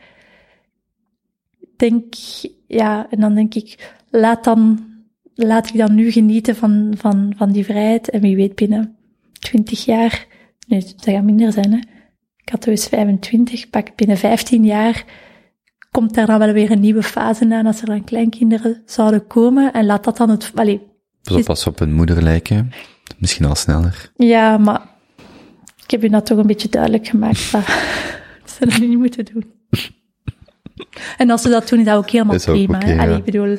Denk, ja, en dan denk ik, laat dan, laat ik dan nu genieten van, van, van die vrijheid. En wie weet binnen 20 jaar, nee, dat gaat minder zijn, hè. Ik had dus 25, pak binnen 15 jaar, komt daar dan wel weer een nieuwe fase aan als er dan kleinkinderen zouden komen. En laat dat dan het, allee, Pas op, pas op hun moeder lijken. Misschien al sneller. ja, maar ik heb je dat toch een beetje duidelijk gemaakt <laughs> dat ze dat niet moeten doen. En als ze dat doen, is dat ook helemaal Is ook prima. ja. Allee, ik bedoel,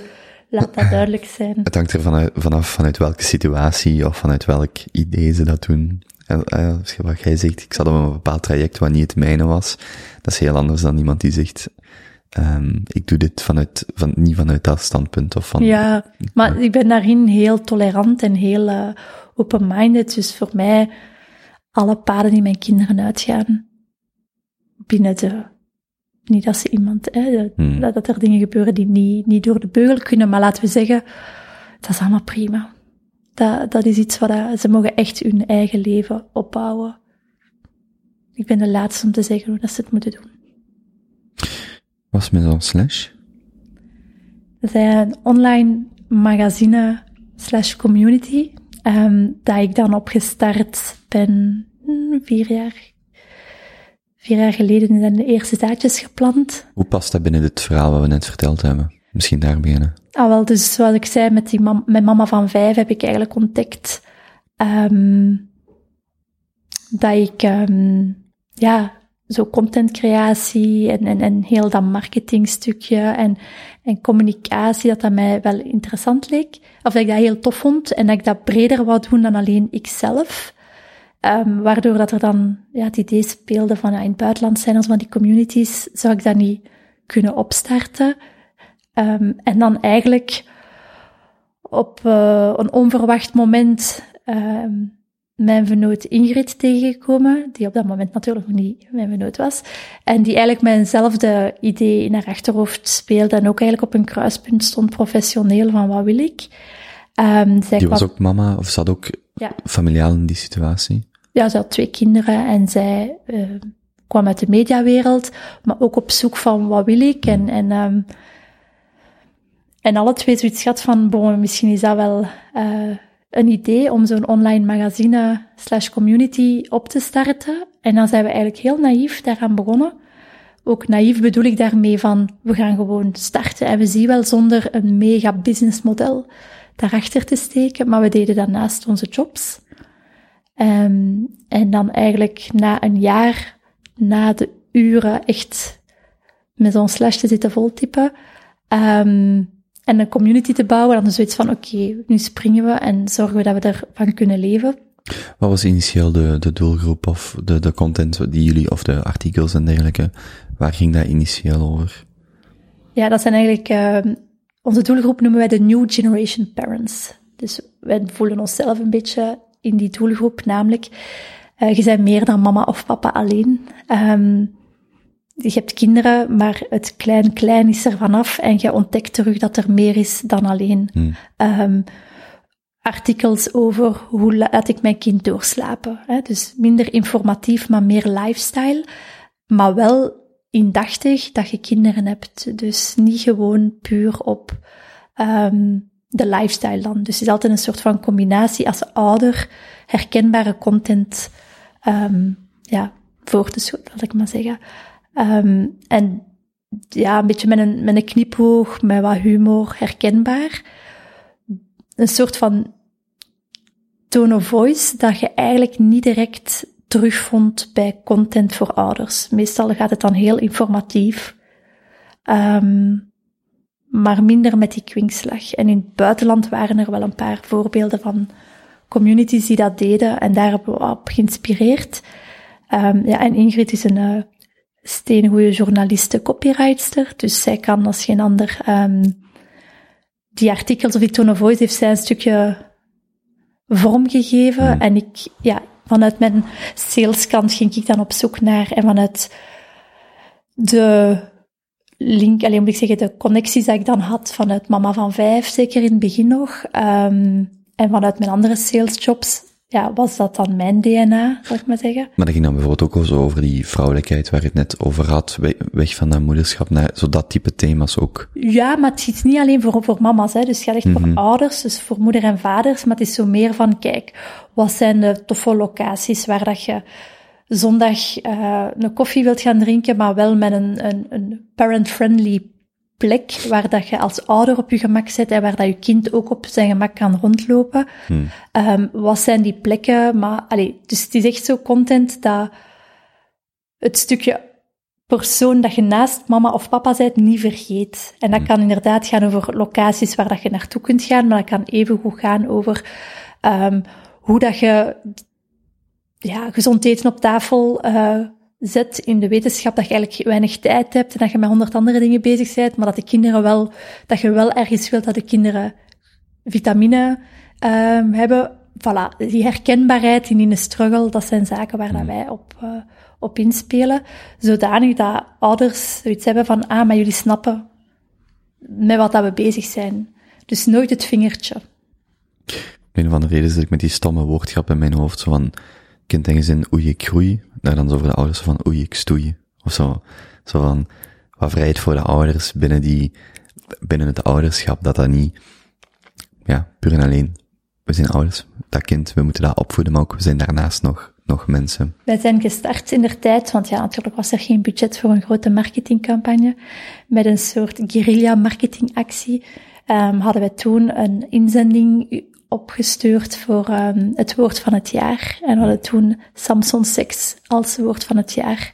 laat dat <laughs> duidelijk zijn. Het hangt er vanuit, vanaf vanuit welke situatie of vanuit welk idee ze dat doen. En, eh, als je- wat jij zegt, ik zat op een bepaald traject wat niet het mijne was. Dat is heel anders dan iemand die zegt, ehm, ik doe dit vanuit, van, niet vanuit dat standpunt of van... Ja, maar ik ben daarin heel tolerant en heel eh, open-minded. Dus voor mij, alle paden die mijn kinderen uitgaan, binnen de... Niet dat ze iemand... Hè, Hmm. dat, dat er dingen gebeuren die niet, niet door de beugel kunnen, maar laten we zeggen, dat is allemaal prima. Dat, dat is iets wat eh, ze mogen echt hun eigen leven opbouwen. Ik ben de laatste om te zeggen hoe dat ze het moeten doen. Was met zo'n slash? Dat is een online magazine slash community, ehm, dat ik dan opgestart ben hmm, vier jaar. Vier jaar geleden zijn de eerste zaadjes geplant. Hoe past dat binnen het verhaal wat we net verteld hebben? Misschien daar beginnen. Ah, wel, dus zoals ik zei, met, die mam met mama van vijf heb ik eigenlijk ontdekt ehm, dat ik, ehm, ja, zo contentcreatie en, en, en heel dat marketingstukje en, en communicatie, dat dat mij wel interessant leek. Of dat ik dat heel tof vond en dat ik dat breder wou doen dan alleen ikzelf. Ehm, waardoor dat er dan ja, het idee speelde van ja, in het buitenland zijn zo van die communities, zou ik dat niet kunnen opstarten. Ehm, en dan eigenlijk op eh, een onverwacht moment ehm, mijn vernoot Ingrid tegengekomen, die op dat moment natuurlijk nog niet mijn vernoot was, en die eigenlijk mijnzelfde idee in haar achterhoofd speelde en ook eigenlijk op een kruispunt stond professioneel van wat wil ik. Zij Die was ook mama, of zat ook Ja. familiaal in die situatie? Ja, ze had twee kinderen en zij eh, kwam uit de mediawereld, maar ook op zoek van wat wil ik. En, en, ehm, en alle twee zoiets gehad van, bon, misschien is dat wel eh, een idee om zo'n online magazine slash community op te starten. En dan zijn we eigenlijk heel naïef daaraan begonnen. Ook naïef bedoel ik daarmee van, we gaan gewoon starten en we zien wel zonder een mega businessmodel daarachter te steken, maar we deden dat naast onze jobs. Ehm, en dan eigenlijk na een jaar, na de uren echt met zo'n slash te zitten voltypen, ehm, en een community te bouwen, dan zoiets van, oké, nu springen we en zorgen we dat we ervan kunnen leven. Wat was initieel de, de doelgroep of de, de content die jullie, of de artikels en dergelijke, waar ging dat initieel over? Ja, dat zijn eigenlijk, ehm, onze doelgroep noemen wij de New Generation Parents. Dus wij voelen onszelf een beetje in die doelgroep, namelijk, eh, je bent meer dan mama of papa alleen. Ehm, je hebt kinderen, maar het klein-klein is er vanaf en je ontdekt terug dat er meer is dan alleen. Hmm. Ehm, artikels over hoe laat ik mijn kind doorslapen. Hè? Dus minder informatief, maar meer lifestyle. Maar wel indachtig dat je kinderen hebt. Dus niet gewoon puur op ehm, de lifestyle dan. Dus het is altijd een soort van combinatie als ouder herkenbare content ehm, ja, voor te zoeken, zal ik maar zeggen. Ehm, en ja, een beetje met een, met een knipoog, met wat humor, herkenbaar. Een soort van tone of voice dat je eigenlijk niet direct terugvond bij content voor ouders. Meestal gaat het dan heel informatief, ehm, maar minder met die kwinkslag. En in het buitenland waren er wel een paar voorbeelden van communities die dat deden en daar hebben we op geïnspireerd. Ehm, ja, en Ingrid is een uh, steengoede journaliste, copywriter, dus zij kan als geen ander ehm, die artikels of die tone of voice heeft zij een stukje vormgegeven. Hmm. En ik, ja, vanuit mijn saleskant ging ik dan op zoek naar en vanuit de link, alleen moet ik zeggen, de connecties die ik dan had vanuit Mama van Vijf, zeker in het begin nog, ehm, en vanuit mijn andere salesjobs, ja, was dat dan mijn DNA, zal ik maar zeggen. Maar dat ging dan bijvoorbeeld ook zo over die vrouwelijkheid waar je het net over had, we- weg van dat moederschap naar zo dat type thema's ook. Ja, maar het is niet alleen voor, voor mama's, hè. dus het gaat echt Mhm. voor ouders, dus voor moeder en vaders, maar het is zo meer van, kijk, wat zijn de toffe locaties waar dat je zondag eh, een koffie wilt gaan drinken, maar wel met een, een, een parent-friendly plek, waar dat je als ouder op je gemak zit en waar dat je kind ook op zijn gemak kan rondlopen. Hmm. Ehm, wat zijn die plekken? Maar, allee, dus het is echt zo content dat het stukje persoon dat je naast mama of papa bent niet vergeet. En dat kan inderdaad gaan over locaties waar dat je naartoe kunt gaan, maar dat kan even goed gaan over ehm, hoe dat je ja, gezond eten op tafel eh, zet in de wetenschap dat je eigenlijk weinig tijd hebt en dat je met honderd andere dingen bezig bent, maar dat de kinderen wel, dat je wel ergens wilt dat de kinderen vitamine ehm, hebben. Voilà, die herkenbaarheid in in de struggle, dat zijn zaken waar dat wij op, eh, op inspelen. Zodanig dat ouders zoiets hebben van, ah, maar jullie snappen met wat dat we bezig zijn. Dus nooit het vingertje. Een van de redenen zit ik met die stomme woordgrap in mijn hoofd, zo van kind en gezin, oei ik groei, daar dan zo voor de ouders van oei ik stoei, of zo. Zo van, wat vrijheid voor de ouders binnen die, binnen het ouderschap, dat dat niet, ja, puur en alleen, we zijn ouders, dat kind, we moeten dat opvoeden, maar ook we zijn daarnaast nog, nog mensen. Wij zijn gestart in der tijd, want ja, natuurlijk was er geen budget voor een grote marketingcampagne, met een soort guerrilla marketingactie. Ehm, hadden wij toen een inzending opgestuurd voor ehm, het woord van het jaar. En we hadden toen Samson Sex als woord van het jaar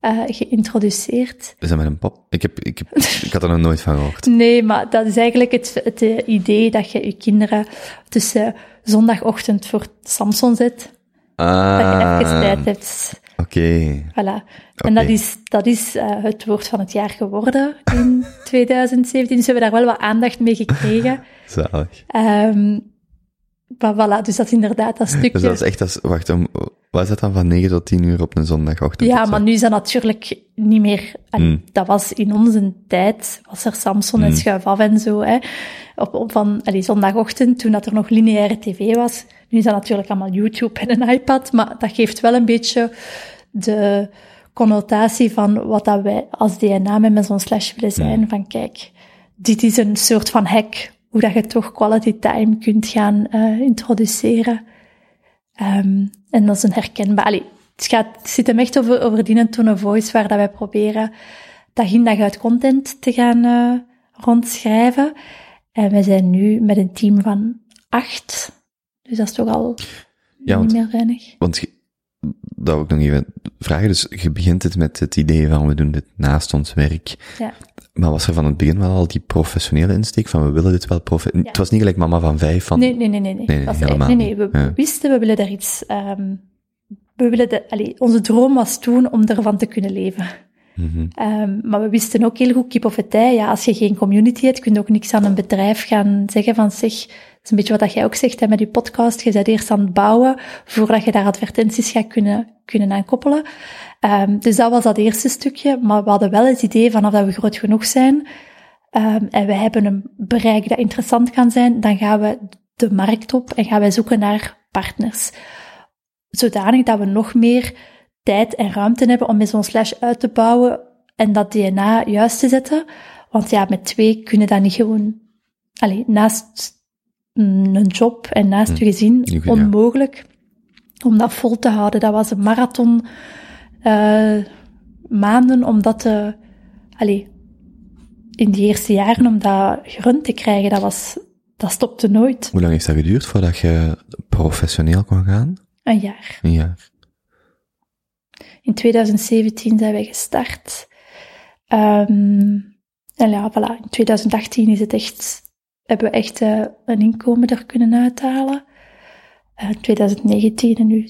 eh, geïntroduceerd. Is dat met een pop? Ik heb, ik heb, ik had er nog nooit van gehoord. <laughs> Nee, maar dat is eigenlijk het, het eh, idee dat je je kinderen tussen zondagochtend voor Samson zet, dat je Ah, even tijd hebt. Oké. Voilà. En dat is, dat is uh, het woord van het jaar geworden in <laughs> 2017. Dus we hebben daar wel wat aandacht mee gekregen. <laughs> Zalig. Um, maar voilà, dus dat is inderdaad dat stukje. Dus dat is echt, als, wacht, om, wat is dat dan van 9 tot 10 uur op een zondagochtend? Ja, maar nu is dat natuurlijk niet meer... allee, Mm. Dat was in onze tijd, was er Samson en Mm. Schuif af en zo, hè. Op, op van allee, zondagochtend, toen dat er nog lineaire tv was. Nu is dat natuurlijk allemaal YouTube en een iPad, maar dat geeft wel een beetje de connotatie van wat dat wij als DNA met zo'n slash willen zijn. Mm. Van kijk, dit is een soort van hack, hoe dat je toch quality time kunt gaan eh, introduceren. Ehm, en dat is een herkenbaar... Allee, het, gaat, het zit hem echt over, over die tone of voice waar dat wij proberen dag in dag uit content te gaan eh, rondschrijven. En we zijn nu met een team van acht. Dus dat is toch al Ja, niet meer weinig. Want dat wil ik nog even vragen. Dus je begint het met het idee van we doen dit naast ons werk. Ja. Maar was er van het begin wel al die professionele insteek van we willen dit wel profe Het was niet gelijk mama van vijf van... Nee, nee, nee, nee. nee. Nee, helemaal nee, nee. We, Ja. wisten, we willen daar iets... ehm we willen de, allee, onze droom was toen om ervan te kunnen leven. Ehm, maar we wisten ook heel goed, kip of het ei, ja, als je geen community hebt, kun je ook niks aan een bedrijf gaan zeggen van zeg, is een beetje wat jij ook zegt hè, met je podcast, je bent eerst aan het bouwen voordat je daar advertenties gaat kunnen, kunnen aan koppelen. Ehm, dus dat was dat eerste stukje, maar we hadden wel het idee vanaf dat we groot genoeg zijn ehm, en we hebben een bereik dat interessant kan zijn, dan gaan we de markt op en gaan wij zoeken naar partners. Zodanig dat we nog meer tijd en ruimte hebben om met zo'n slash uit te bouwen en dat DNA juist te zetten. Want ja, met twee kunnen dat niet gewoon, allee, naast een job en naast Hm. je gezin, onmogelijk om dat vol te houden. Dat was een marathon, eh, maanden om dat te, allee, in die eerste jaren om dat gerund te krijgen, dat was, dat stopte nooit. Hoe lang heeft dat geduurd voordat je professioneel kon gaan? Een jaar. Een jaar. In 2017 zijn wij gestart. Ehm, en ja, voilà, in 2018 is het echt, hebben we echt eh, een inkomen er kunnen uithalen. Eh 2019 en nu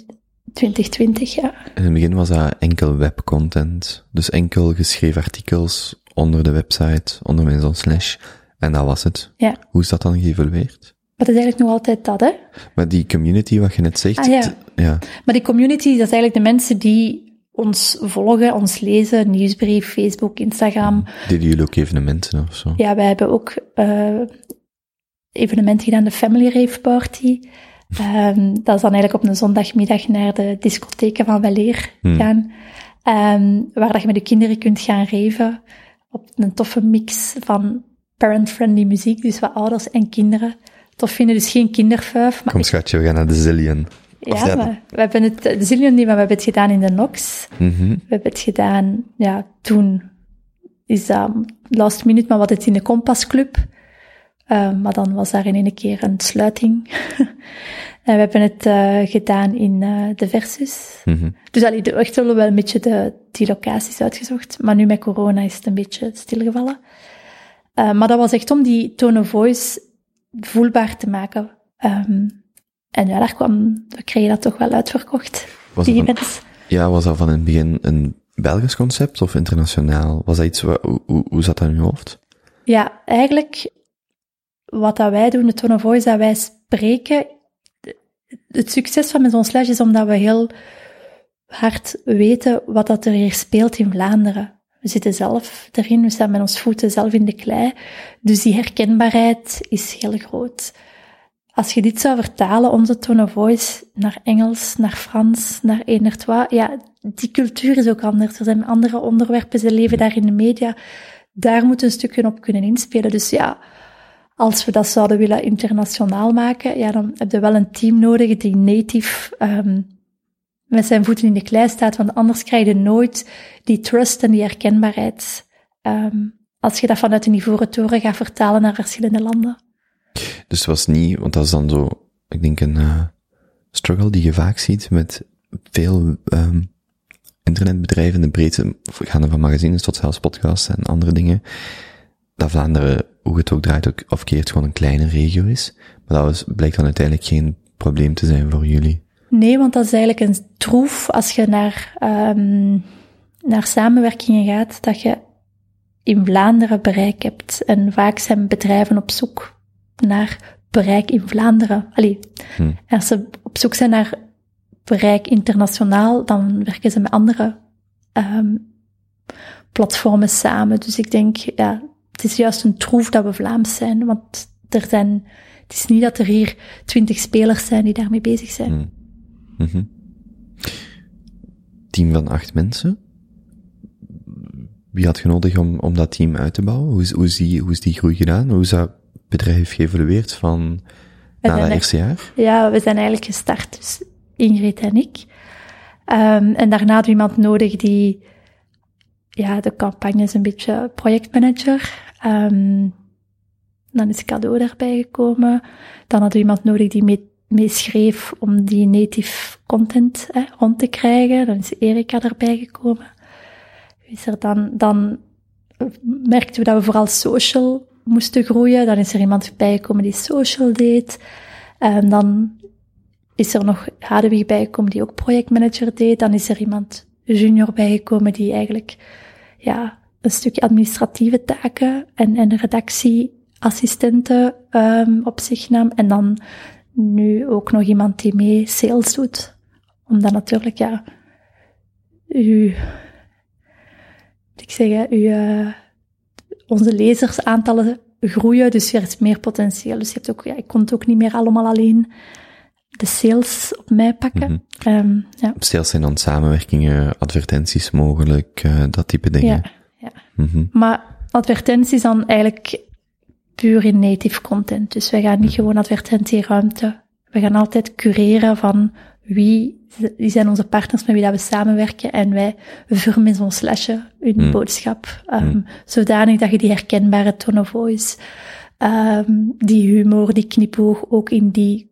2020, ja. In het begin was dat enkel webcontent. Dus enkel geschreven artikels onder de website, onder mijn zo'n slash. En dat was het. Ja. Hoe is dat dan geëvolueerd? Maar het is eigenlijk nog altijd dat, hè. Maar die community, wat je net zegt, Ah, ja. ja. Maar die community, dat is eigenlijk de mensen die ons volgen, ons lezen, nieuwsbrief, Facebook, Instagram. deden jullie ook evenementen of zo? Ja, wij hebben ook eh evenementen gedaan, de Family Rave Party. Ehm, dat is dan eigenlijk op een zondagmiddag naar de discotheken van Weleer Hmm. gaan. Ehm, waar dat je met de kinderen kunt gaan raven. Op een toffe mix van parent-friendly muziek, dus wat ouders en kinderen tof vinden. Dus geen kinderfuif. Maar Kom schatje, we gaan naar de Zillion. Of ja, maar we hebben het, de Zillion niet, maar we hebben het gedaan in de Nox. Mhm. We hebben het gedaan, ja, toen is dat last minute, maar wat het in de Compasclub. Uh, maar dan was daar in een keer een sluiting. <laughs> en we hebben het uh, gedaan in uh, de Versus. Mhm. Dus allee, de, echt wel een beetje de, die locaties uitgezocht. Maar nu met corona is het een beetje stilgevallen. Uh, maar dat was echt om die tone of voice voelbaar te maken. Um, en ja, daar kwam, we kregen dat toch wel uitverkocht. Was die van-. Ja, was dat van in het begin een Belgisch concept of internationaal? Was dat iets, hoe, hoe zat dat in je hoofd? Ja, eigenlijk wat dat wij doen, de tone of voice dat wij spreken, het succes van Maison Slash is omdat we heel hard weten wat dat er hier speelt in Vlaanderen. We zitten zelf erin, we staan met ons voeten zelf in de klei. Dus die herkenbaarheid is heel groot. Als je dit zou vertalen, onze tone of voice, naar Engels, naar Frans, naar twee, ja, die cultuur is ook anders. Er zijn andere onderwerpen, ze leven daar in de media. Daar moet een stukje op kunnen inspelen. Dus ja, als we dat zouden willen internationaal maken, ja, dan heb je wel een team nodig die native um, met zijn voeten in de klei staat, want anders krijg je nooit die trust en die herkenbaarheid. Um, als je dat vanuit een ivoren toren gaat vertalen naar verschillende landen. Dus het was niet, want dat is dan zo, ik denk een uh, struggle die je vaak ziet met veel um, internetbedrijven, de breedte, gaande van magazines tot zelfs podcasts en andere dingen, dat Vlaanderen, hoe het ook draait ook, of keert, gewoon een kleine regio is. Maar dat was, blijkt dan uiteindelijk geen probleem te zijn voor jullie. Nee, want dat is eigenlijk een troef als je naar, um, naar samenwerkingen gaat, dat je in Vlaanderen bereik hebt. En vaak zijn bedrijven op zoek naar bereik in Vlaanderen. Allee, hm. als ze op zoek zijn naar bereik internationaal, dan werken ze met andere um, platformen samen. Dus ik denk, ja, het is juist een troef dat we Vlaams zijn, want er zijn, het is niet dat er hier twintig spelers zijn die daarmee bezig zijn. Hm. Mm -hmm. Team van acht mensen. Wie had je nodig om, om dat team uit te bouwen? Hoe is, hoe, is die, hoe is die groei gedaan? Hoe is dat bedrijf geëvolueerd van We na dat eerste jaar? Ja, we zijn eigenlijk gestart, dus Ingrid en ik. Um, en daarna hadden we iemand nodig die, ja, de campagne is een beetje projectmanager. Um, dan is Cadeau erbij gekomen. Dan we iemand nodig die mee, schreef om die native content rond te krijgen. Dan is Erika erbij gekomen. Is er dan, dan merkten we dat we vooral social moesten groeien. Dan is er iemand bijgekomen die social deed. En dan is er nog Hadewig bijgekomen die ook projectmanager deed. Dan is er iemand junior bijgekomen die eigenlijk ja, een stukje administratieve taken en, en redactieassistenten um, op zich nam. En dan nu ook nog iemand die mee sales doet. Omdat natuurlijk, ja, u, ik zeg, u, uh, onze lezersaantallen groeien, dus er is meer potentieel. Dus je hebt ook, ja, ik kon het ook niet meer allemaal alleen de sales op mij pakken. Mm -hmm. um, ja. Sales zijn dan samenwerkingen, advertenties mogelijk, uh, dat type dingen. Ja, ja. Mm -hmm. Maar advertenties dan eigenlijk puur in native content. Dus wij gaan niet gewoon advertentieruimte. We gaan altijd cureren van wie, wie zijn onze partners met wie dat we samenwerken en wij vormen zo'n slasje hun Mm. boodschap. Um, zodanig dat je die herkenbare tone of voice, um, die humor, die knipoog ook in die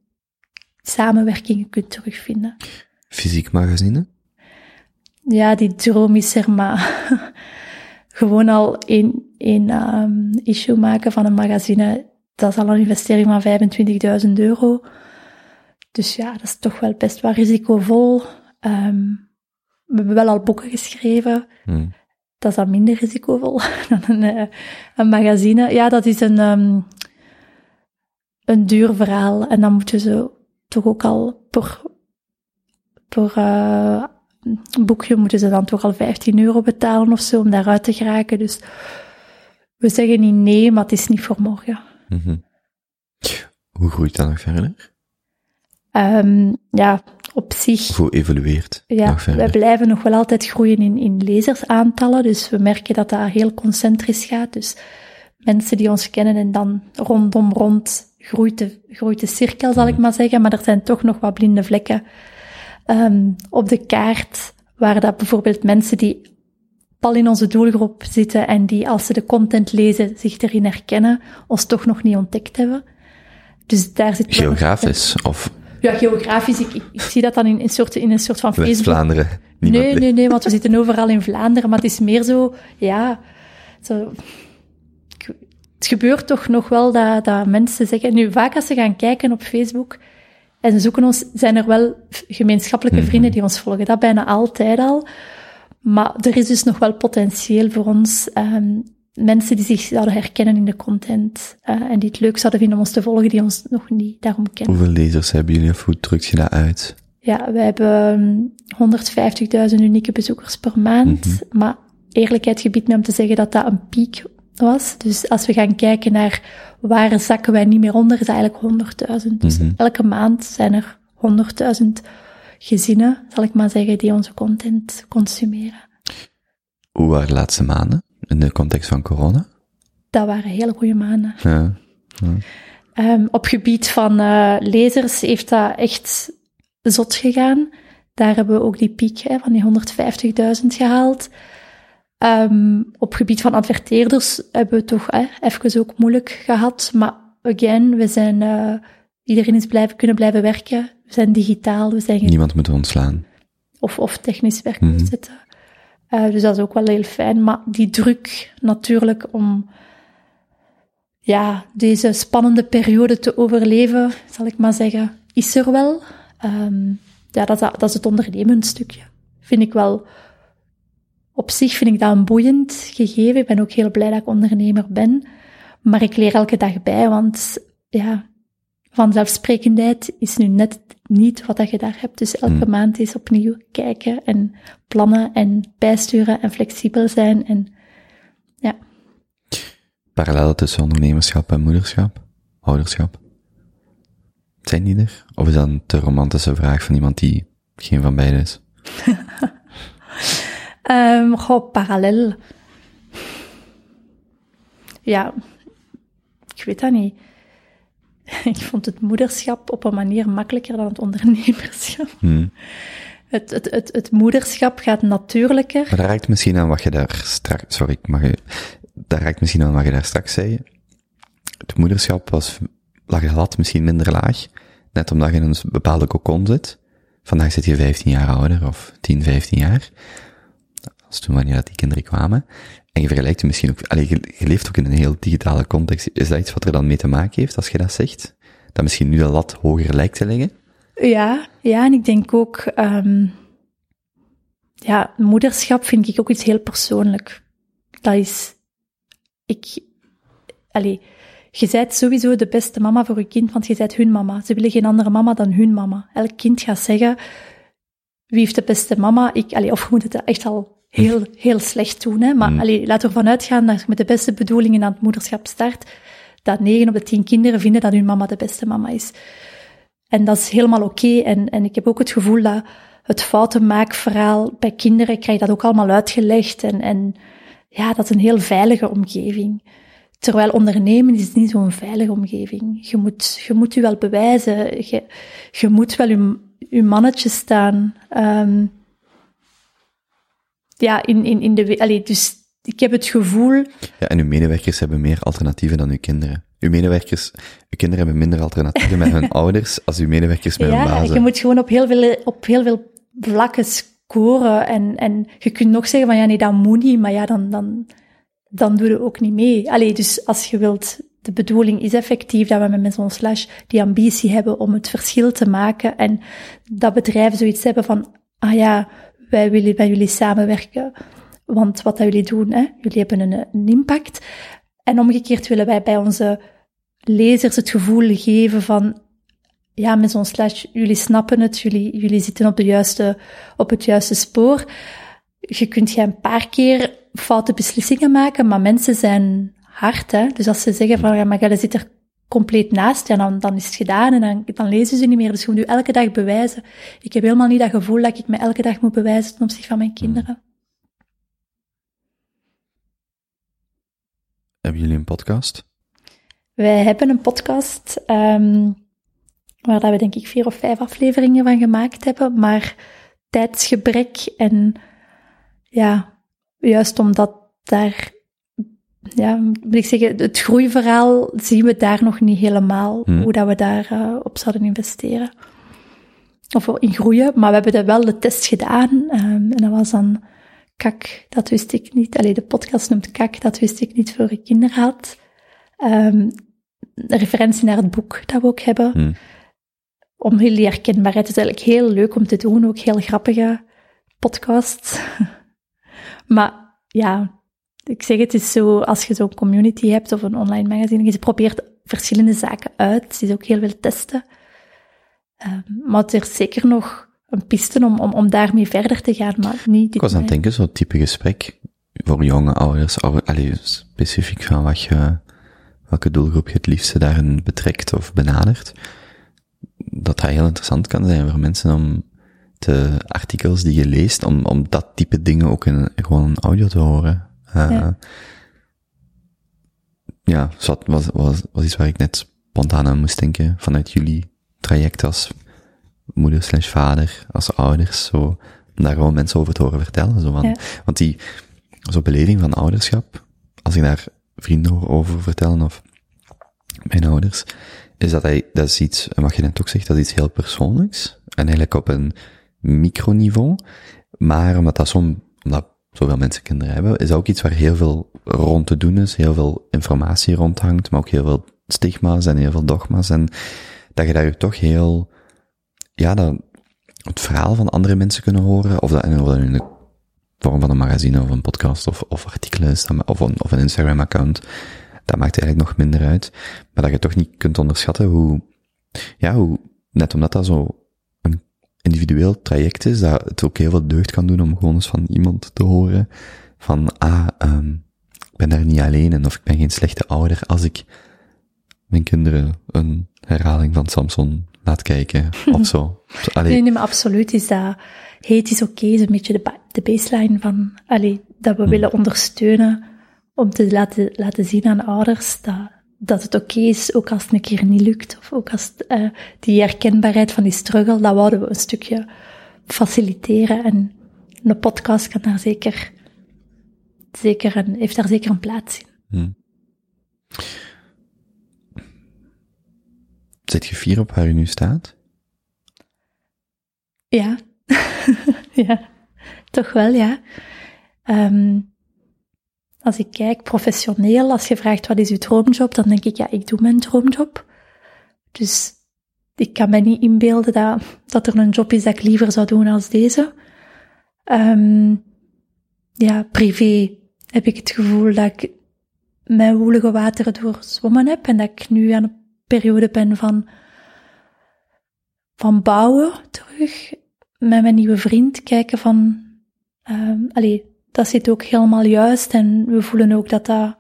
samenwerkingen kunt terugvinden. Fysiek magazine? ja, die droom is er, maar <laughs> gewoon al één, één ehm, issue maken van een magazine, dat is al een investering van 25.000 euro. Dus ja, dat is toch wel best wel risicovol. Ehm, we hebben wel al boeken geschreven. Hmm. Dat is dan minder risicovol <laughs> dan een, eh, een magazine. Ja, dat is een, ehm, een duur verhaal. En dan moeten ze toch ook al per, per eh, boekje moeten ze dan toch al 15 euro betalen of zo om daaruit te geraken. Dus we zeggen niet nee, maar het is niet voor morgen. Mhm. Hoe groeit dat nog verder? Ehm, ja, op zich. Of hoe evolueert Ja, nog verder? wij blijven nog wel altijd groeien in, in lezersaantallen. Dus we merken dat dat heel concentrisch gaat. Dus mensen die ons kennen en dan rondom rond groeit de, groeit de cirkel, zal ik maar zeggen. Maar er zijn toch nog wat blinde vlekken ehm, op de kaart. Waar dat bijvoorbeeld mensen die al in onze doelgroep zitten en die als ze de content lezen zich erin herkennen, ons toch nog niet ontdekt hebben. Dus daar zit Geografisch of Ja, geografisch. Ik, ik, ik zie dat dan in, in, soort, in een soort van Facebook. West-Vlaanderen? Nee, nee, nee, want we zitten overal in Vlaanderen, maar het is meer zo, ja, zo, het gebeurt toch nog wel dat, dat mensen zeggen, nu vaak als ze gaan kijken op Facebook en zoeken ons, zijn er wel gemeenschappelijke Mhm. vrienden die ons volgen, dat bijna altijd al. Maar er is dus nog wel potentieel voor ons, ehm, mensen die zich zouden herkennen in de content eh, en die het leuk zouden vinden om ons te volgen, die ons nog niet daarom kennen. Hoeveel lezers hebben jullie of hoe drukt je dat uit? Ja, we hebben 150.000 unieke bezoekers per maand. Mhm. Maar eerlijkheid gebiedt me om te zeggen dat dat een piek was. Dus als we gaan kijken naar waar zakken wij niet meer onder, is eigenlijk 100.000. Dus Mhm. elke maand zijn er 100.000 gezinnen, zal ik maar zeggen, die onze content consumeren. Hoe waren de laatste maanden in de context van corona? Dat waren hele goede maanden. Ja. Ehm, op gebied van eh, lezers heeft dat echt zot gegaan. Daar hebben we ook die piek hè, van die 150.000 gehaald. Ehm, op gebied van adverteerders hebben we het toch even ook moeilijk gehad. Maar again, we zijn, eh, iedereen is blijven, kunnen blijven werken. We zijn digitaal, we zijn Niemand moet ontslaan. of, of technisch werk Mhm. moet zitten. Eh, dus dat is ook wel heel fijn. Maar die druk natuurlijk om ja, deze spannende periode te overleven, zal ik maar zeggen, is er wel. Ehm, ja, dat, is- dat is het ondernemend stukje. Vind ik wel... Op zich vind ik dat een boeiend gegeven. Ik ben ook heel blij dat ik ondernemer ben. Maar ik leer elke dag bij, want ja, vanzelfsprekendheid is nu net niet wat dat je daar hebt. Dus elke Hmm. maand is opnieuw kijken en plannen en bijsturen en flexibel zijn. En Parallellen tussen ondernemerschap en moederschap? Ouderschap? Zijn die er? Of is dat een te romantische vraag van iemand die geen van beide is? <laughs> Um, goh, parallel. Ja, ik weet dat niet. <laughs> Ik vond het moederschap op een manier makkelijker dan het ondernemerschap. Hmm. Het, het, het, het moederschap gaat natuurlijker. Maar dat raakt misschien aan wat je daar straks, sorry, mag je, dat raakt misschien aan wat je daar straks zei. Het moederschap was, lag lat misschien minder laag, net omdat je in een bepaalde cocon zit. Vandaag zit je 15 jaar ouder, of 10, 15 jaar. Toen wanneer dat die kinderen kwamen. En je vergelijkt je misschien ook, allee, je, leeft ook in een heel digitale context. Is dat iets wat er dan mee te maken heeft, als je dat zegt? Dat misschien nu de lat hoger lijkt te liggen? Ja, ja, en ik denk ook, ehm, ja, moederschap vind ik ook iets heel persoonlijk. Dat is, ik, allee, je bent sowieso de beste mama voor je kind, want je bent hun mama. Ze willen geen andere mama dan hun mama. Elk kind gaat zeggen, wie heeft de beste mama? Ik, allee, of moet het echt al heel, heel slecht doen, hè. Maar Mm. allee, laten we ervan uitgaan dat je met de beste bedoelingen aan het moederschap start, dat negen op de tien kinderen vinden dat hun mama de beste mama is. En dat is helemaal oké. En, en ik heb ook het gevoel dat het foutenmaakverhaal bij kinderen, krijg dat ook allemaal uitgelegd. En, en ja, dat is een heel veilige omgeving. Terwijl ondernemen is niet zo'n veilige omgeving. Je moet, je moet je wel bewijzen. Je, je moet wel je, je mannetje staan. Ehm, ja, in, in, in de... we- Allee, dus ik heb het gevoel... Ja, en uw medewerkers hebben meer alternatieven dan uw kinderen. Uw medewerkers, uw kinderen hebben minder alternatieven met hun <laughs> ouders als uw medewerkers met hun Ja, bazen. je moet gewoon op heel veel, op heel veel vlakken scoren. En, en je kunt nog zeggen van ja, nee, dat moet niet, maar ja, dan, dan, dan doe je ook niet mee. Allee, dus als je wilt, de bedoeling is effectief dat we met zo'n slash die ambitie hebben om het verschil te maken en dat bedrijven zoiets hebben van, ah ja, wij willen bij jullie samenwerken, want wat dat jullie doen, hè, jullie hebben een, impact. En omgekeerd willen wij bij onze lezers het gevoel geven van, ja, met zo'n slash, jullie snappen het, jullie, jullie zitten op, de juiste, op het juiste spoor. Je kunt je een paar keer foute beslissingen maken, maar mensen zijn hard, hè. Dus als ze zeggen van, ja, maar zit er compleet naast, ja, dan, dan is het gedaan en dan, dan lezen ze niet meer. Dus je moet je elke dag bewijzen. Ik heb helemaal niet dat gevoel dat ik me elke dag moet bewijzen ten opzichte van mijn kinderen. Hebben jullie een podcast? Wij hebben een podcast um, waar dat we denk ik vier of vijf afleveringen van gemaakt hebben, maar tijdsgebrek en ja, juist omdat daar, ja, moet ik zeggen, het groeiverhaal zien we daar nog niet helemaal, Hmm. hoe dat we daar uh, op zouden investeren. Of in groeien, maar we hebben er wel de test gedaan um, en dat was dan kak, dat wist ik niet. Allee, de podcast noemt kak, dat wist ik niet voor ik kinderen had. Um, een referentie naar het boek dat we ook hebben. Hmm. Om die herkenbaarheid. Het is eigenlijk heel leuk om te doen, ook heel grappige podcasts. <laughs> maar ja, ik zeg het is zo, als je zo'n community hebt of een online magazine, je probeert verschillende zaken uit. Het is ook heel veel testen. Um, maar er is zeker nog een piste om, om, om daarmee verder te gaan, maar niet... Ik was aan het denken, zo'n type gesprek voor jonge ouders, ouder, allee, specifiek van wat je, welke doelgroep je het liefste daarin betrekt of benadert, dat dat heel interessant kan zijn voor mensen om de artikels die je leest, om, om dat type dingen ook in gewoon een audio te horen. Uh, ja, ja was, was, was iets waar ik net spontaan aan moest denken vanuit jullie traject als moeder slash vader, als ouders, zo, om daar gewoon mensen over te horen vertellen. Zo van, ja. Want die, zo'n beleving van ouderschap, als ik daar vrienden over vertellen, of mijn ouders, is dat hij, dat is iets, wat je net ook zegt, dat is iets heel persoonlijks, en eigenlijk op een microniveau, maar omdat dat zo'n, omdat zoveel mensen kinderen hebben, is ook iets waar heel veel rond te doen is, heel veel informatie rondhangt, maar ook heel veel stigma's en heel veel dogma's, en dat je daar toch heel, ja, dat, het verhaal van andere mensen kunnen horen, of dat, in de vorm van een magazine of een podcast of, of artikelen is, of een, of een Instagram-account, dat maakt eigenlijk nog minder uit. Maar dat je toch niet kunt onderschatten hoe, ja, hoe, net omdat dat zo individueel traject is, dat het ook heel veel deugd kan doen om gewoon eens van iemand te horen, van, ah, um, ik ben daar niet alleen in, of ik ben geen slechte ouder als ik mijn kinderen een herhaling van Samson laat kijken, <laughs> of zo. Allee. Nee, maar absoluut is dat, hey, het is oké, okay, zo'n beetje de, de baseline van, allee, dat we hmm. willen ondersteunen om te laten, laten zien aan ouders dat, dat het oké okay is, ook als het een keer niet lukt, of ook als uh, die herkenbaarheid van die struggle, dat wouden we een stukje faciliteren en een podcast kan daar zeker, zeker een, heeft daar zeker een plaats in. Hmm. Zet je vier op waar je nu staat? Ja, <laughs> ja, toch wel, ja. Um, als ik kijk professioneel, als je vraagt wat is uw droomjob, dan denk ik, ja, ik doe mijn droomjob. Dus ik kan me niet inbeelden dat, dat er een job is dat ik liever zou doen als deze. Um, ja, privé heb ik het gevoel dat ik mijn woelige wateren doorzwommen heb en dat ik nu aan een periode ben van, van bouwen terug. Met mijn nieuwe vriend kijken van, um, allee, dat zit ook helemaal juist en we voelen ook dat dat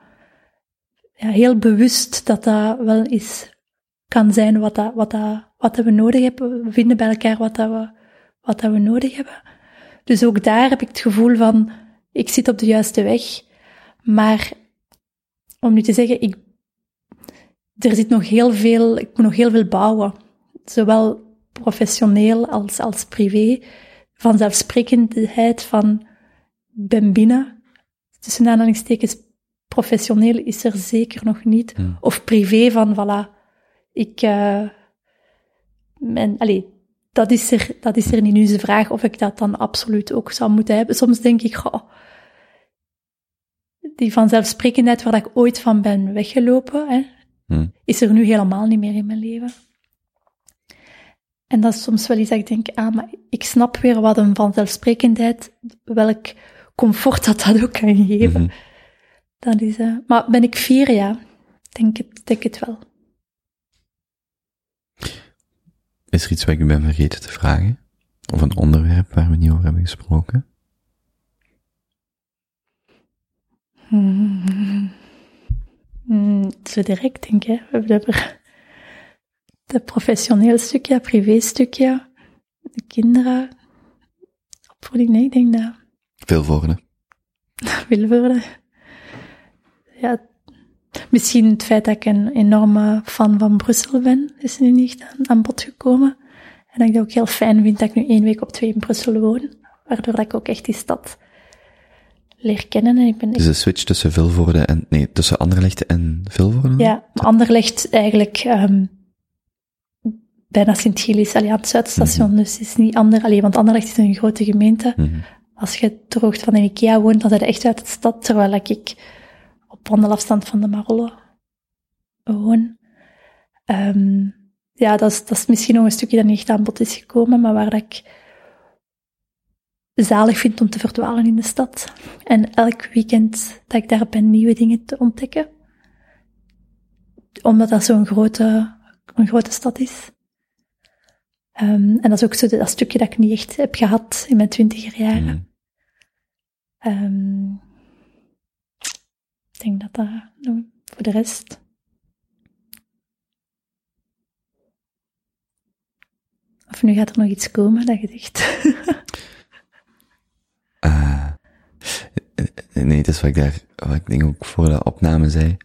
ja, heel bewust dat dat wel is, kan zijn wat, dat, wat, dat, wat we nodig hebben. We vinden bij elkaar wat, dat we, wat dat we nodig hebben. Dus ook daar heb ik het gevoel van, ik zit op de juiste weg. Maar om nu te zeggen, ik, er zit nog heel veel, ik moet nog heel veel bouwen. Zowel professioneel als, als privé. Vanzelfsprekendheid van, ben binnen. Tussen aanhalingstekens, professioneel is er zeker nog niet. Of privé van, voilà, ik, uh, mijn, allez, dat is er, dat is er niet nu de vraag of ik dat dan absoluut ook zou moeten hebben. Soms denk ik, goh, die vanzelfsprekendheid waar ik ooit van ben weggelopen, hè, Hm. is er nu helemaal niet meer in mijn leven. En dat is soms wel iets dat ik denk, ah, maar ik snap weer wat een vanzelfsprekendheid, welk comfort dat dat ook kan geven. Mhm. Dat is, eh, maar ben ik vier, ja. Denk het, denk het wel. Is er iets wat ik u ben vergeten te vragen? Of een onderwerp waar we niet over hebben gesproken? Hmm. Hmm, zo direct, denk ik. We hebben er het professioneel stukje, het privé stukje, de kinderen, opvoeding. Nee, ik denk dat Veel <laughs> wil worden. Ja, misschien het feit dat ik een enorme fan van Brussel ben, is nu niet aan, aan bod gekomen. En dat ik het ook heel fijn vind dat ik nu één week op twee in Brussel woon, waardoor dat ik ook echt die stad leer kennen. En ik ben Dus de switch tussen Vilvoorde en, nee, tussen Anderlecht en Vilvoorde? Ja, Anderlecht eigenlijk ehm bijna Sint-Gilles, allee, aan het Zuidstation. Dus het is niet ander, allee, want Anderlecht is een grote gemeente. Mhm. Als je ter hoogte van de IKEA woont, dan ben je echt uit de stad, terwijl ik op wandelafstand van de Marollo woon. Ehm, ja, dat is, dat is misschien nog een stukje dat niet echt aan bod is gekomen, maar waar ik zalig vind om te verdwalen in de stad. En elk weekend dat ik daar ben nieuwe dingen te ontdekken. Omdat dat zo'n grote, een grote stad is. Ehm, en dat is ook zo dat stukje dat ik niet echt heb gehad in mijn twintiger jaren. Mhm. Ehm, ik denk dat dat nou, voor de rest. Of nu gaat er nog iets komen dat je zegt. <laughs> Eh, nee, het is wat ik daar, wat ik denk ook voor de opname zei,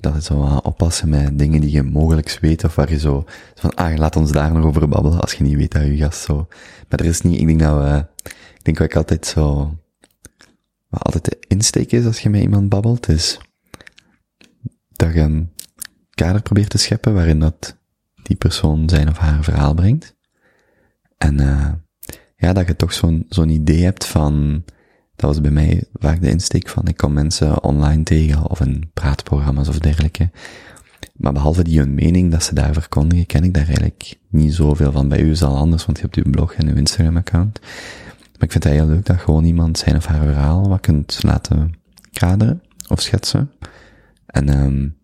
dat het zo wat oppassen met dingen die je mogelijk weet, of waar je zo, van, ah, laat ons daar nog over babbelen, als je niet weet dat je gast zo, maar er is niet, ik denk dat we, ik denk wat ik altijd zo, wat altijd de insteek is als je met iemand babbelt, is dat je een kader probeert te scheppen waarin dat die persoon zijn of haar verhaal brengt. En, eh ja, dat je toch zo'n zo'n idee hebt van, dat was bij mij vaak de insteek van, ik kom mensen online tegen of in praatprogramma's of dergelijke. Maar behalve die hun mening dat ze daar verkondigen, ken ik daar eigenlijk niet zoveel van. Bij u is het al anders, want je hebt uw blog en uw Instagram-account. Maar ik vind het heel leuk dat gewoon iemand zijn of haar verhaal wat kunt laten kaderen of schetsen. En um,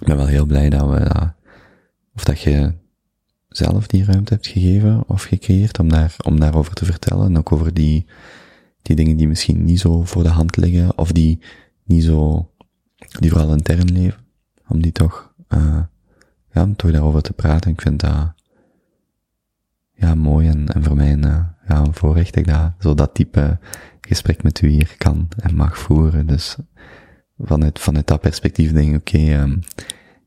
ik ben wel heel blij dat we of dat je zelf die ruimte hebt gegeven of gecreëerd om daar, om daarover te vertellen. En ook over die, die dingen die misschien niet zo voor de hand liggen, of die niet zo, die vooral intern leven. Om die toch, uh, ja, om toch daarover te praten. Ik vind dat, ja, mooi en, en voor mij een, uh, ja, een voorrecht dat ik dat, zo dat type gesprek met u hier kan en mag voeren. Dus vanuit, vanuit dat perspectief denk ik, oké, okay, um,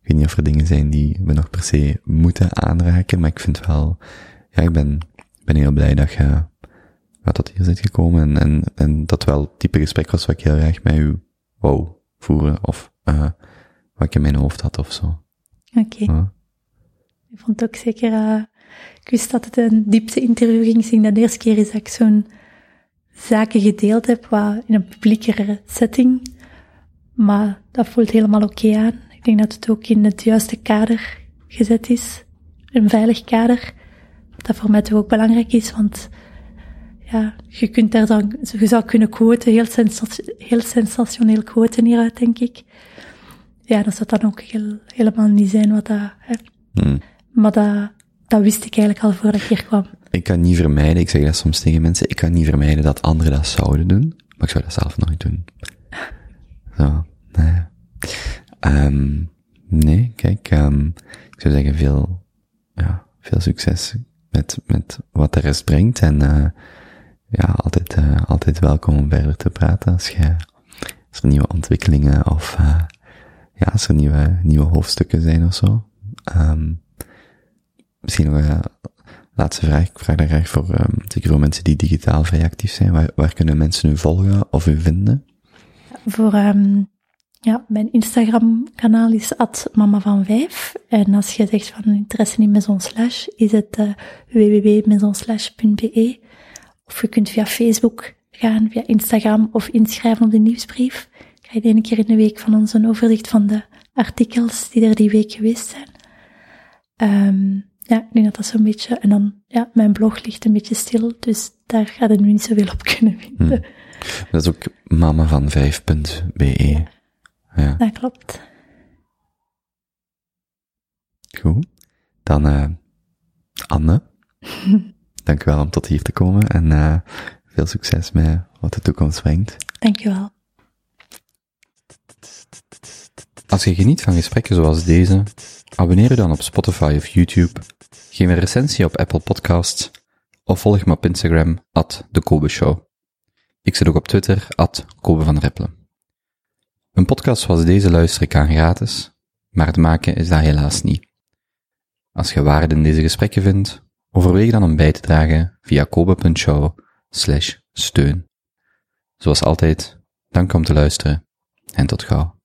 ik weet niet of er dingen zijn die we nog per se moeten aanraken, maar ik vind wel, ja, ik ben, ben heel blij dat je, wat tot hier zit gekomen en, en, en dat wel het type gesprek was wat ik heel erg met u wou voeren, of, uh, wat ik in mijn hoofd had of zo. Oké. Okay. Ja. Ik vond het ook zeker, uh, ik wist dat het een diepte interview ging zijn. Dat de eerste keer is dat ik zo'n zaken gedeeld heb, wat in een publiekere setting, maar dat voelt helemaal oké okay aan. Ik denk dat het ook in het juiste kader gezet is. Een veilig kader. Dat voor mij toch ook belangrijk is, want ja, je kunt daar dan, je zou kunnen quoten, heel, sensat heel sensationeel quoten hieruit, denk ik. Ja, dat zou dan ook heel, helemaal niet zijn wat dat, hè. Hmm. Maar dat, dat wist ik eigenlijk al voordat ik hier kwam. Ik kan niet vermijden, ik zeg dat soms tegen mensen, ik kan niet vermijden dat anderen dat zouden doen, maar ik zou dat zelf nooit doen. Zo, nee. Um, nee, kijk, um, ik zou zeggen veel, ja, veel succes met, met wat de rest brengt en, uh, ja, altijd, uh, altijd welkom om verder te praten als je, als er nieuwe ontwikkelingen of, uh, ja, als er nieuwe, nieuwe hoofdstukken zijn of zo. Um, misschien nog een laatste vraag. Ik vraag daar graag voor, um, zeker voor mensen die digitaal vrij actief zijn. Waar, kunnen mensen u volgen of u vinden? Voor, um, ja, mijn Instagram-kanaal is mama van vijf. En als je zegt van interesse in Maison Slash, is het uh. Of je kunt via Facebook gaan, via Instagram of inschrijven op de nieuwsbrief. Ga je ene keer in de week van ons een overzicht van de artikels die er die week geweest zijn. Um, ja, ik denk dat dat zo'n beetje... En dan, ja, mijn blog ligt een beetje stil, dus daar gaat het nu niet zoveel op kunnen vinden. Hmm. Dat is ook mama van 5.be. Ja. Dat klopt. Goed. Dan, uh, Anne. <laughs> Dankjewel om tot hier te komen en uh, veel succes met wat de toekomst brengt. Dankjewel. Als je geniet van gesprekken zoals deze, abonneer je dan op Spotify of YouTube, geef een recensie op Apple Podcasts of volg me op Instagram, at de Kobe Show. Ik zit ook op Twitter, at Kobe van Rippelen. Een podcast zoals deze luister ik aan gratis, maar het maken is dat helaas niet. Als je waarde in deze gesprekken vindt, overweeg dan om bij te dragen via kobe.show steun. Zoals altijd, dank om te luisteren en tot gauw.